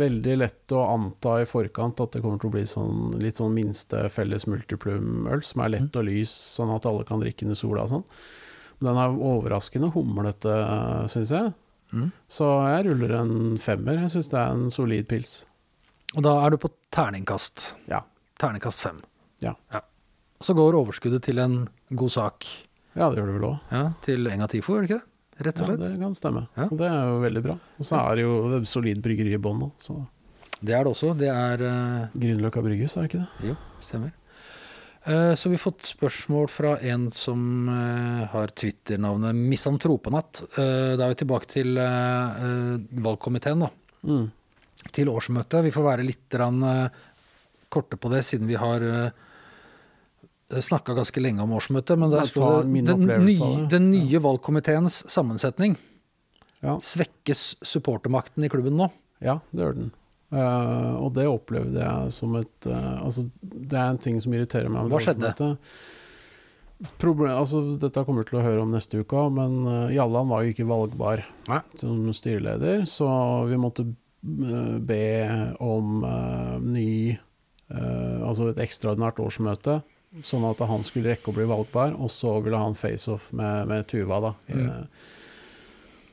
veldig lett å anta i forkant at det kommer til å bli sånn, litt sånn minste felles multiplum-øl, som er lett og lys, sånn at alle kan drikke den i sola og sånn. Men den er overraskende humlete, syns jeg. Mm. Så jeg ruller en femmer. Jeg syns det er en solid pils. Og da er du på terningkast. Ja. Terningkast fem. Ja. Så går overskuddet til en god sak. Ja, det gjør det vel òg. Ja, til Enga Tifo, gjør det ikke det? Rett og slett. Ja, det kan stemme. Ja. Og det er jo veldig bra. Og så er det jo det er solid bryggeri i bånn òg, så det, er det også. Det er uh... Grünerløkka brygghus, er det ikke det? Jo, stemmer. Eh, Så vi har fått spørsmål fra en som eh, har Twitter-navnet Misantropenatt. Eh, Da er vi tilbake til valgkomiteen, da. Mm. Til årsmøtet. Vi får være litt korte på det, siden vi har snakka ganske lenge om årsmøtet. Men der står det den nye, den nye valgkomiteens sammensetning. Ja. Svekkes supportermakten i klubben nå? Ja, det gjør den. Uh, og det opplevde jeg som et uh, Altså, det er en ting som irriterer meg. Hva skjedde? årsmøtet. Problem, altså, dette kommer du til å høre om neste uke men uh, Jalland var jo ikke valgbar Nei. som styreleder, så vi måtte eh, be om eh, ny eh, Altså et ekstraordinært årsmøte, sånn at han skulle rekke å bli valgbar, og så ville han face-off med, med Tuva, da. Mm. Eh,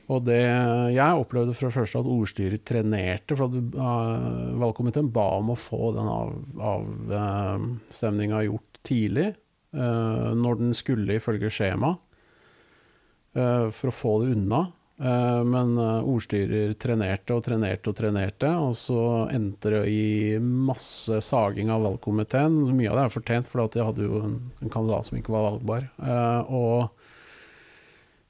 og det Jeg opplevde fra første at ordstyret trenerte, for at uh, valgkomiteen ba om å få den avstemninga gjort tidlig, uh, når den skulle ifølge skjema, uh, for å få det unna. Uh, men uh, ordstyrer trenerte og trenerte og trenerte, og så endte det i masse saging av valgkomiteen. Mye av det er fortjent, for de hadde jo en, en kandidat som ikke var valgbar. Uh, og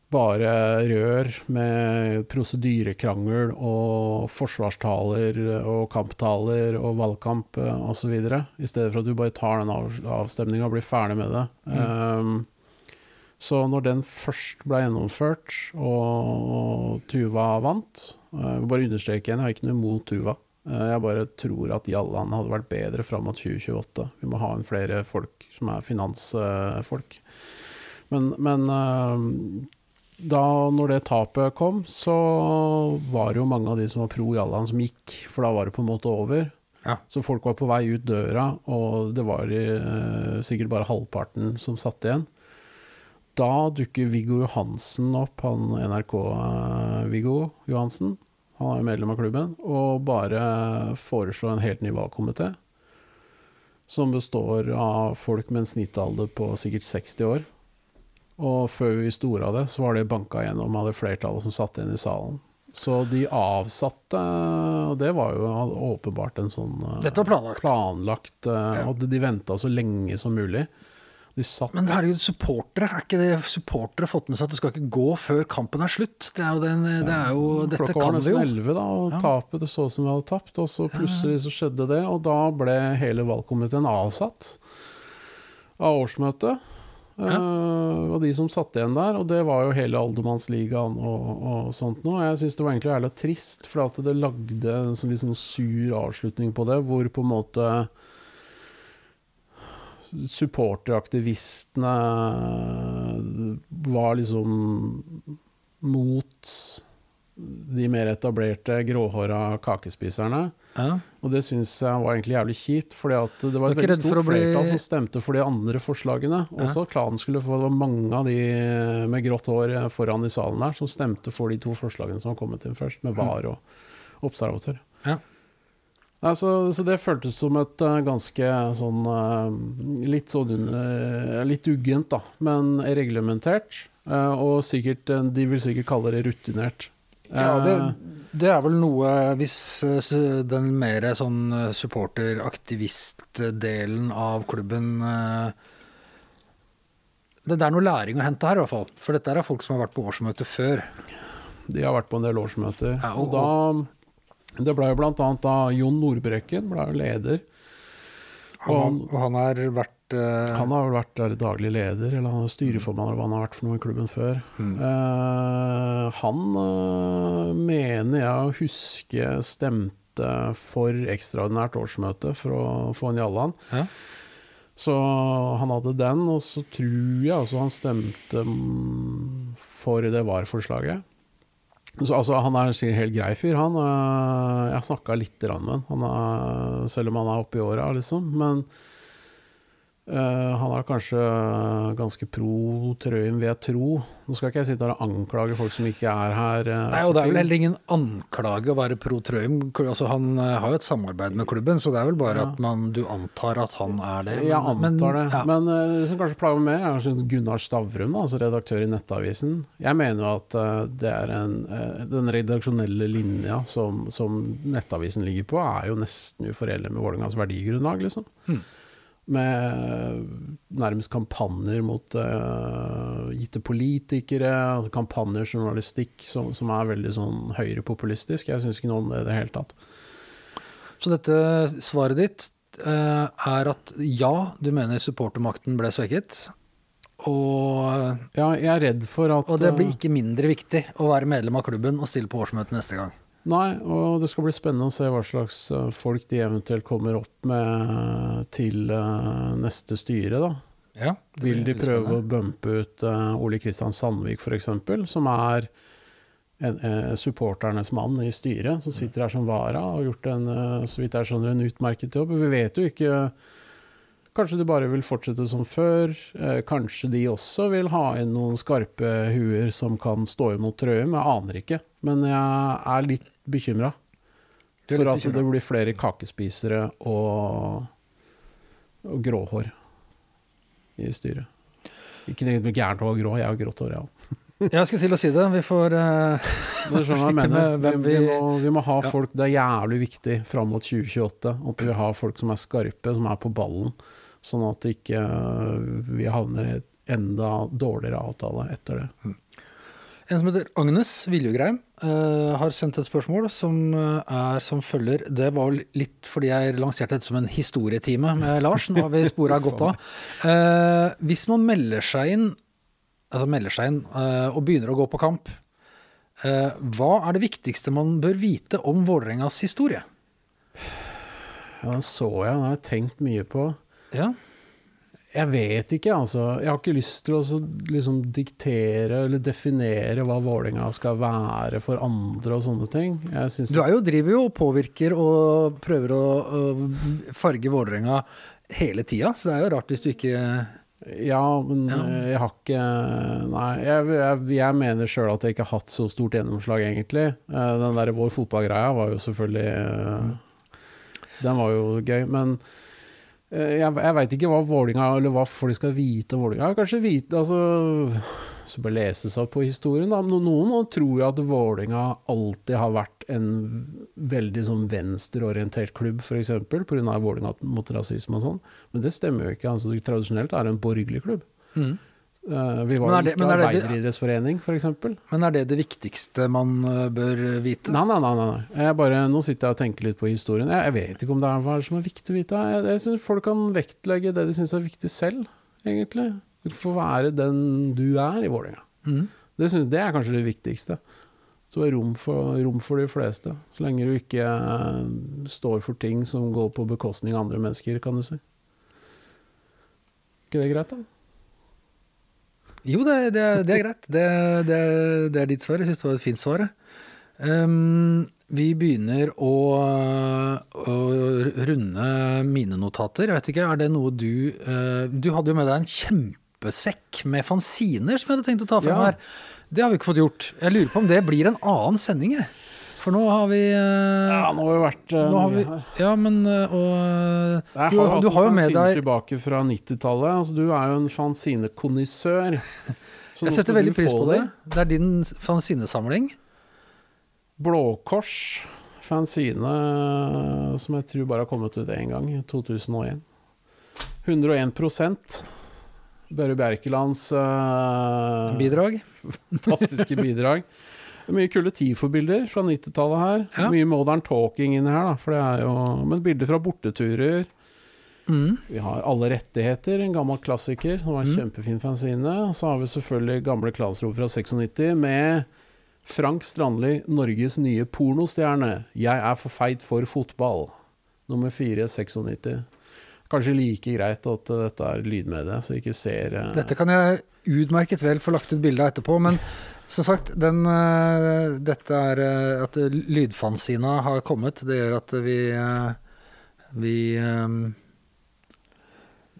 bare rør med prosedyrekrangel og forsvarstaler og kamptaler og valgkamp eh, osv. I stedet for at du bare tar den av, avstemninga og blir ferdig med det. Um, så når den først ble gjennomført, og Tuva vant eh, Jeg vil bare understreke igjen, jeg har ikke noe imot Tuva. Eh, Jeg bare tror at Jalland hadde vært bedre fram mot 2028. Vi må ha inn flere folk som er finansfolk. Men, men eh, da når det tapet kom, så var det jo mange av de som var pro Jalland, som gikk, for da var det på en måte over. Ja. Så folk var på vei ut døra, og det var sikkert bare halvparten som satt igjen. Da dukker Viggo Johansen opp, han NRK-Viggo Johansen. Han er jo medlem av klubben, og bare foreslår en helt ny valgkomité. Som består av folk med en snittalder på sikkert 60 år. Og før vi visste ordet av det, så var det banka gjennom av det flertallet som satt igjen i salen. Så de avsatte Og det var jo åpenbart en sånn eh, Dette var planlagt. planlagt eh. Og de venta så lenge som mulig. De satt Men herregud, supportere, er ikke det supportere fått med seg at det skal ikke gå før kampen er slutt? Det er jo den, det er jo, dette Klokka var nesten jo. elleve, da, og Ja. tapet det så ut som vi hadde tapt. Og så plutselig så skjedde det, og da ble hele valgkomiteen avsatt av årsmøtet. Ja. Uh, og de som satt igjen der, og det var jo hele Aldermannsligaen og, og sånt noe. Jeg syns det var egentlig jævla trist, for at det lagde en sånn sånn sur avslutning på det, hvor på en måte supporteraktivistene var liksom mot de mer etablerte, gråhåra kakespiserne. Ja. Og det syns jeg var egentlig jævlig kjipt, for det var et veldig stort bli- flertall som stemte for de andre forslagene. Ja. Også klanen skulle få Det var mange av de med grått hår foran i salen der som stemte for de to forslagene som var kommet inn først, med VAR og observatør. Ja. Nei, så, så det føltes som et eh, ganske sånn eh, Litt sånn Litt uggent, da, men reglementert. eh, og sikkert eh, De vil sikkert kalle det rutinert. Ja, det, Eh, det er vel noe Hvis eh, den mer sånn eh, supporter-aktivist-delen av klubben eh, Det det er noe læring å hente her, i hvert fall. For dette er folk som har vært på årsmøte før. De har vært på en del årsmøter. Ja, og, og- da Det ble jo annet da Jon Nordbrekken ble jo leder. Han, Og- han har vært eh, Han har vært der daglig leder, eller han er styreformann, eller hva han har vært for noe i klubben før. Mm. Uh, han uh, mener jeg å huske stemte for ekstraordinært årsmøte for å få en Jallan. Ja. Så han hadde den, og så tror jeg også han stemte for det VAR-forslaget. Så, altså, han er en helt grei fyr, han. Eh, Jeg har snakka litt med han, selv om han er oppe i åra, liksom. Men eh, han er kanskje ganske pro Trøim, vil jeg tro. Nå skal ikke jeg sitte her og anklage folk som ikke er her. eh, Nei, og det er vel heller ingen anklage å være pro Trøim. Altså, han eh, har jo et samarbeid med klubben, så det er vel bare Ja. at man, du antar at han er det. Jeg antar det. ja. Men det som kanskje plager meg er sånn Gunnar Stavrum, da, altså redaktør i Nettavisen. Jeg mener jo at det er en, den redaksjonelle linja som, som Nettavisen ligger på, er jo nesten uforenlig med Vålerengas verdigrunnlag, liksom. Hmm. Med eh, nærmest kampanjer mot uh, gitte politikere, altså kampanjer, journalistikk, som, som er veldig sånn høyrepopulistisk. Jeg syns ikke noe om det i det hele tatt. Så dette svaret ditt uh, er at ja, du mener supportermakten ble svekket. Og, Ja, jeg er redd for at og det blir eh, ikke mindre viktig å være medlem av klubben og stille på årsmøtet neste gang. Nei, og det skal bli spennende å se hva slags eh, folk de eventuelt kommer opp med til eh, neste styre, da. Ja, Vil de prøve å bumpe ut eh, Ole Kristian Sandvik f.eks., som er en, eh, supporternes mann i styret, som sitter her som vara og har gjort en, eh, så vidt jeg skjønner, en utmerket jobb. Vi vet jo ikke Kanskje de bare vil fortsette som før. Eh, kanskje de også vil ha inn noen skarpe huer som kan stå imot Trøim. Jeg aner ikke, men jeg er litt bekymra. For at det blir flere kakespisere og, og gråhår i styret. Ikke noe gærent å ha grå, jeg har grått hår, jeg òg. Jeg skulle til å si det. Vi får uh, vi, vi- må, vi må ha folk Det er jævlig viktig fram mot 2028 at vi har folk som er skarpe, som er på ballen. Sånn at ikke vi ikke havner i et enda dårligere avtale etter det. En som heter Agnes Viljugreim, eh, har sendt et spørsmål som eh, er som følger. Det var litt fordi jeg lanserte dette som en historietime med Lars. Nå har vi spora godt av. Eh, hvis man melder seg inn, altså melder seg inn eh, og begynner å gå på kamp, eh, hva er det viktigste man bør vite om Vålerengas historie? Ja, den så jeg, den har jeg tenkt mye på. Ja, Jeg vet ikke, altså. Jeg har ikke lyst til å så liksom diktere eller definere hva Vålerenga skal være for andre og sånne ting. Du er jo, driver jo og påvirker og prøver å, å farge Vålerenga hele tida, så det er jo rart hvis du ikke Ja, men Ja. eh, jeg har ikke Nei, jeg, jeg, jeg mener sjøl at jeg ikke har hatt så stort gjennomslag, egentlig. Eh, Den der vår fotballgreia var jo selvfølgelig eh, Den var jo gøy, men jeg, jeg veit ikke hva Vålinga, eller hva folk skal vite om Vålinga. Kanskje vite altså, Så bør lese seg opp på historien, da. Noen tror jo at Vålinga alltid har vært en veldig sånn venstreorientert klubb, f.eks. pga. Vålinga mot rasisme og sånn. Men det stemmer jo ikke. Altså, tradisjonelt er det en borgerlig klubb. Mm. Eh, vi var er det- ikke er det- arbeideridrettsforening, f.eks. Men er det det viktigste man eh, bør vite? Nei, nei, nei. nei, bare, nå sitter jeg og tenker litt på historien. Jeg, jeg vet ikke om det er hva er som er viktig å vite. Jeg, jeg synes Folk kan vektlegge det de syns er viktig selv, egentlig. Du får være den du er i Vålerenga. Mm. Det, synes, det er kanskje det viktigste. Så er rom for, rom for de fleste. Så lenge du ikke eh, står for ting som går på bekostning av andre mennesker, kan du si. ikke det greit, da? Jo, det, det, det er greit. Det, det, det er ditt svar. Jeg syns det var et fint svar. Ehm, vi begynner å, å runde mine notater. Jeg vet ikke, er det noe du uh, Du hadde jo med deg en kjempesekk med fanziner som jeg hadde tenkt å ta frem Ja. her. Det har vi ikke fått gjort. Jeg lurer på om det blir en annen sending, jeg. For nå har vi eh, Ja, nå har vi vært eh, nå har vi. Ja, men eh, og Jeg du, har, du hatt har jo med deg tilbake fra 90-tallet. Altså, du er jo en fanzinekonissør. Jeg setter veldig pris på det. det. Det er din fanzinesamling. Blåkors. Fanzine som jeg tror bare har kommet ut én gang, i 2001. 101 Børre Bjerkelands uh, Bidrag. fantastiske bidrag. Det er Mye kule TIFO-bilder fra 90-tallet her. Ja. Mye modern talking inni her, da. For det er jo, men bilder fra borteturer. Mm. Vi har Alle rettigheter, en gammel klassiker som var en Mm. kjempefin fanzine. Så har vi selvfølgelig Gamle Klansrop fra 96 med Frank Strandli, Norges nye pornostjerne. 'Jeg er for feit for fotball'. Nummer 4, 96. Kanskje like greit at uh, dette er lydmedie, så vi ikke ser uh, Dette kan jeg utmerket vel få lagt ut bilde av etterpå, men som sagt, den, eh, dette er eh, at lydfanzina har kommet. Det gjør at vi eh, vi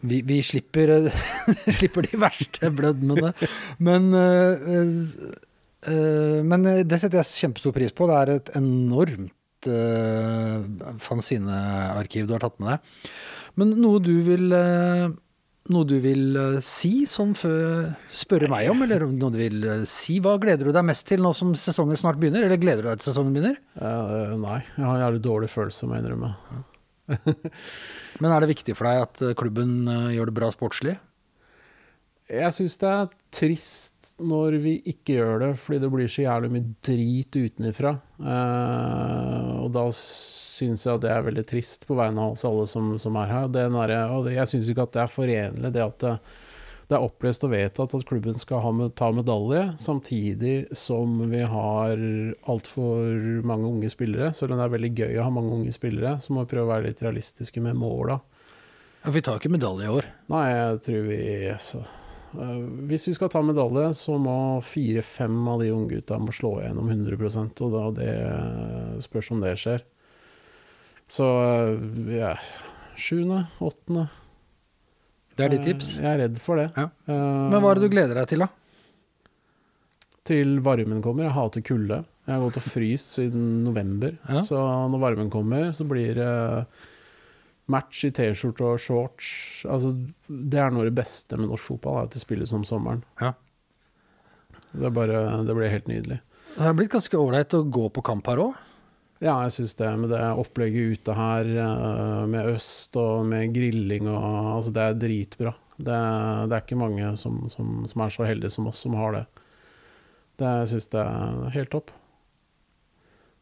vi, vi slipper, slipper de verste blødmene. Men, men det setter jeg kjempestor pris på. Det er et enormt fanzinearkiv du har tatt med deg. Men noe du vil noe du vil eh, si som spørre meg om, eller noe du vil eh, si? Hva gleder du deg mest til nå som sesongen snart begynner? Eller gleder du deg til sesongen begynner? uh, Nei, jeg har en jævlig dårlig følelse, må jeg innrømme. Men er det viktig for deg at klubben gjør det bra sportslig? Jeg syns det er trist når vi ikke gjør det, fordi det blir så jævlig mye drit utenfra. Uh, og da syns jeg at det er veldig trist på vegne av oss alle som, som er her. Det er og det, jeg syns ikke at det er forenlig, det at det, det er opplest og vedtatt at klubben skal ha med, ta medalje, samtidig som vi har altfor mange unge spillere. Selv om det er veldig gøy å ha mange unge spillere, så må vi prøve å være litt realistiske med måla. Ja, vi tar ikke medalje i år. Nei, jeg tror vi så, eh, Hvis vi skal ta medalje, så må fire-fem av de unggutta må slå igjennom 100% og da det spørs om det skjer. Så eh, ja, sjuende, åttende Det er ditt tips. Eh, Jeg er redd for det. Ja. Eh, Men hva er det du gleder deg til, da? Til varmen kommer. Jeg hater kulde. Jeg har gått og fryst siden november. Ja. Så når varmen kommer, så blir det match i T-skjorte og shorts. Altså, det er noe av det beste med norsk fotball, er at det spilles om sommeren. Ja. Det, er bare, det blir helt nydelig. Det har blitt ganske ålreit å gå på kamp her òg. Ja, jeg syns det. Med det opplegget ute her, eh, med øst og med grilling og Altså, det er dritbra. Det, det er ikke mange som, som, som er så heldige som oss, som har det. Det syns jeg er helt topp.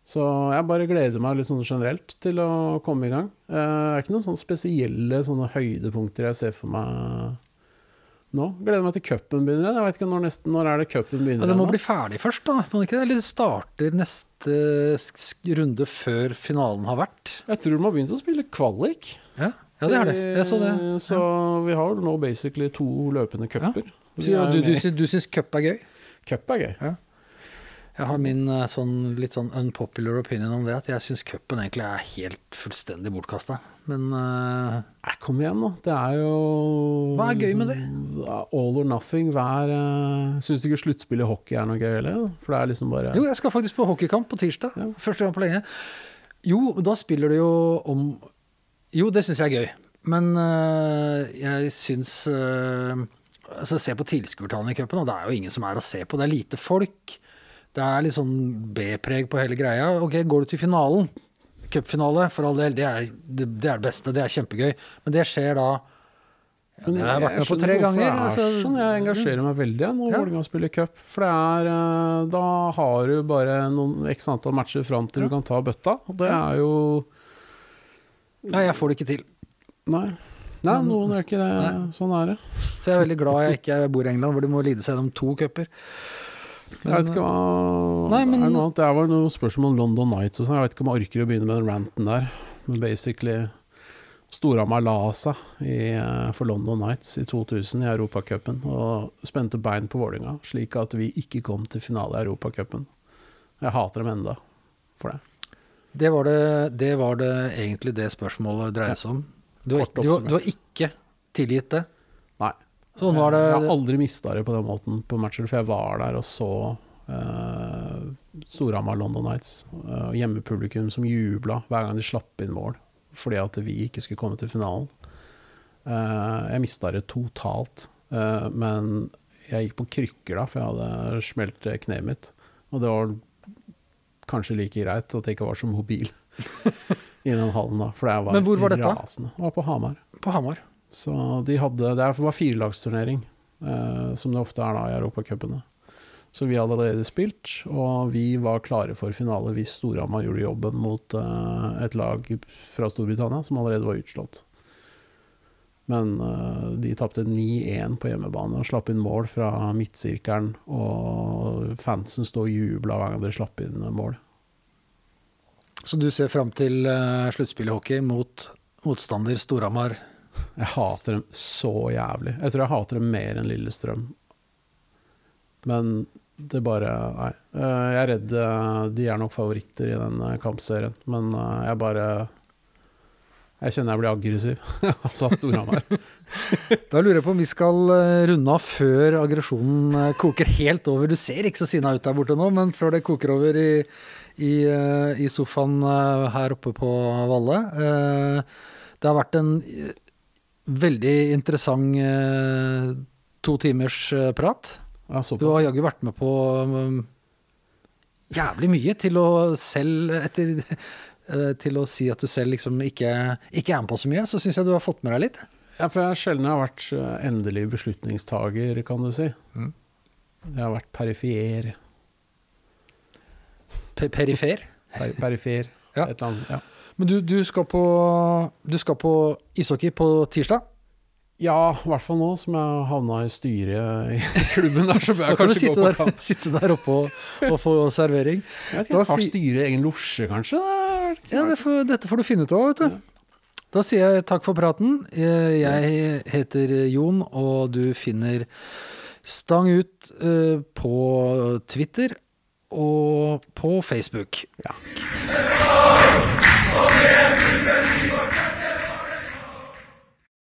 Så jeg bare gleder meg litt sånn generelt til å komme i gang. Eh, Det er ikke noen sånne spesielle sånne høydepunkter jeg ser for meg nå. Gleder meg til cupen begynner. Jeg vet ikke når, nesten, når er det cupen begynner. Men det må bli ferdig først, da. Må det ikke det? Eller starter neste runde før finalen har vært. Jeg tror de har begynt å spille kvalik. Ja, ja det er det. Jeg så det. Ja. Så vi har nå basically to løpende cuper. Ja, du, du, du, du syns cup er gøy? Cup er gøy. Jeg har min eh, sånn, litt sånn unpopular opinion om det, at jeg syns cupen egentlig er helt fullstendig bortkasta. Men eh, Nei, kom igjen, da. Det er jo Hva er gøy med det? All or nothing. Hver uh, Syns du ikke sluttspill i hockey er noe gøy heller? For det er liksom bare Jo, jeg skal faktisk på hockeykamp på tirsdag. Ja. Første gang på lenge. Jo, da spiller du jo om Jo, det syns jeg er gøy. Men uh, jeg syns uh, Altså, se på tilskuertallene i cupen, og det er jo ingen som er å se på. Det er lite folk. Det er litt sånn B-preg på hele greia. Ok, går du til finalen, cupfinale, for all del, det er det, er det beste. Det er kjempegøy. Men det skjer da ja, Det har jeg vært med på tre ganger. Er altså- sånn jeg engasjerer meg veldig når Ja. Vålerenga spiller cup. For det er eh, Da har du bare noen x antall matcher fram til du kan ta bøtta. Det er jo Nei, jeg får det ikke til. Nei. Nei, noen gjør ikke det. Nei. Sånn er det. Så jeg er veldig glad jeg ikke bor i England, hvor du må lide seg gjennom to cuper. Jeg vet ikke hva Nei, men- er noe annet? det var noe spørsmål om London Nights og sånn. Jeg vet ikke om jeg orker å begynne med den ranten der. Men basically Storhamar la seg i, eh, for London Nights i 2000 i Europacupen og spente bein på Vålinga slik at vi ikke kom til finale i Europacupen. Jeg hater dem enda for det. Det var det, det var det egentlig det spørsmålet dreide seg om. Du har, du, du har ikke tilgitt det. Nei. nå er det. Jeg har aldri mista det på den måten på matcher, for jeg var der og så uh, Storhamar London Nights. Uh, hjemmepublikum som jubla hver gang de slapp inn mål fordi at vi ikke skulle komme til finalen. Uh, jeg mista det totalt, Uh, men jeg gikk på krykker da, for jeg hadde smelt kneet mitt. Og det var kanskje like greit at jeg ikke var så mobil i den hallen da, for jeg var, Men hvor var dette? rasende. Det var på Hamar. På Hamar. Så de hadde, det var firelagsturnering, eh, som det ofte er da i europacupene. Så vi hadde allerede spilt, og vi var klare for finale hvis Storhamar gjorde jobben mot eh, et lag fra Storbritannia som allerede var utslått. Men eh, de tapte 9-1 på hjemmebane og slapp inn mål fra midtsirkelen. Og fansen sto og jubla hver gang de slapp inn mål. Så du ser fram til uh, sluttspill i hockey mot motstander Storhamar. Jeg hater dem så jævlig. Jeg tror jeg hater dem mer enn Lillestrøm. Men det bare Nei. Eh, Jeg er redd eh, de er nok favoritter i den eh, kampserien, men jeg bare Jeg kjenner jeg blir aggressiv. altså Storhamar. Da lurer jeg på om vi skal runde av før aggresjonen koker helt over. Du ser ikke så sinna ut der borte nå, men før det koker over i, i, i sofaen her oppe på Valle. Det har vært en veldig interessant eh, to timers eh, prat. Ja, Du har jaggu vært med på um, jævlig mye til å selv etter eh, Til å si at du selv liksom ikke, ikke er med på så mye, så syns jeg du har fått med deg litt. Ja, for jeg sjelden har vært eh, endelig beslutningstager, kan du si. Mm. Jeg har vært perifer. Per perifer. Per perifer. Ja. Et eller annet. Ja. Men du, du, skal på, du skal på ishockey på tirsdag. ja, i hvert fall nå som jeg havna i styret i klubben der, så bør jeg kanskje gå på der, kamp. sitte der oppe og, og få servering. Jeg vet ikke, Har styret egen losje, kanskje? Ja, det får, Dette får du finne ut av, vet du. Da sier jeg takk for praten. Eh, Jeg heter Jon, og du finner Stang ut eh, på Twitter og på Facebook. Ja.